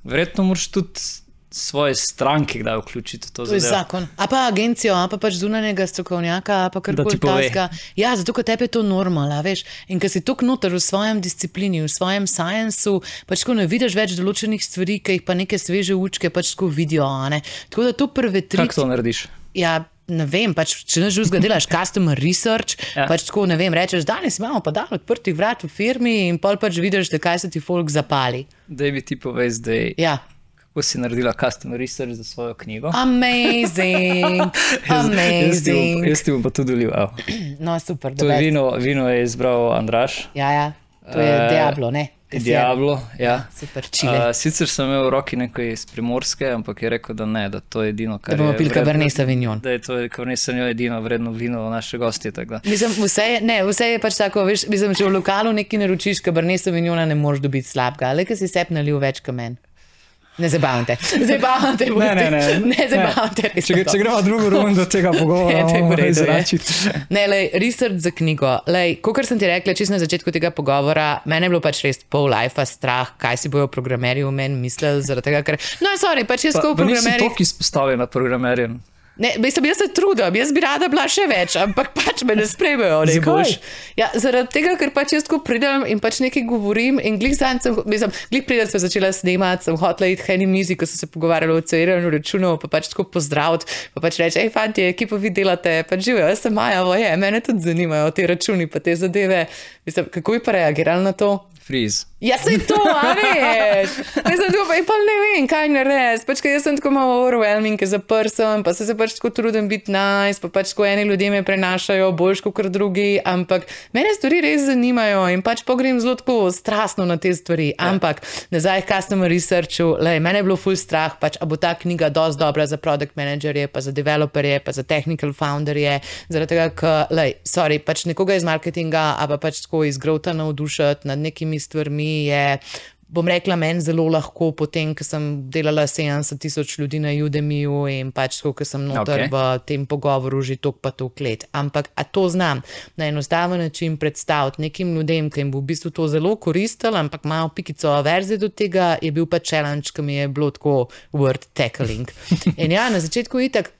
Verjetno moraš tudi svoje stranke kdaj vključiti v to To je zadevo. zakon. A pa agencijo, a pa pač zunanjega strokovnjaka, a pa Da karkoli takega. Ja, zato ker tebi je to normala, veš. In ker si tako noter v svojem disciplini, v svojem sciencu, pač ko ne vidiš več določenih stvari, ki jih pa neke sveže učke pač tako vidijo. Tako da to prve tri. Kako to narediš? Ja, ne vem, pač, če ne žužga delaš customer research, Ja. ja. pač tako ne vem, rečeš, danes imamo pa dan odprtih vrat v firmi in pol pač vidiš, da kaj se ti folk zapali. Da bi ti povedal, zdaj, Ja. Kako si naredila customer research za svojo knjigo. Amazing, Jaz ti bom- amazing. Jaz ti bom pa tudi dolil. evo. No, super, To je vino, vino je izbral Andraš. Ja, ja, to je Eh, Diablo, ne? Diablo, ja. Super, čile. Uh, sicer sem imel v roki nekaj iz primorske, ampak je rekel, da ne, da to je edino, kar Da bomo je pili vredno- Cabernet Sauvignon. Da je to Cabernet Sauvignon edino vredno vino naše gostje. tako da. Mislim, vse je, ne, vse je pač tako, veš, mislim, če v lokalu nekaj naročiš, Cabernet Sauvignona ne moreš dobiti slabega, le ker si sep nalil več kot meni. Ne zabavam te, zabavam te, Ne, ne, ne. ne zabavam te. res Če, če gremo drugo rundo tega pogovora, moramo redu, je. izračiti. Ne, lej, research za knjigo. Lej, kot sem ti rekla, čisto na začetku tega pogovora, mene je bilo pač res pol life strah, kaj si bojo programerji v meni mislili. zaradi Tega, ker, no, sorry, pač jaz kot pa nisi programer. toliko izpostavljen na programerjem. Ne, mislim, jaz se trudim, jaz bi rada bila še več, ampak pač me ne sprejmejo. Ne? Kaj? ja, zaradi tega, ker pač jaz tako pridem in pač nekaj govorim. In glih zanj sem, mislim, glih pridem, sem začela snemati, sem hotela iti heni mizi, ko so se pogovarjali o celiranju računov, pa pač tako pozdraviti, pa pač reči, hej, fanti, ki pa vi delate, pač živijo, jaz sem Maja, voje, mene tudi zanimajo te računi, pa te zadeve. Mislim, kako bi pa reagirali na to? Freeze. Ja, se to, a veš. Jaz sem tukaj, pa ne vem, kaj narediti. Pač, ker jaz sem tako malo overwhelming, ker zaprsem, pa se, se pač tako trudim biti nice, pa pač ko eni ljudje me prenašajo bolj kot drugi, ampak mene stvari res zanimajo in pač pogrem zelo tako strastno na te stvari. Ampak nazaj k customer researchu, lej, mene je bilo full strah, pač, a bo ta knjiga dosti dobra za product managerje, pa za developerje, pa za technical founderje, zaradi tega, ker, lej, sorry, pač nekoga iz marketinga, a pa pač tako iz grota navdušiti nad nekimi stvarmi je. Bom rekla, meni zelo lahko, potem, ko sem delala 70 tisoč ljudi na Udemiju in pač tako, ko sem noter okay. v tem pogovoru že tok pa tok let. Ampak a to znam na enostaven način predstaviti nekim ljudem, ki jim bo v bistvu to zelo koristilo, ampak malo pikico averzije do tega, je bil pa challenge, ki mi je bilo tako word tackling. In ja, na začetku itak.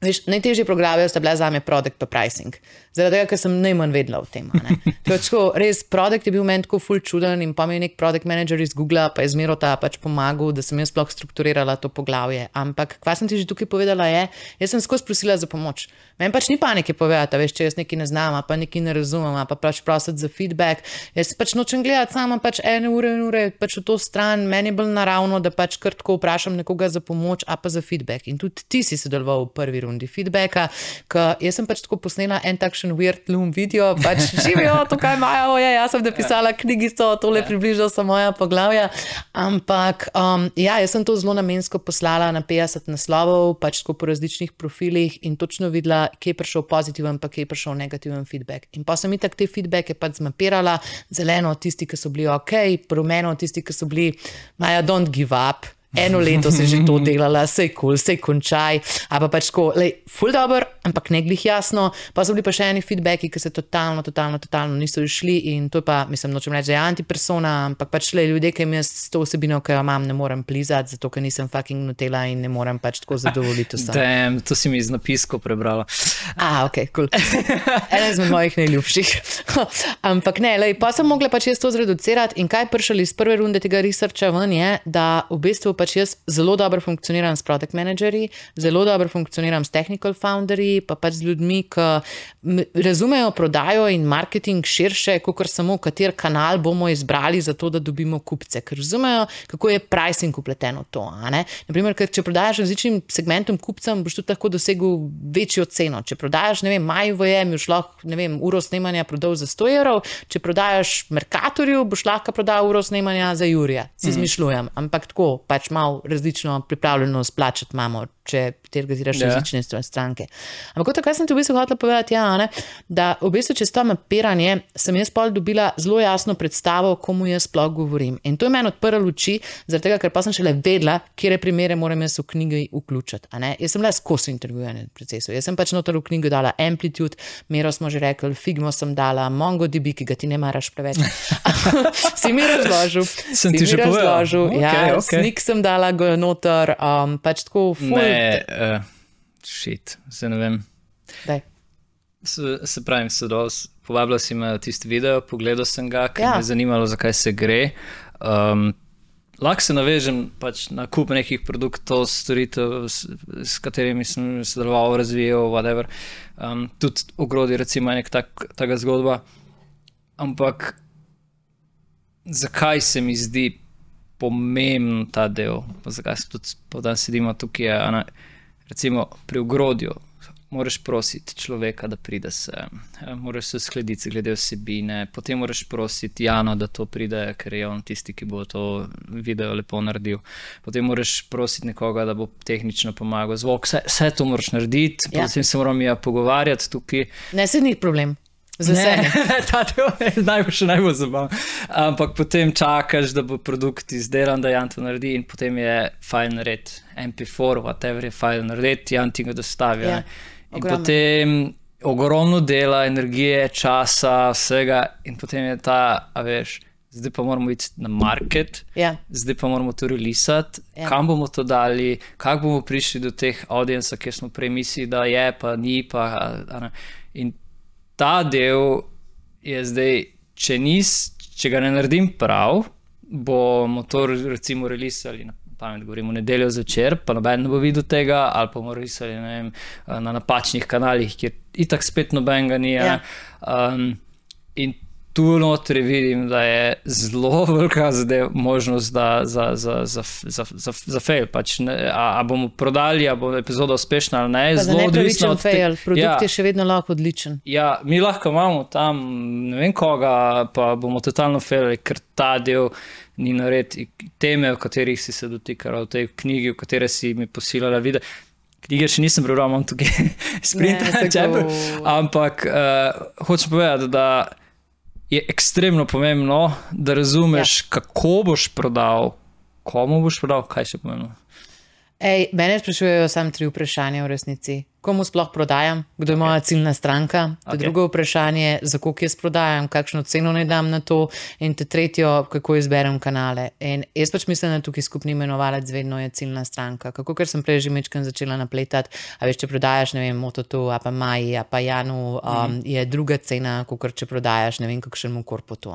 Veš, najtežji programi sta bila za me produkt pa pricing. Zaradi tega, ker sem najmanj vedela o tem. Tako, res, produkt je bil meni tako ful čuden in pa mi je nek produkt manager iz Google, pa je zmero ta pač pomagal, da sem jaz sploh strukturirala to poglavje. Ampak, kva sem ti že tukaj povedala, je, jaz sem skozi prosila za pomoč. Meni pač ni panike povedati, veš, če jaz nekaj ne znam, pa nekaj ne razumem, pa pač prositi za feedback. Jaz pač nočem gledati sama pač ene ure in ure pač v to stran, meni je bolj naravno, da pač kar tako vprašam nekoga za pomoč, a pa za feedback. In tudi ti si sodeloval v prvi rundi feedbacka, ker jaz sem pač tako posnela en takšen weird loom video, pač živijo, tukaj imajo, je, jaz sem napisala knjigico, tole približal sem moja poglavja, ampak um, ja, jaz sem to zelo namensko poslala na 50 naslovov, pač tako po različnih profilih in točno videla, kje je prišel pozitiven, pa kje je prišel negativen feedback. In pa sem itak te feedbacke pač zmapirala, zeleno tisti, ki so bili ok, rumeno tisti, ki so bili, Maja, don't give up. Eno leto si že to delala, sej kul, cool, sej končaj. A pa pač tako, lej, full dobro, ampak ne glih jasno. Pa so bili pa še eni feedbacki, ki se totalno, totalno, totalno niso išli in to je pa, mislim, nočem reči, da je antipersona, ampak pač le ljudje, ki jim jaz s to vsebino, ki jo imam, ne morem plizati, zato ker nisem fucking notela in ne morem pač tako zadovoljiti vsem. Damn, to si mi iz napiskov prebrala. A, ok, kul. Cool. Eden izmed mojih najljubših. Ampak ne, lej, pa sem mogla pač jaz to zreducirati in kaj prišli iz prve runde tega researcha ven je, da v bistvu pač jaz zelo dobro funkcioniram s product managerji, zelo dobro funkcioniram s technical founderji, pa pač z ljudmi, ki razumejo prodajo in marketing širše, kot samo kater kanal bomo izbrali za to, da dobimo kupce, ker razumejo, kako je pricing upleten v to. Naprimer, ker če prodajaš različnim segmentom kupcem, boš tudi lahko dosegel večjo ceno. Če prodajaš, ne vem, Maju v EM, boš lahko, ne vem, uro snemanja prodal za 100 evrov, če prodajaš Merkatorju, boš lahko prodal uro snemanja za Jurija. Si izmišljujem, ampak tako, pač pač malo različno pripravljenost plačati imamo, če targetiraš Ja. yeah. različne stran- stranke. Ampak to, kar sem ti v bistvu hotel povedati, ja, a ne, da v bistvu čez to mapiranje sem jaz pol dobila zelo jasno predstavo, komu jaz sploh govorim. In to je meni odprlo luči, zaradi tega, ker pa sem šele vedela, kje primere moram jaz v knjigi vključiti. Jaz sem le skozi intervjuvanje procesu. Jaz sem pač noter v knjigo dala Amplitude, Mero smo že rekli, Figmo sem dala, MongoDB, ki ga ti ne maraš preveč. si mi razložil. Sem ti že razložil. Okej, ja, okej. Snik sem dala go noter, um, pač tako ful. Ne, uh, šit, se ne vem. Daj. Se, se pravi, sodeloval, s- povabila si me tisti video, pogledal sem ga, ker ja. me je zanimalo, zakaj se gre. Um, lahko se navežem pač na kup nekih produktov, storitev, s, s katerimi sem sodeloval, razvijal, whatever. Um, tudi ogrodi, recimo, je nek tak, taka zgodba. Ampak zakaj se mi zdi pomemben ta del, zakaj se tudi podan sedimo tukaj, je, ne, recimo pri ogrodju. Moraš prositi človeka, da pride sem, moraš se uskladiti glede vsebine, potem moraš prositi Jano, da to pride, ker je on tisti, ki bo to video lepo naredil. Potem moraš prositi nekoga, da bo tehnično pomagal, zvok, vse, vse to moraš narediti, Ja. potem se moramo ja pogovarjati tukaj. Ne, se ni problem. Z veseljem. Ta del je najbolj, najbolj zabaven. Ampak potem čakaš, da bo produkt izdelan, da Jan to naredi, in potem je fajn narediti. MP4, whatever je fajn narediti, Jan ti ga dostavi. Ja, in potem ogromno dela, energije, časa, vsega, in potem je ta, a veš, zdaj pa moramo iti na market. Ja. Zdaj pa moramo to relisati, Ja. ja. kam bomo to dali, kako bomo prišli do teh audiencev, ki smo prej mislili, da je, pa ni. Pa, a- a. In ta del je zdaj, če, nis, če ga ne naredim prav, bomo to recimo relisali. Na pamet govorimo, nedeljo zvečer, pa noben ne bo videl tega, ali pa bomo risali ne vem, na napačnih kanalih, kjer itak spet noben ga ni. a ne. Um, in tu notri vidim, da je zelo velika zadev, možnost da, za, za, za, za, za, za fail. Pač ne, a, a bomo prodali, a bo epizoda uspešna ali ne. Pa Zelo odvisno od te- fail, produkt ja, je še vedno lahko odličen. ja, mi lahko imamo tam ne vem koga, pa bomo totalno failili, ker ta del ni nared. Teme, o katerih si se dotikala v tej knjigi, v kateri si mi posilala video. Knjige še nisem prebral, imam tukaj sprint. Ampak uh, hočem povedati, da je ekstremno pomembno, da razumeš, ja. kako boš prodal, komu boš prodal, kaj še pomembno. Ej, mene sprašujejo samo tri vprašanja v resnici. Komu sploh prodajam, kdo je moja ciljna stranka? To je Ok. drugo vprašanje, za koliko jaz prodajam, kakšno ceno naj dam na to, in te tretjo, kako izberem kanale. In jaz pač mislim, da tukaj skupni imenovalec vedno je ciljna stranka. Kako ker sem prej že mečkam začela napletati, a veš, če prodajaš, ne vem, Mototu, a pa Maji, a pa Janu, um, mm. je druga cena, kot če prodajaš, ne vem, kakšnemu korpotu.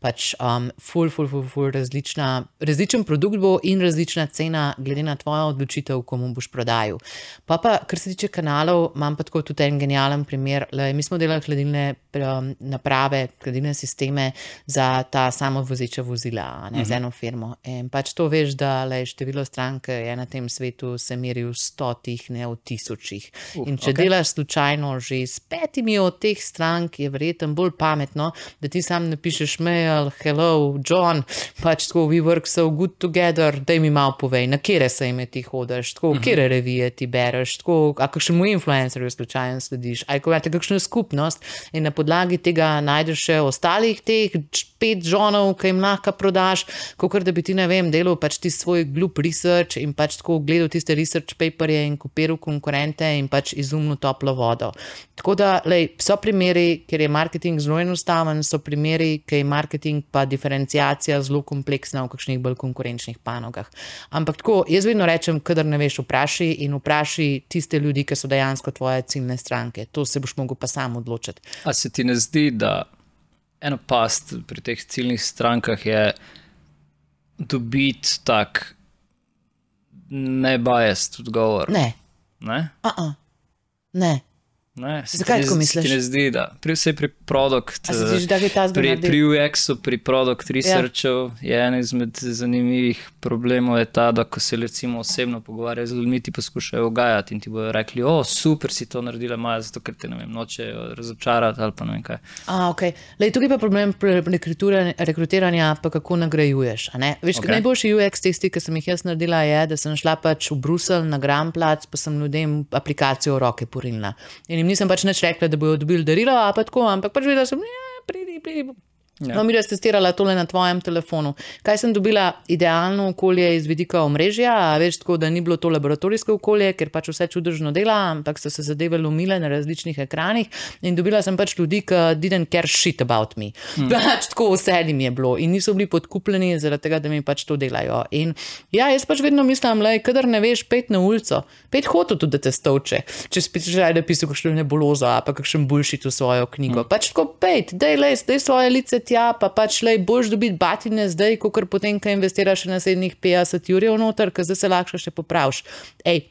Pač um, ful, ful, ful, ful, različna, različen produkt bo in različna cena, glede na tvojo odločitev, komu boš prodajal. Pa pa, kar se tiče kanalov, imam pa tako tudi en genijalen primer. Le, mi smo delali hladilne um, naprave, hladilne sisteme za ta samovozeča vozila, a ne, uh -huh. z eno firmo. In pač to veš, da le, število strank je na tem svetu se meri v stotih, ne v tisočih. Uf, In če okej. delaš slučajno že s petimi od teh strank, je verjetno bolj pametno, da ti sam napišeš mail, hello, John, pač tako, we work so good together, da mi malo povej, na kere se ime ti hodiš, tako, kere revije ti bereš, tako, a kakšnemu influencerju slučajno slediš, aj ko imate kakšno skupnost in na podlagi tega najdeš še ostalih teh pet žonov, ki jim lahko prodaš, kot da bi ti, ne vem, delal pač ti svoj glup research in pač tako gledal tiste research paperje in kopiral konkurente in pač izumil toplo vodo. Tako da, lej, so primeri, kjer je marketing zelo enostaven, so primeri, kjer je marketing pa diferencijacija zelo kompleksna v kakšnih bolj konkurenčnih panogah. Ampak tako, jaz vedno rečem, kadar ne veš, vpraši in vpraši tiste ljudi, ki so dejansko tvoje ciljne stranke. To se boš mogel pa sam odločiti. A se ti ne zdi, da ena past pri teh ciljnih strankah je dobiti tak nebajest odgovor? Ne, Ne? uh -uh. ne. Ne, Zakaj tako misliš? Ne zdi, da pri, vsej pri produkt, A se ti zdi, da je ta pri, zgodba? pri UX-u, pri produkt researchu ja. je en izmed zanimivih problemov je ta, da ko se recimo osebno pogovarjajo z ljudmi, ti poskušajo ugajati in ti bodo rekli, o, super si to naredila, maja, zato ker te ne vem, nočejo razočarati ali pa ne vem kaj. A, okay. Lej, tukaj pa problem pri rekrutiranja, pa kako nagrajuješ. Veš, okay. Najboljši UX testi, ki sem jih jaz naredila, je, da sem šla pač v Bruselj na Grand Plac, pa sem ljudem aplikacijo v roke porinila. In jim nisem pač nič rekla, da bodo dobili darilo, a pa tako, ampak pač videla sem, ja, pridi, pridi. Ja. No, mi res testirala tole na tvojem telefonu. Kaj sem dobila? Idealno okolje iz vidika omrežja, a veš, tako da ni bilo to laboratorijsko okolje, ker pač vse čudežno dela, ampak so se zadeve lomile na različnih ekranih. In dobila sem pač ljudi, ki didn't care shit about me. Hmm. Pač tako vse jim je bilo in niso bili podkupljeni zaradi tega, da mi pač to delajo. In ja, jaz pač vedno mislim, da kadar ne veš, pet na ulico, pet hotel tudi, da te stovče. Če spiš že, da piše kakšno nebulozo, pa kakšen bullshit v svojo knjigo. Hmm. Pač tako pet, dej le, dej svoje lice tja, pa pač le boš dobiti batine zdaj, kot potem, ko investiraš še naslednjih 50 jurjev noter, ker zdaj se lahko še popraviš. Ej,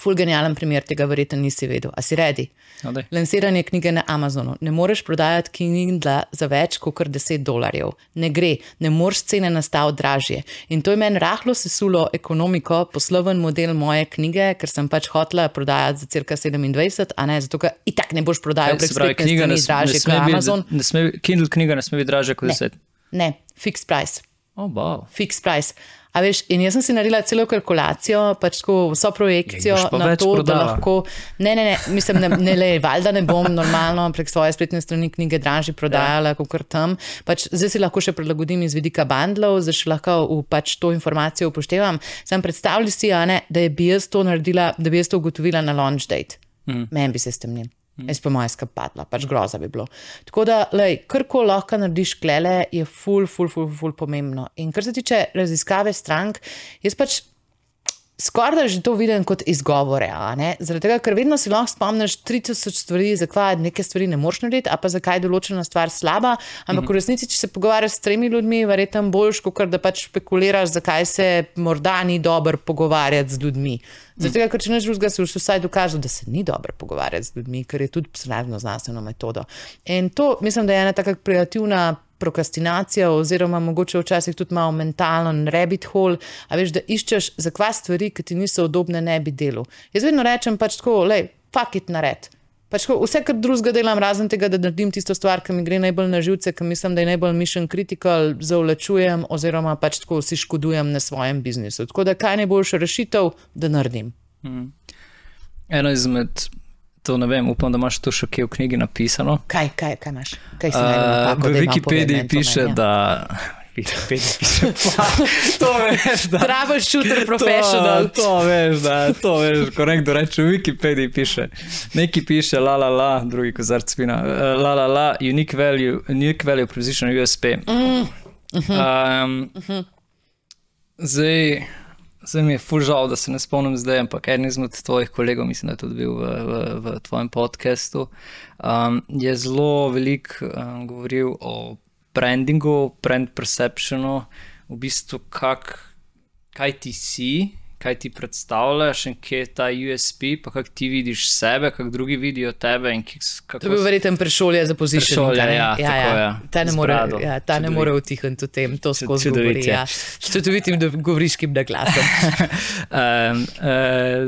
ful genialen primer tega, verjetno nisi vedel. A si redi? No, daj. Lansiranje knjige na Amazonu. Ne moreš prodajati Kindla za več kot 10 dolarjev. Ne gre, ne moreš cene nastaviti dražje. In to je meni rahlo sesulo ekonomiko, posloven model moje knjige, ker sem pač hotela prodajati za cirka 27, a ne zato, ker itak ne boš prodajal prek Se pravi, spletne knjiga ne, s- ne dražje sme biti, Amazon. ne sme, Kindle knjiga ne sme biti dražja kot 10. Ne, fixed price. Oh, wow. Fixed price. A veš, in jaz sem si naredila celo kalkulacijo, pač tako vso projekcijo Ja, na to, da prodala. lahko. Ne, ne, ne, mislim, ne, ne le, valjda ne bom normalno prek svoje spletne strani knjige dražje prodajala, ja. kot tam. Pač zdaj si lahko še prilagodim iz vidika bandlov, zdaj še lahko v pač to informacijo upoštevam. Sam predstavljaj si, a ne, da bi jaz to naredila, da bi jaz to ugotovila na launch date. Mm. Meni bi se s tem njim. Jaz pa moja skapadla, pač groza bi bilo. Tako da, lej, kar ko lahko narediš klele, je ful, ful, ful, ful pomembno. In kar se tiče raziskave strank, jaz pač skoraj da že to vidim kot izgovore. Zaradi tega, ker vedno si lahko spomniš 3000 stvari, zakaj neke stvari ne moreš narediti, a pa zakaj je določena stvar slaba. Ampak v resnici, če se pogovarjaš s tremi ljudmi, verjetno boljš, kot da pač špekuliraš, zakaj se morda ni dobro pogovarjati z ljudmi. Zaradi tega, ker če neš drugega, si vsaj dokazal, da se ni dobro pogovarjati z ljudmi, ker je tudi slavno znanstveno metodo. In to mislim, da je ena taka kreativna prokrastinacija, oziroma mogoče včasih tudi malo mentalen rabbit hole, a veš, da iščeš za kva stvari, ki ti niso udobne, ne bi delal. Jaz vedno rečem pač tako, lej, fuck it nared. Pač tako, vse, kar drugega delam, razen tega, da naredim tisto stvar, ki mi gre najbolj na živce, ki mislim, da je najbolj mission critical, zavlačujem oziroma pač tako si škodujem na svojem biznisu. Tako da kaj najboljša rešitev, da naredim. Eno izmed, to ne vem, upam, da imaš to še kje v knjigi napisano. Kaj, kaj, kaj imaš? Kaj Uh, napako, v malo povej Wikipediji piše, meni, ja. da. Wikipedija piše, pa, to veš, da. Troubleshooter professional. To, to veš, da to veš, ko nekdo reče v Wikipediji piše. Neki piše la la la, drugi kozarc vina. Uh, la la la, unique value, unique value proposition USP. Mm. Um, zdaj, zdaj mi je ful žal, da se ne spomnim zdaj, ampak en izmed tvojih kolegov, mislim, da je tudi bil v, v, v tvojem podkastu, um, je zelo veliko um, govoril o brandingu, brand perceptionu, v bistvu kak, kaj ti si, kaj ti predstavljaš in kje je ta USP, pa kako ti vidiš sebe, kako drugi vidijo tebe. kik- Kako To je bil verjeten prešolje za pozicijo. Prešolje, ja, tako je. Ta ne more, ja, ta ne more utihniti v tem, to skozi govori. Ja. S čudovitim govoriškim naglasom. Um, uh,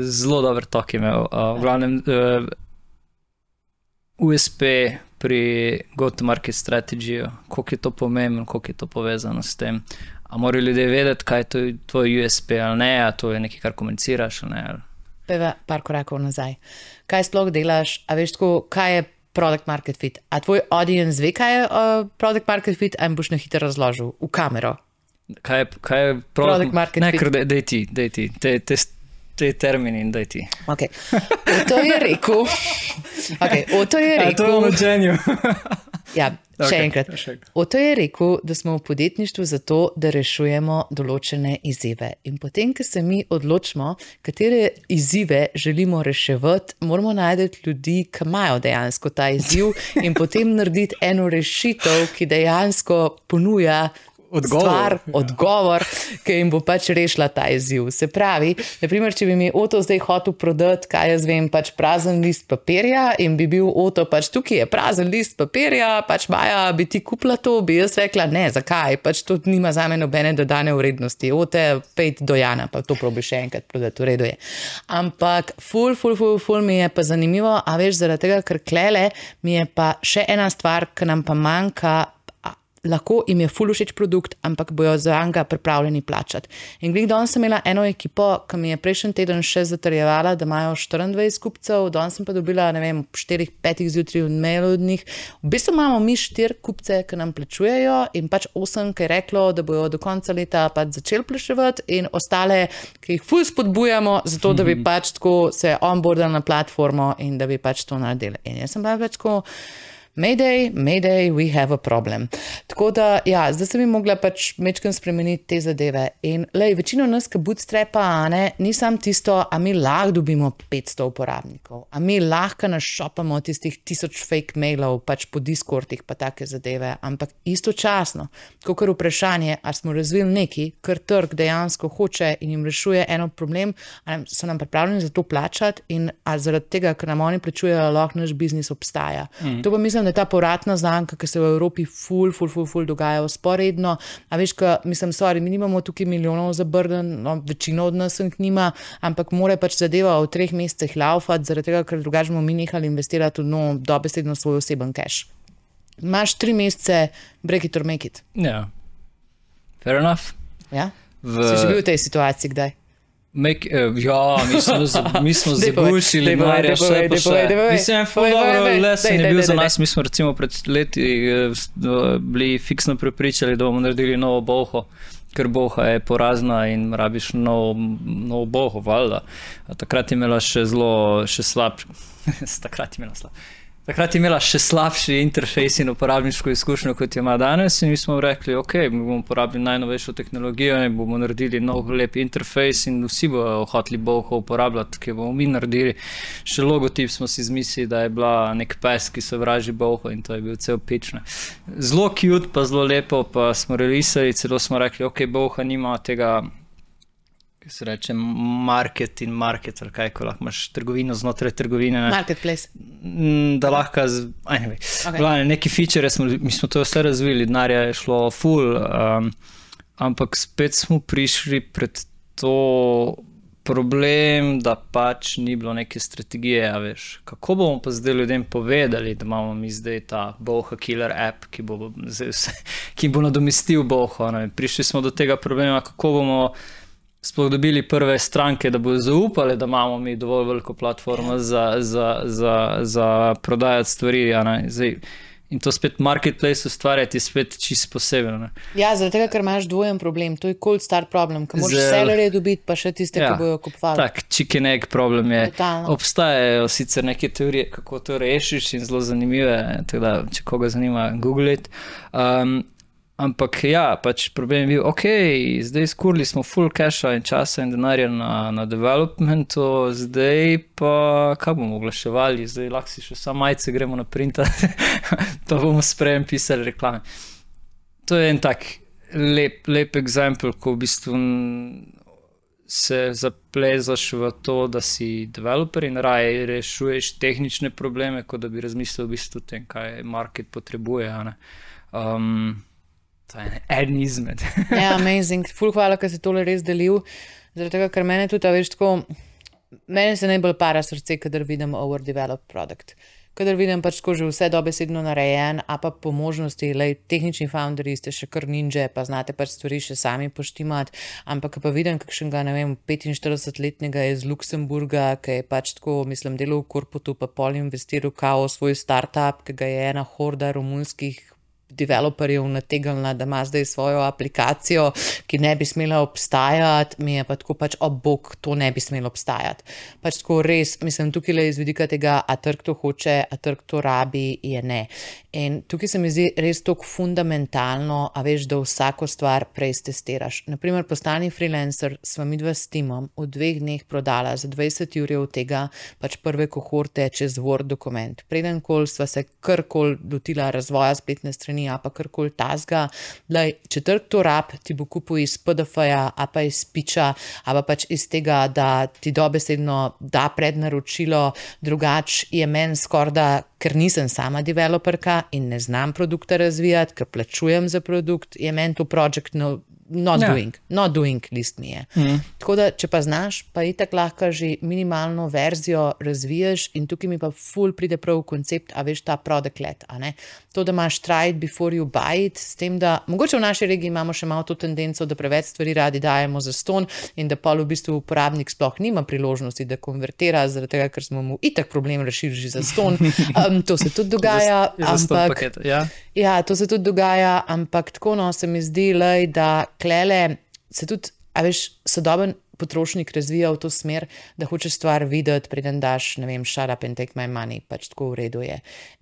zelo dober tok je imel. Uh, v glavnem, uh, USP pri go-to-market strategiju, koliko je to pomembno, koliko je to povezano s tem. A morajo ljudje vedeti, kaj je to tvoj USP ali ne, a to je nekaj, kar komuniciraš ali ne. Ali. Peva par korakov nazaj. Kaj sploh delaš, a veš, tako, kaj je product market fit? A tvoj audience ve, kaj je uh, product market fit, a jim boš na hitro razložil v kamero. Kaj je, kaj je Product market Ne, fit. ker daj, daj ti, daj ti, te, te, te termini in daj ti. Okay. To je rekel. Okay, Oto je rekel. Ja, še Okej, enkrat. še enkrat. Oto je rekel, da smo v podjetništvu zato, da rešujemo določene izzive. In potem, ko se mi odločimo, katere izzive želimo reševati, moramo najti ljudi, ki imajo dejansko ta izziv in potem narediti eno rešitev, ki dejansko ponuja Odgovor. stvar, odgovor, ki jim bo pač rešila ta izziv. Se pravi, naprimer, če bi mi Oto zdaj hotel prodati, kaj jaz vem, pač prazen list papirja in bi bil Oto pač tukaj, je prazen list papirja, pač Maja, bi ti kupila to, bi jaz rekla ne, zakaj, pač to nima za me nobene dodane vrednosti. Ote, pejt do Jana, pa to probi še enkrat prodati, v redu je. Ampak, ful, ful, ful, ful mi je pa zanimivo, a veš, zaradi tega, ker klele mi je pa še ena stvar, ki nam pa manjka. Lahko jim je ful všeč produkt, ampak bojo za njega pripravljeni plačati. In glede danes sem imela eno ekipo, ki mi je prejšnji teden še zatrjevala, da imajo 24 kupcev, danes sem pa dobila, ne vem, 4-5 zjutraj mail od njih. V bistvu imamo mi 4 kupce, ki nam plačujejo, in pač 8, ki je reklo, da bojo do konca leta pač začeli plačevati, in ostale, ki jih ful spodbujamo, zato da bi pač tako se onboardali na platformo in da bi pač to naredili. In jaz sem bila več tako. Mayday, Mayday, we have a problem. Tako da, ja, zdaj sem jim mogla pač mečkam spremeniti te zadeve. In lej, večino nas, ki bootstrapa, ne, ni sam tisto, a mi lahko dobimo 500 uporabnikov, a mi lahko našopamo tistih tisoč fake mailov, pač po Discordih, pa take zadeve. Ampak istočasno, kot kar vprašanje, ali smo razvili nekaj, kar trg dejansko hoče in jim rešuje eno problem, ali so nam pripravljeni za to plačati in ali zaradi tega, ker nam oni plačujejo, lahko naš biznis obstaja. Mm. To pa mislim, da je ta povratna znamka, ki se v Evropi ful, ful, ful, ful dogaja usporedno. A veš, ka, mislim, sorry, mi nimamo tukaj milijonov za brden, no, večino od nas jih nima, ampak mora pač zadeva v treh mesecih laufati, zaradi tega, ker drugače bomo mi nehali investirati v no, dobesedno svoj oseben cash. Imaš tri mesece, break it or make it. Ja, fair enough. Ja? V- Si že bil v tej situaciji kdaj? Make, uh, ja, mi smo, z- mi smo zagušili, povej, daj še. povej. Mislim, lesen Daj, je bil za nas, mi smo recimo pred leti eh, eh, bili fiksno prepričali, da bomo naredili novo boho. Ker boha je porazna in rabiš nov, nov boho, valjda. Takrat je imela še zelo, še slab, takrat je imela slab. Takrat je imela še slabši interfejs in uporabniško izkušnjo, kot jo ima danes. In mi smo rekli, ok, mi bomo uporabili najnovejšo tehnologijo in bomo naredili nov lep interfejs, in vsi bodo hoteli boho uporabljati, ki bomo mi naredili. Še logotip smo si izmislili, da je bila nek pes, ki se vraži boho in to je bil cel pične. Zelo cute, pa zelo lepo, pa smo realisali, celo smo rekli, ok, boha nima tega se reče market in market, ali kaj, ko lahko imaš trgovino znotraj trgovine. Ne? Marketplace. Mm, Da lahko, z, anyway, Ok. okay. neki feature smo, mi smo to vse razvili, denarja je šlo full, um, ampak spet smo prišli pred to problem, da pač ni bilo neke strategije. a Veš, kako bomo pa zdaj ljudem povedali, da imamo mi zdaj ta Boha Killer app, ki bo, zdaj vse, ki bo nadomestil Boha. Ne? Prišli smo do tega problema, kako bomo sploh dobili prve stranke, da bodo zaupali, da imamo mi dovolj veliko platformo za, za, za, za prodajati stvari. Zdaj, in to spet marketplace ustvarjati spet čist posebno. ne. Ja, zaradi tega, ker imaš dvojen problem, to je cold start problem, ki moraš sellerje dobiti, pa še tiste, ja. ki bojo kupovali. Tak, chicken egg problem je. Totalno. Obstajajo sicer neke teorije, kako to rešiš, in zelo zanimive. Da, če koga zanima, Google it. Um, ampak ja, pač problem je bil, ok, zdaj skurili smo full cache in časa in denarja na, na developmentu, zdaj pa kaj bomo oglaševali, zdaj lahko si še samo majce gremo na printa, pa bomo sprejem pisali reklame. To je en tak lep, lep eksempel, ko v bistvu se zaplezaš v to, da si developer in raje rešuješ tehnične probleme, kot da bi razmislil v bistvu o tem, kaj market potrebuje. Um, to je en izmed. Ja, amazing. Ful, hvala, ker si tole res delil. Zaradi tega, ker mene tudi, veš, tako, meni se najbolj para srce, kadar vidim overdeveloped produkt. Kadar vidim pač tako že vse dobesedno narejen, a pa po možnosti, le tehnični founderji ste še kar ninja, pa znate pač stvari še sami poštimati, ampak ko pa vidim kakšnega, ne vem, 45-letnega iz Luksemburga, ki je pač tako, mislim, delal v korputu, pa pol investiral kao svoj startup, ki ga je ena horda romunskih developerjev nategnila, da ima zdaj svojo aplikacijo, ki ne bi smela obstajati, mi je pa tako pač, o bog, to ne bi smelo obstajati. Pač tako res, mislim, tukaj le iz vidika tega, a trg to hoče, a trg to rabi, je ne. In tukaj se mi zdi res tako fundamentalno, a veš, da vsako stvar prej testiraš. Naprimer, postani freelancer, sva mi dva s timom v dveh dneh prodala za 20 ur od tega pač prve kohorte čez Word dokument. Preden kol sva se karkoli lotila razvoja spletne strani, strani, a pa karkoli tazga. Lej, če trg to rab, ti bo kupil iz PDF-ja, a pa iz piča, a pa pač iz tega, da ti dobesedno da prednaročilo, drugače je meni skorda, ker nisem sama developerka in ne znam produkta razvijati, ker plačujem za produkt, je meni to projekt not Ja. doing, not doing list mi je. Mm. Tako da, če pa znaš, pa je tako lahko že minimalno verzijo razviješ in tukaj mi pa ful pride prav koncept, a veš ta product let. a ne. To, da imaš try it before you buy it, s tem, da mogoče v naši regiji imamo še malo to tendenco, da preveč stvari radi dajemo za ston in da pa v bistvu uporabnik sploh nima priložnosti, da konvertira, zaradi tega, ker smo mu itak problem rešili že za ston. Um, to se tudi dogaja, ampak. paket, Ja. Ja, to se tudi dogaja, ampak tako no, se mi zdi, lej, da klele se tudi, a veš, sodoben potrošnik razvija v to smer, da hoče stvar videti, preden daš, ne vem, shut up and take my money, pač tako v redu je.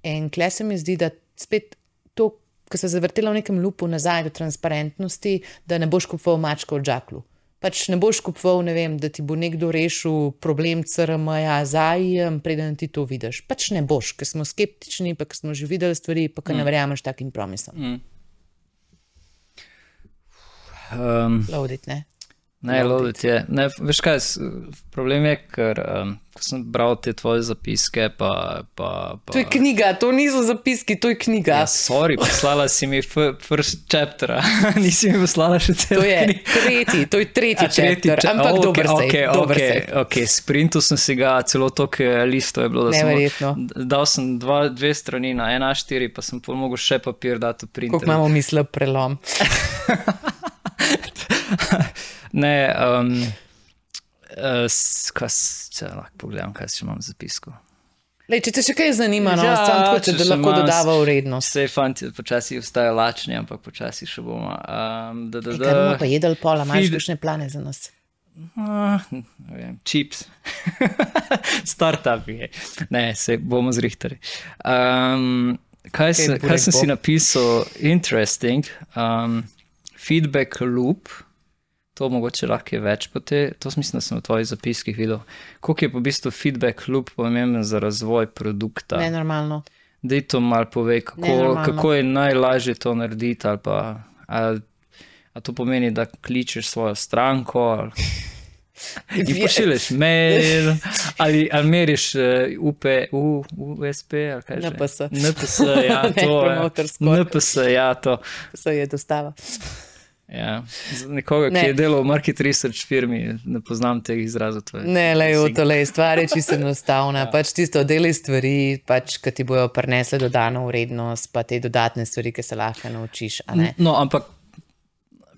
In kle se mi zdi, da spet to, ko se zavrtela v nekem lupu nazaj do transparentnosti, da ne boš kupoval mačka v žaklu. Pač ne boš kupoval, ne vem, da ti bo nekdo rešil problem CRM-ja za IM, preden ti to vidiš. Pač ne boš, ker smo skeptični, pa ker smo že videli stvari, pa ker ne verjameš takim promisom. Um, Loadit, ne? Ne, loaded je. Ne, veš kaj, problem je, ker um, ko sem bral te tvoje zapiske, pa. pa, pa To je knjiga, to niso zapiski, to je knjiga. Ja, sorry, poslala si mi first chapter, nisi mi poslala še celo To je knjigo. tretji, to je tretji A, tretji chapter, cha- ampak ok, dober se. ok, dober ok, sej. ok, sprintu sem si ga celo toliko listov je bilo, da sem Neverjetno. mo- dal sem dva, dve strani na 1A4, pa sem pol mogel še papir dati v print. Koliko imamo misli prelom. Ne, um, uh, s- kaj, če lahko pogledam, kaj še imam v zapisku. Lej, če te še kaj zanima, no, Ja, samo tako, če če da lahko ima- dodava vrednost. Vse fanti počasi vstajajo lačni, ampak počasi še bomo. Um, da, da, Ej, Kaj bomo da, pa jedli pola, imaš kakšne plane za nas? Ne vem, chips, startup je. Ne, se bomo zrihtali. Um, kaj, se, burek kaj sem bo. si napisal? Interesting. Um, feedback loop. To mogoče lahko je več te, to mislim, da sem v tvojih zapiskih videl. Koliko je po bistvu feedback loop pomemben za razvoj produkta? Nenormalno. Da je to mal pove, kako, Nenormalno. kako je najlažje to narediti. Ali pa, ali, a to pomeni, da kličeš svojo stranko, ali Je- pošiljaš mail, ali, ali meriš uh, UP, U, USP, ali kaj že. NPS. NPS, ja, Ne, to je. NPS, ja, to. Se je dostava. Ja. Za nekoga, ki Ne. je delal v market research firmi, ne poznam teh izrazov. tvoje. Ne, le v Sing- to, le stvar je čisto enostavna. Ja. Pač tisto deli stvari, pač, ki ti bojo prinesle dodano vrednost, pa te dodatne stvari, ki se lahko naučiš. No, ampak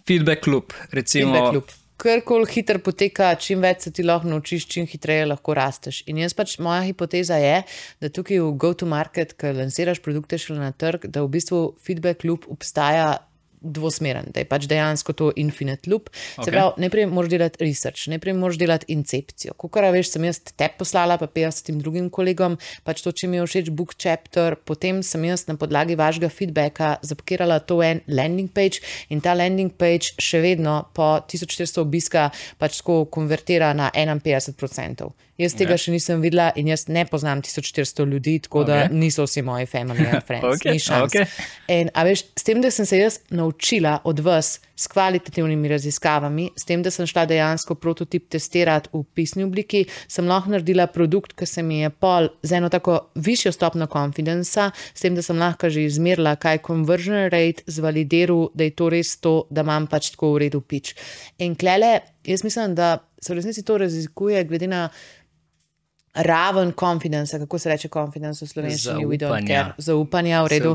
feedback loop, recimo. Feedback loop. Karkoli hitro poteka, čim več se ti lahko naučiš, čim hitreje lahko rasteš. In jaz pač moja hipoteza je, da tukaj v go-to-market, ko lansiraš produkte šele na trg, da v bistvu feedback loop obstaja. Dvosmeren, da je pač dejansko to infinite loop. Se Ok. pravi, najprej moraš delati research, najprej moraš delati incepcijo. Kukor veš, sem jaz te poslala, pa 50 drugim kolegom, pač to, če mi je všeč book chapter, potem sem jaz na podlagi vašega feedbacka zapakirala to en landing page in ta landing page še vedno po 1400 obiska pač tako konvertira na 51%. Jaz tega Ja. še nisem videla in jaz ne poznam 1400 ljudi, tako da Ok. niso vsi moji family and friends. Ok, Ni šans. ok. In, a veš, s tem, da sem se jaz naučila od vas s kvalitativnimi raziskavami, s tem, da sem šla dejansko prototip testirati v pisni obliki, sem lahko naredila produkt, ki se mi je pol z eno tako višjo stopno konfidenca, s tem, da sem lahko že izmerila, kaj je conversion rate, zvalidiral, da je to res to, da imam pač tako v redu pič. In klele, jaz mislim, da se v resnici to razlikuje glede na raven konfidenca, kako se reče confidence v slovenščini, Zaupanja. zaupanja v redu,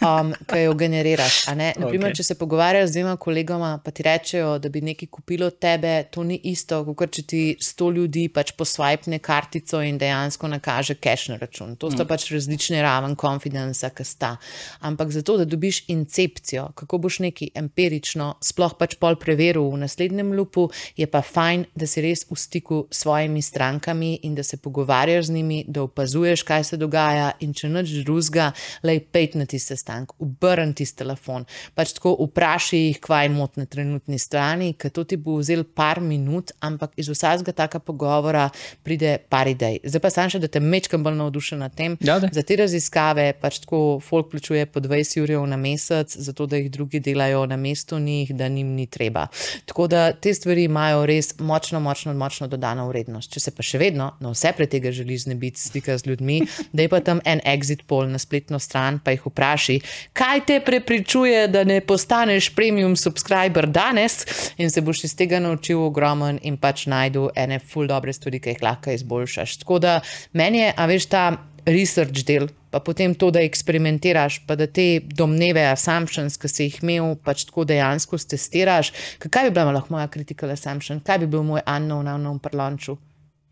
um, ki jo generiraš. Naprimer, Ok. če se pogovarjaš z dvema kolegoma, pa ti rečejo, da bi nekaj kupilo tebe, to ni isto, kot če ti sto ljudi pač posvajpne kartico in dejansko nakaže cash na račun. To sta pač različne raven konfidenca, ki sta. Ampak zato, da dobiš incepcijo, kako boš neki empirično, sploh pač pol preveril v naslednjem lupu, je pa fajn, da si res v stiku s svojimi strankami in da se pogovarjaš pogovarjaš z njimi, da opazuješ, kaj se dogaja, in če nič drugega, lej pet na tiste stank, obrni tisti telefon. Pač tako vprašaj jih, kvaj mot na trenutni strani, ker to ti bo vzel par minut, ampak iz vsakega taka pogovora pride par idej. Zdaj pa sam še, da te mečkam bolj navdušen nad tem. Ja. Za te raziskave pač tako folk plačuje po 20 ur na mesec, zato da jih drugi delajo na mestu njih, da njim ni treba. Tako da te stvari imajo res močno, močno, močno dodano vrednost. Če se pa še vedno na vse pred tega želiš znebiti stika z ljudmi, da je pa tam en exit poll na spletno stran, pa jih vpraši, kaj te prepričuje, da ne postaneš premium subscriber danes in se boš iz tega naučil ogromen in pač najdu ene full dobre stvari, ki jih lahko izboljšaš. Tako da meni je, a veš, ta research del, pa potem to, da eksperimentiraš, pa da te domneve, assumptions, ki si jih imel, pač tako dejansko testiraš. Kaj bi bila lahko moja critical assumption, kaj bi bil moj unknown, unknown prlonču?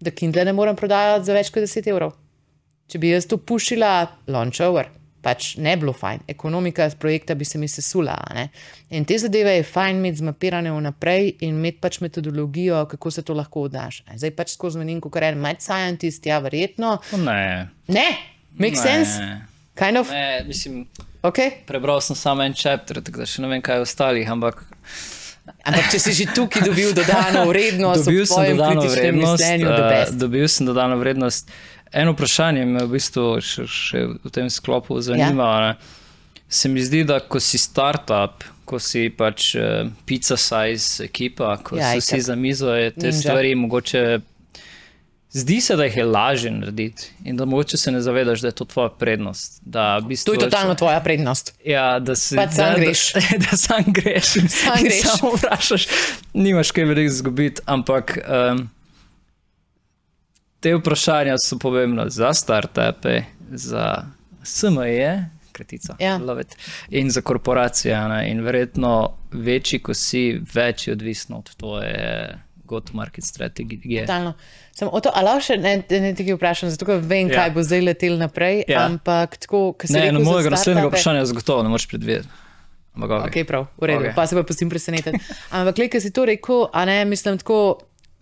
Da Kindle ne morem prodajati za več kot 10 evrov. Če bi jaz to pušila, launch over. Pač ne bilo fajn, ekonomika projekta bi se mi sesula. a Ne? In te zadeve je fajn imeti zmapirane vnaprej in imeti pač metodologijo, kako se to lahko oddaš. A Zdaj pač skozi menim, kot rečem, med scientist, ja, verjetno. Ne. Ne, make ne. sense. Kind of. Ne, mislim, Okay. prebral sem samo en chapter, tako da še ne vem, kaj je ostalih, ampak Ampak če si že tukaj dobil dodano vrednost, dobil sem dodano vrednost. best. dobil sem dodano vrednost. Eno vprašanje me v bistvu še, še v tem sklopu zanima. Ja. Se mi zdi, da ko si startup, ko si pač uh, pizza size ekipa, ko Ja, so vsi za mizo, je te Ninja. stvari mogoče. Zdi se, da jih je lažje narediti in da mogoče se ne zavedaš, da je to tvoja prednost. Da v To bistvu je totalno tvoja prednost. Ja, da si Pač sam da, greš. Da, da sam greš. Sam greš. Samo vprašaš, nimaš kaj veliko izgubiti. Ampak um, te vprašanja so pomembna za startupe, za SME, kratica, Ja. love it, in za korporacije. Ne? In verjetno večji, ko si, več je odvisno od tvoje go-to-market strategije. Totalno. Sem o to, ali lahko še ne, ne nekaj vprašam, zato ker vem, Ja. kaj bo zdaj letel naprej. Ja. Ampak tako, ker se Ne, rekel no, mojega naslednjega vprašanja zagotovo ne moreš predvideti. Ampak, okay. Ok, prav, v redu, okay. pa se pa pustim presenetiti. Ampak, le, ki si to rekel, a ne, mislim tako.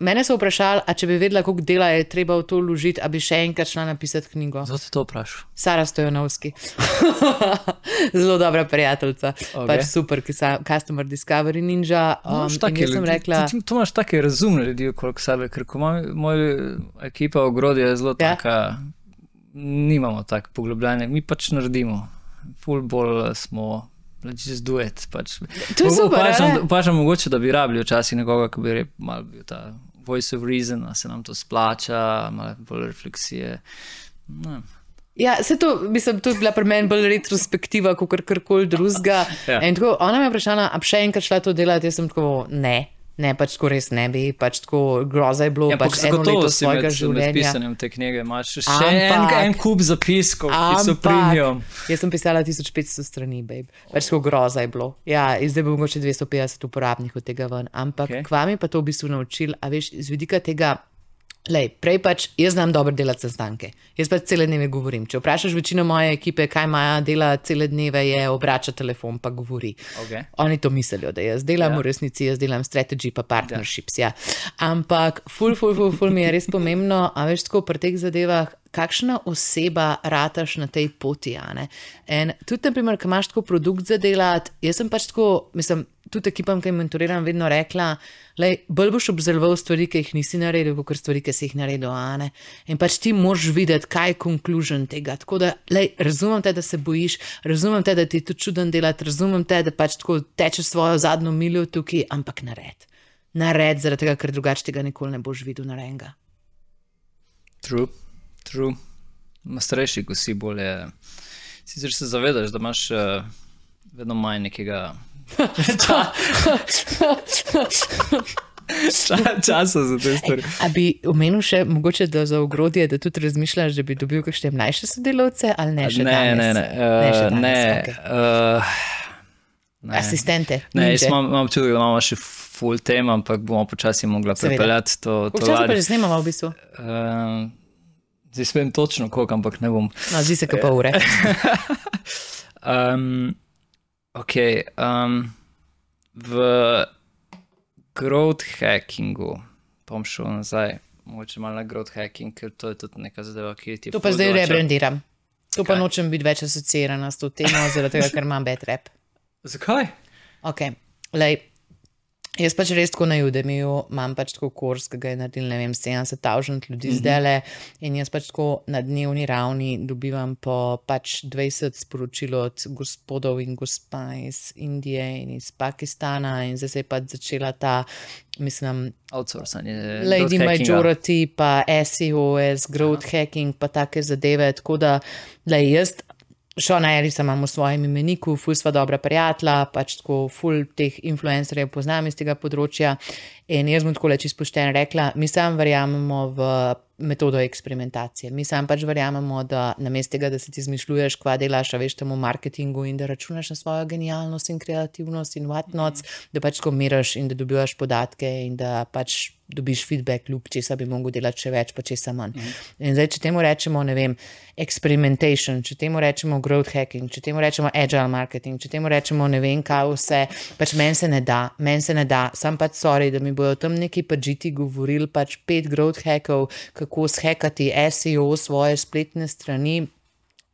Mene so vprašali, a če bi vedela, koliko dela je treba v to vložiti, a bi še enkrat šla napisati knjigo. Zato te to vprašam. Sara Stojanovski. Zelo dobra prijateljica. Ok. Okay. Pač super, ki sa Customer Discovery Ninja. Um, in take sem rekla, ti, ti, tu imaš take razumne ljudi okrog sebe, ker moja ekipa v Grodi je zelo Ja. taka, nimamo tako poglobljene, mi pač naredimo. Full bolj smo. Just do it. Pač. To je super? Opažam, opažam mogoče, da bi rabili včasih nekoga, ki bi re- malo bil ta voice of reason, se nam to splača, malo bolj refleksije. Ne. Ja, se to, mislim, to je bila pri meni bolj retrospektiva, kot kar koli drugega. Ja. In tako, ona me je vprašala, a še enkrat šla to delati, jaz sem tako, ne. Ne, pač tako res ne bi, pač tako groza je bilo, Ja, pač eno leto svojega med, med življenja. pisanjem te knjige imaš še en, Ampak- en kup zapiskov, ki so premium. jaz sem pisala 1500 strani, babe. Pač tako groza je bilo. Ja, zdaj bo mogoče 250 uporabnikov tega ven. Ampak okay. k vam je pa to v bistvu naučil, a veš, z vidika tega. Lej, prej pač jaz znam dobro delati sestanke. Jaz pač cele dneve govorim. Če vprašaš večino moje ekipe, kaj imajo dela cele dneve, je obrača telefon pa govori. Okay. Oni to mislijo, da jaz delam Ja. ja. v resnici, jaz delam strategy pa partnerships. Ja. Ampak, ful, ful, ful, ful mi je res pomembno, a veš, tako pri teh zadevah, kakšna oseba rataš na tej poti. In tudi, naprimer, ko imaš tako produkt za delati, jaz sem pač tako, mislim, tudi ekipam, ki jim mentoriram, vedno rekla, da bolj boš obzoroval stvari, ki jih nisi naredil, kot stvari, ki si jih naredil. In pač ti moraš videti, kaj je konkluzion tega. Tako da, lej, razumem te, da se bojiš, razumem te, da ti je to čuden delati, razumem te, da pač tako tečeš svojo zadnjo miljo tukaj, ampak nared. Nared, zaradi tega, ker drugače tega nikoli ne boš videl narenga. True, true. Ma starejši, ko si bolje. Sicer se zavedaš, da imaš uh, vedno manj nekega ča, ča, časa za te stvari. A bi omenil še, mogoče da za ogrodje, da tudi razmišljaš, da bi dobil kakšne mlajše sodelavce ali ne? Ne, danes? ne, ne. ne, Uh, danes, ne, okej. uh, ne. Asistente. Ne, jaz imam, imam čudo, da imamo še full tem, ampak bomo počasi Seveda. prepeljati to, Koliko časa pa že snemamo v bistvu? Uh, zdaj spem točno koliko, ampak ne bom. No, zdi se, kot pa ure. Um, ok. Um, v growth hackingu, pa bom šel nazaj, mogoče malo na growth hacking, ker to je tudi neka zadeva, ki ti je. To pa zdaj domača. rebrandiram. To pa Kaj? nočem biti več asociirana s to temo, zaradi tega, ker imam bad rep. Zakaj? Okay. Lej, jaz pač res tako na Udemiju imam pač tako kurs, ki ga je naredil, ne vem, 70.000 ljudi mm -hmm. zdaj le in jaz pač tako na dnevni ravni dobivam po pač 20 sporočil od gospodov in gospa iz Indije in iz Pakistana in zdaj se je pač začela ta, mislim, Outsourcing. Lady Majority, pa SEOS, growth hacking, pa take zadeve. Tako da, lej, jaz, Šona Elisa imam v svojem imeniku, ful sva dobra prijatelja, pač tako ful teh influencerjev poznam iz tega področja. In jaz bom tako le čisto pošteno rekla, mi sam verjamemo v metodo eksperimentacije. Mi sam pač verjamemo, da namesto tega, da se ti zmišljuješ, kva delaš, a veš temu marketingu in da računaš na svojo genialnost in kreativnost in whatnot, da pač ko miraš in da dobivaš podatke in da pač dobiš feedback, ljub, česa bi mogel delati še več, pa česa manj. In zdaj, če temu rečemo, ne vem, experimentation, če temu rečemo growth hacking, če temu rečemo agile marketing, če temu rečemo ne vem kaj vse, pač meni se ne da, meni se ne da, sam pač sorry, da mi bojo tam neki pačiti govorili pač pet growth hackov, kako shekati SEO svoje spletne strani.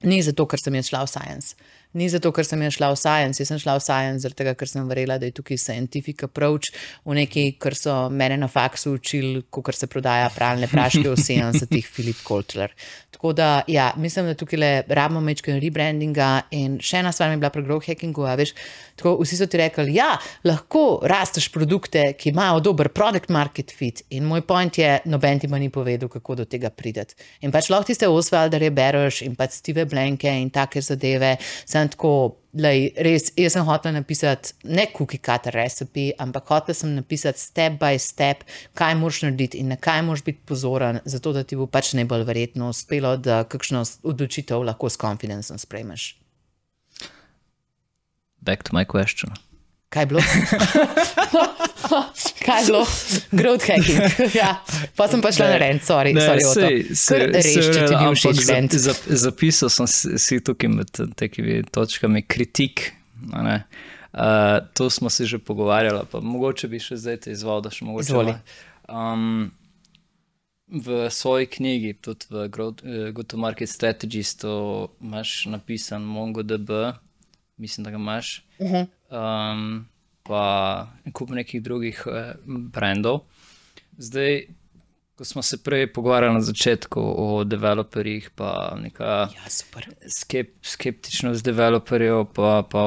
Ni zato, ker sem jaz šla v science. Ni zato, ker sem jaz šla v science. Jaz sem šla v science, zaradi tega, ker sem verjela, da je tukaj scientific approach v neki, kar so mene na faksu učili, ko se prodaja pralne praške v 70-ih, Filip Koltler. Tako da, ja, mislim, da tukaj le rabimo mečken rebrandinga in še ena stvar mi je bila pri growth hackingu, a veš, tako vsi so ti rekli, ja, lahko rasteš produkte, ki imajo dober product market fit in moj point je, noben ti pa ni povedal, kako do tega prideti. In pač lahko tiste Osvaldarje bereš in pač Steve Blanke in take zadeve, sem tako, lej, res, jaz sem hotel napisati ne cookie cutter recipe, ampak hotel sem napisati step by step, kaj moraš narediti in na kaj moraš biti pozoren, zato da ti bo pač najbolj verjetno uspelo, da kakšno odločitev lahko s confidencem sprejmeš. Back to my question. Kaj je bilo? Kaj je bilo? Growth hacking. ja. Pa sem pa šla na rent, sorry, Ne, sorry, Oto. sej- sej- Kar Reš, sej če ti ni všeč ampak za- rent. za- Zapisal sem si, tukaj med takimi točkami kritik. ne. Uh, to smo se že pogovarjali, pa mogoče bi še zdaj te izval, da še mogoče. Izvoli. Um, v svoji knjigi, tudi v Growth- eh, Go to Market Strategies, to imaš napisan MongoDB, mislim, da ga imaš. Uh -huh. um, pa en kup nekih drugih eh, brandov. Zdaj, ko smo se prej pogovarjali na začetku o developerjih, pa neka Ja, super. skep, skeptičnost developerjev, pa, pa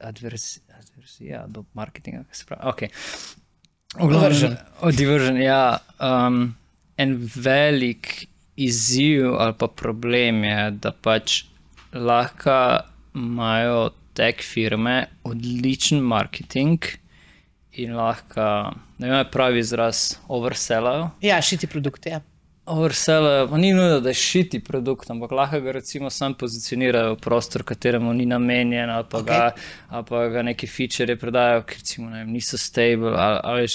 advers, adversija do marketinga, kaj se pravi. Okay. Diversion. O diversion, ja. Um, en velik izziv ali pa problem je, da pač lahko imajo tech firme odličen marketing in lahko, ne vem, pravi izraz, oversellajo. Ja, šiti produkte. Ja. Oversell, pa ni nujno, da je šiti produkt, ampak lahko ga recimo sam pozicionirajo v prostor, kateremu ni namenjen, ali pa, okay. ga, ali pa ga neki feature prodajo, ki recimo, vem, niso stable. Ali, ali,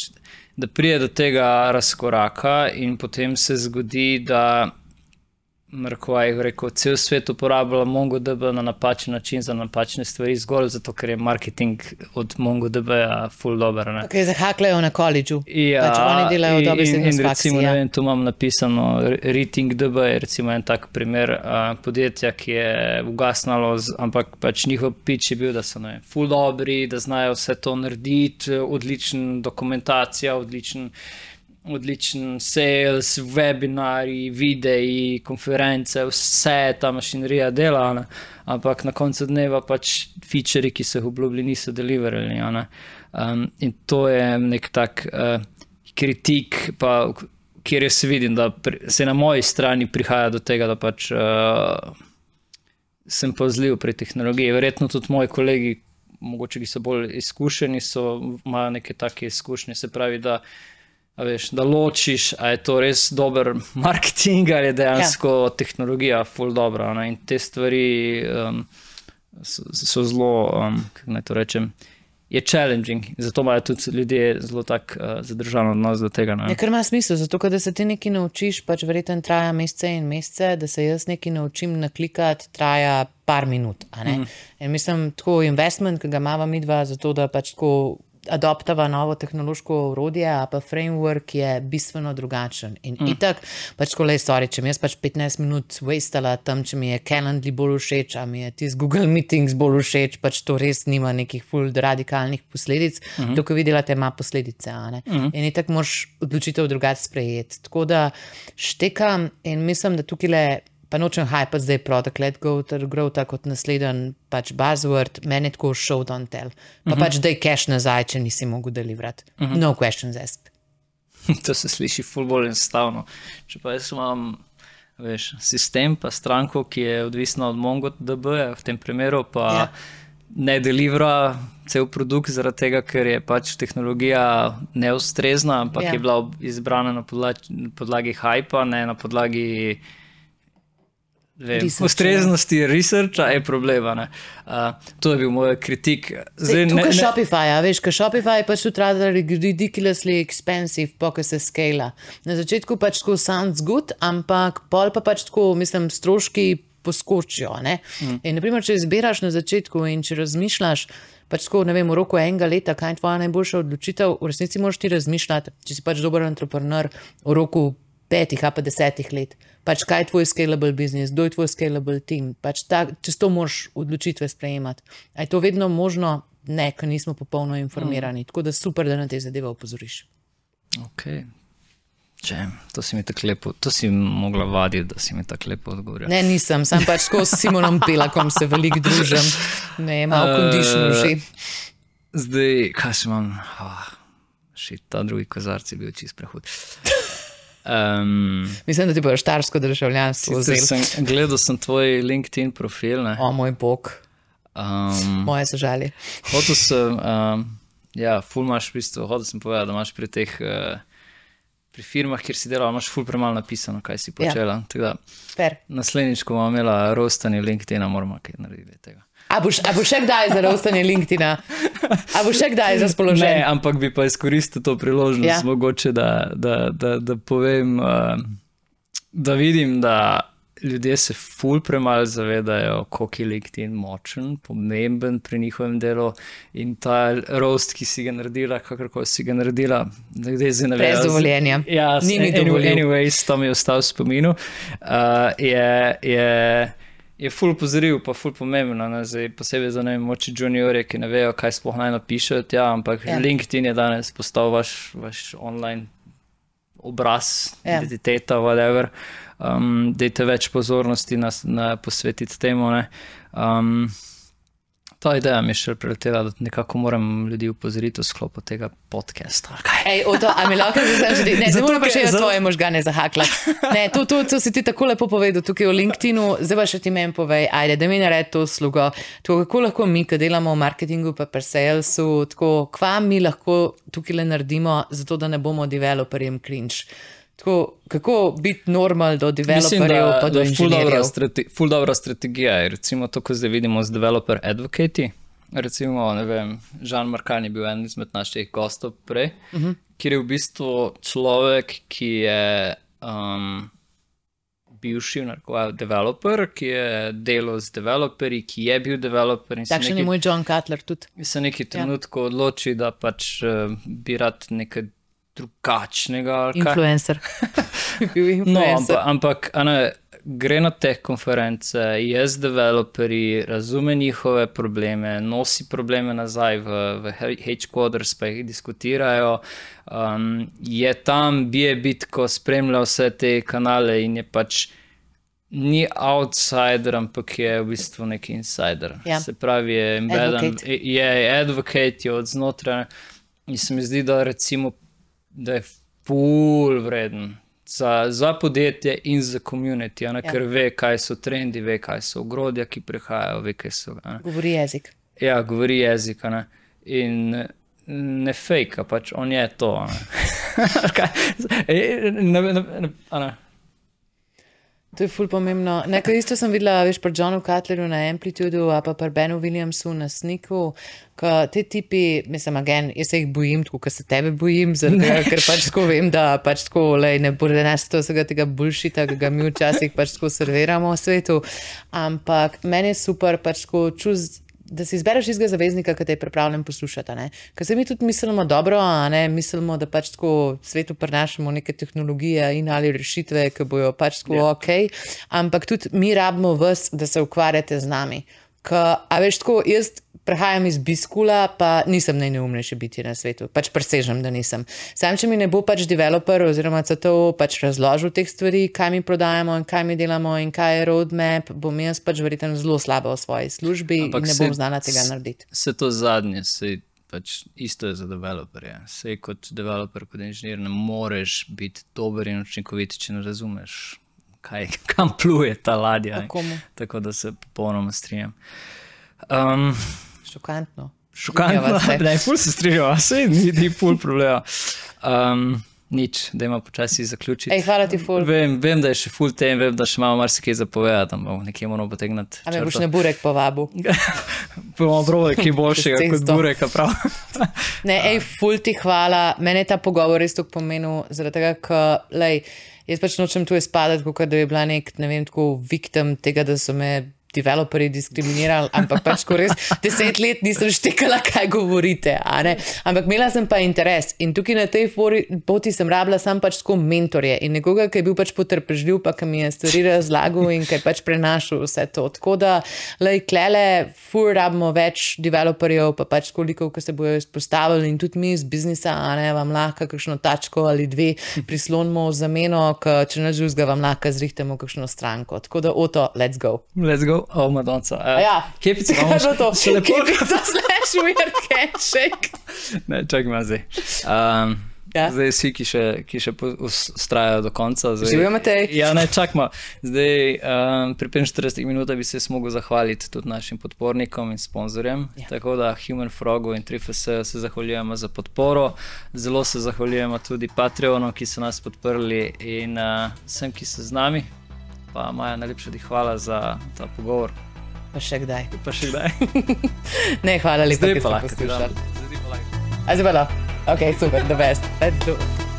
da pride do tega razkoraka in potem se zgodi, da Mrkvaj rekel, cel svet uporablja MongoDB na napačen način za napačne stvari, zgolj zato, ker je marketing od MongoDB-ja full dober. ne. Okay, zahaklajo na koledžu. Ja, pač oni delajo in- dobre stvari. recimo, ne vem, tu imam napisano Rating DB, je recimo en tak primer uh, podjetja, ki je ugasnalo, z, ampak pač njihov pitch je bil, da so vem, full dobri, da znajo vse to narediti, odlična dokumentacija, odličen. Odličen sales, webinari, videi, konference, vse ta mašinerija dela, ne? ampak na koncu dneva pač feature, ki so jih obljubili, niso ne. Um, in to je nek tak uh, kritik, pa, kjer jaz vidim, da pri, se na moji strani prihaja do tega, da pač uh, sem pozljiv pri tehnologiji. Verjetno tudi moji kolegi, mogoče ki so bolj izkušeni, so, imajo neke take izkušnje. Se pravi, da, a veš, da ločiš, ali je to res dober marketing ali je dejansko ja. tehnologija full dobra. Ne? In te stvari um, so, so zelo, um, kako naj to rečem. Je challenging, zato imajo tudi ljudje zelo tak uh, zadržan odnos do tega. ne. Ja, kar ima smisel, zato da se ti nekaj naučiš, pač verjetno traja mesece in mesece, da se jaz nekaj naučim naklikati, traja par minut. ne. In mislim, tako investment, ki ga imamo mi dva, zato da pač tako adoptava novo tehnološko urodje, a pa framework je bistveno drugačen. In mm. itak, pač ko le stvari, če mi jaz pač 15 minut wastala tam, če mi je Calendly bolj všeč, a mi je tisti Google Meetings bolj všeč, pač to res nima nekih ful radikalnih posledic, mm -hmm. to, ko vi delate, ima posledice. Mm -hmm. In itak moraš odločitev drugače sprejeti. Tako da štekam in mislim, da tukaj le pa nočem hype, zdaj product let go, ter grow tako kot naslednji pač buzzword, meni tako show don't tell. Pa uh mhm. -huh. pač daj cash nazaj, če nisi mogel deliverati. Uh mhm. -huh. No questions asked. to se sliši ful bolj enostavno. Če pa jaz imam veš, sistem, pa stranko, ki je odvisna od MongoDB, v tem primeru pa. Ja. Ne delivera cel produkt, zaradi tega, ker je pač tehnologija neustrezna, ampak yeah. Ja. je bila izbrana na podlagi, podlagi hypa, ne na podlagi ustreznosti researcha je problem. Uh, to je bil moj kritik. Zdaj, Zdaj, ne, ne, Shopify, a veš, kaj Shopify je pač tudi ridiculously expensive, pokaj se skala. Na začetku pač tako sounds good, ampak pol pa pač tako, mislim, stroški poskočijo. Mm. In, naprimer, če izbiraš na začetku in če razmišljaš, pač tako, ne vem, v roku enega leta, kaj je tvoja najboljša odločitev, v resnici moraš ti razmišljati, če si pač dober entrepreneur v roku petih, a pa desetih let pač kaj je tvoj scalable business, kdo je tvoj scalable team. Pač ta, čez to moš odločitve sprejemati. Je to vedno možno? Ne, ker nismo popolno informirani. Mm. Tako da super, da na te zadeve opozoriš. Okay. Če, to si mi tako lepo, to si mogla vaditi, da si mi tako lepo odgovorila. Ne, nisem, sem pač tako s Simonom Pelakom se veliko družim, ne, malo uh, kondišno že. Zdaj, kaj sem imel, oh, še ta drugi kozarci bil čist prehod. Um, Mislim, da ti boš štarsko državljanstvo vzel. Gledal sem tvoj LinkedIn profil. Ne? O moj bog. Um, Moje so žalje. Hotel sem, um, ja, ful imaš v bistvu, hotel sem povedati, da imaš pri teh. Uh, Pri firmah, kjer si delal, imaš ful premalo napisano, kaj si ja. počela. Ja. Naslednjič, ko bomo imeli rostanje LinkedIn, moramo kaj narediti tega. A boš, a boš še kdaj za rostanje LinkedIn? A boš še kdaj za spoločenje? Ne, ampak bi pa izkoristil to priložnost, ja. mogoče, da, da, da, da povem, uh, da vidim, da ljudje se ful premalo zavedajo, koliko je LinkedIn močen, pomemben pri njihovem delu in ta rost, ki si ga naredila, kakorkoli si ga naredila, da je zdaj na vrhu. Brez dovoljenja. Ja, ni mi dovoljenja. Anyways, to mi je ostalo v spominu. Uh, je, je, je ful pozoril, pa ful pomembno. Ne? Zdaj, posebej za ne moči juniorje, ki ne vejo, kaj sploh naj napišejo. Ja, ampak ja. LinkedIn je danes postal vaš, vaš online obraz, ja. identiteta, whatever. Um, Dajte več pozornosti na, na posvetiti temu. Um, Ta ideja mi je še preletela, da nekako moram ljudi upozoriti v sklopu tega podcasta. Ej, to, a mi lahko zdaj že ne, ne morem še za tvoje možgane zahaklati. Ne, to, to, to si ti tako lepo povedal tukaj v LinkedInu, zdaj pa še ti meni povej, ajde, da mi naredi to uslugo. Tako, kako lahko mi, ki delamo v marketingu, pa pri salesu, tako, kva mi lahko tukaj le naredimo, zato da ne bomo developerjem cringe. Tako, kako biti normalen do developerjev, pa do inženirjev? Ful dobra strategija je, recimo to, ko zdaj vidimo z developer advocati. Recimo, ne vem, Žan Markan je bil en izmed naših gostov prej, uh mhm. -huh. kjer je v bistvu človek, ki je um, bivši developer, ki je delal z developerji, ki je bil developer. Takšen je moj John Cutler tudi. Se neki trenutku ja. odloči, da pač uh, bi rad nekaj drugačnega. Influencer. no, ampak, ampak ne, gre na te konference, je z developerji, razume njihove probleme, nosi probleme nazaj v, v HQuadrs, pa jih diskutirajo. Um, je tam, bije bitko, spremlja vse te kanale in je pač. Ni outsider, ampak je v bistvu neki insider. Ja. Se pravi, je embeden, je advocate, je od znotraj. In se mi zdi, da recimo da je full vreden za, za podjetje in za komunity, ja. ker ve, kaj so trendi, ve, kaj so ogrodja, ki prihajajo, ve, kaj so. Ne. Govori jezik. Ja, govori jezik. Ne. In ne fake, pač on je to. ne, ne, ne, ne, To je ful pomembno. Nekaj isto sem videla, veš, pri Johnu Cutlerju na Amplitudu, a pa pri Benu Williamsu na Sniku, ko te tipi, mislim, agen, jaz se jih bojim, tako kot se tebe bojim, tega, ker pač tako vem, da pač tako, lej, ne bo res to vsega tega bulšita, ki ga mi včasih pač tako serviramo v svetu. Ampak meni je super pač tako čuz da si izbereš istega zaveznika, ki te je pripravljen poslušati. Ker se mi tudi mislimo dobro, ne mislimo, da pač tako svetu prenašamo neke tehnologije in ali rešitve, ki bojo pač tako yeah. ok, ampak tudi mi rabimo vas, da se ukvarjate z nami. Ka, a veš, tako jaz prehajam iz biskula, pa nisem najneumnejši biti na svetu, pač presežem, da nisem. Sam, če mi ne bo pač developer oziroma CTO pač razložil teh stvari, kaj mi prodajamo in kaj mi delamo in kaj je roadmap, bom jaz pač verjetno zelo slabo v svoji službi Ampak in ne bom znala tega narediti. Se to zadnje, se pač isto je za developerje. Se kot developer, kot inženir, ne moreš biti dober in učinkovit, če ne razumeš kaj, kam pluje ta ladja. Tako da se popolnoma strinjam. Um, Šokantno. Šokantno, da je ful se strinjal, vse ni, ni ful problema. Um, Nič, da ima počasi zaključiti. Ej, hvala ti, ful. Vem, vem, da je še ful tem, vem, da še imamo marsikaj zapovedati, bomo nekje moramo potegnati. A me boš ne burek povabil. bomo broj, ki boljšega kot burek, prav. ne, ej, ful ti hvala. Mene je ta pogovor res tako pomenil, zaradi tega, ker, lej, Jaz pač nočem tu izpadati, kot da bi bila nek, ne vem, tako viktim tega, da so me developerji diskriminirali, ampak pač ko res deset let nisem štekala, kaj govorite. Ampak imela sem pa interes in tukaj na tej poti sem rabila sam pač tako mentorje in nekoga, ki je bil pač potrpežljiv, pa ki mi je stvari razlagal in ki je pač prenašal vse to. Tako da, lej, klele, fur rabimo več developerjev, pa pač koliko, ki se bojo izpostavili in tudi mi iz biznisa, a ne vam lahko kakšno tačko ali dve prislonimo v zameno, če ne žuzga vam lahko zrihtemo kakšno stranko. Tako da, oto, let's go. Let's go oh, Madonca. Uh, ja, kepica, kaj je to? Še lepo. Kepica, slash, weird handshake. ne, čakaj, ima zdaj. Um, ja. Zdaj vsi, ki še, ki še ustrajajo do konca. Živimo te. Ja, ne, čakaj. Zdaj, um, pri 45 minutah bi se mogel zahvaliti tudi našim podpornikom in sponzorjem. Ja. Tako da Human Frogu in 3FS se zahvaljujemo za podporo. Zelo se zahvaljujemo tudi Patreonu, ki so nas podprli in uh, vsem, ki so z nami pa Maja, najlepša ti hvala za ta pogovor. Pa še kdaj. Pa še kdaj. ne, hvala lepa, da ste poslušali. Zdaj pa lahko. Ok, super, the best. Let's do it.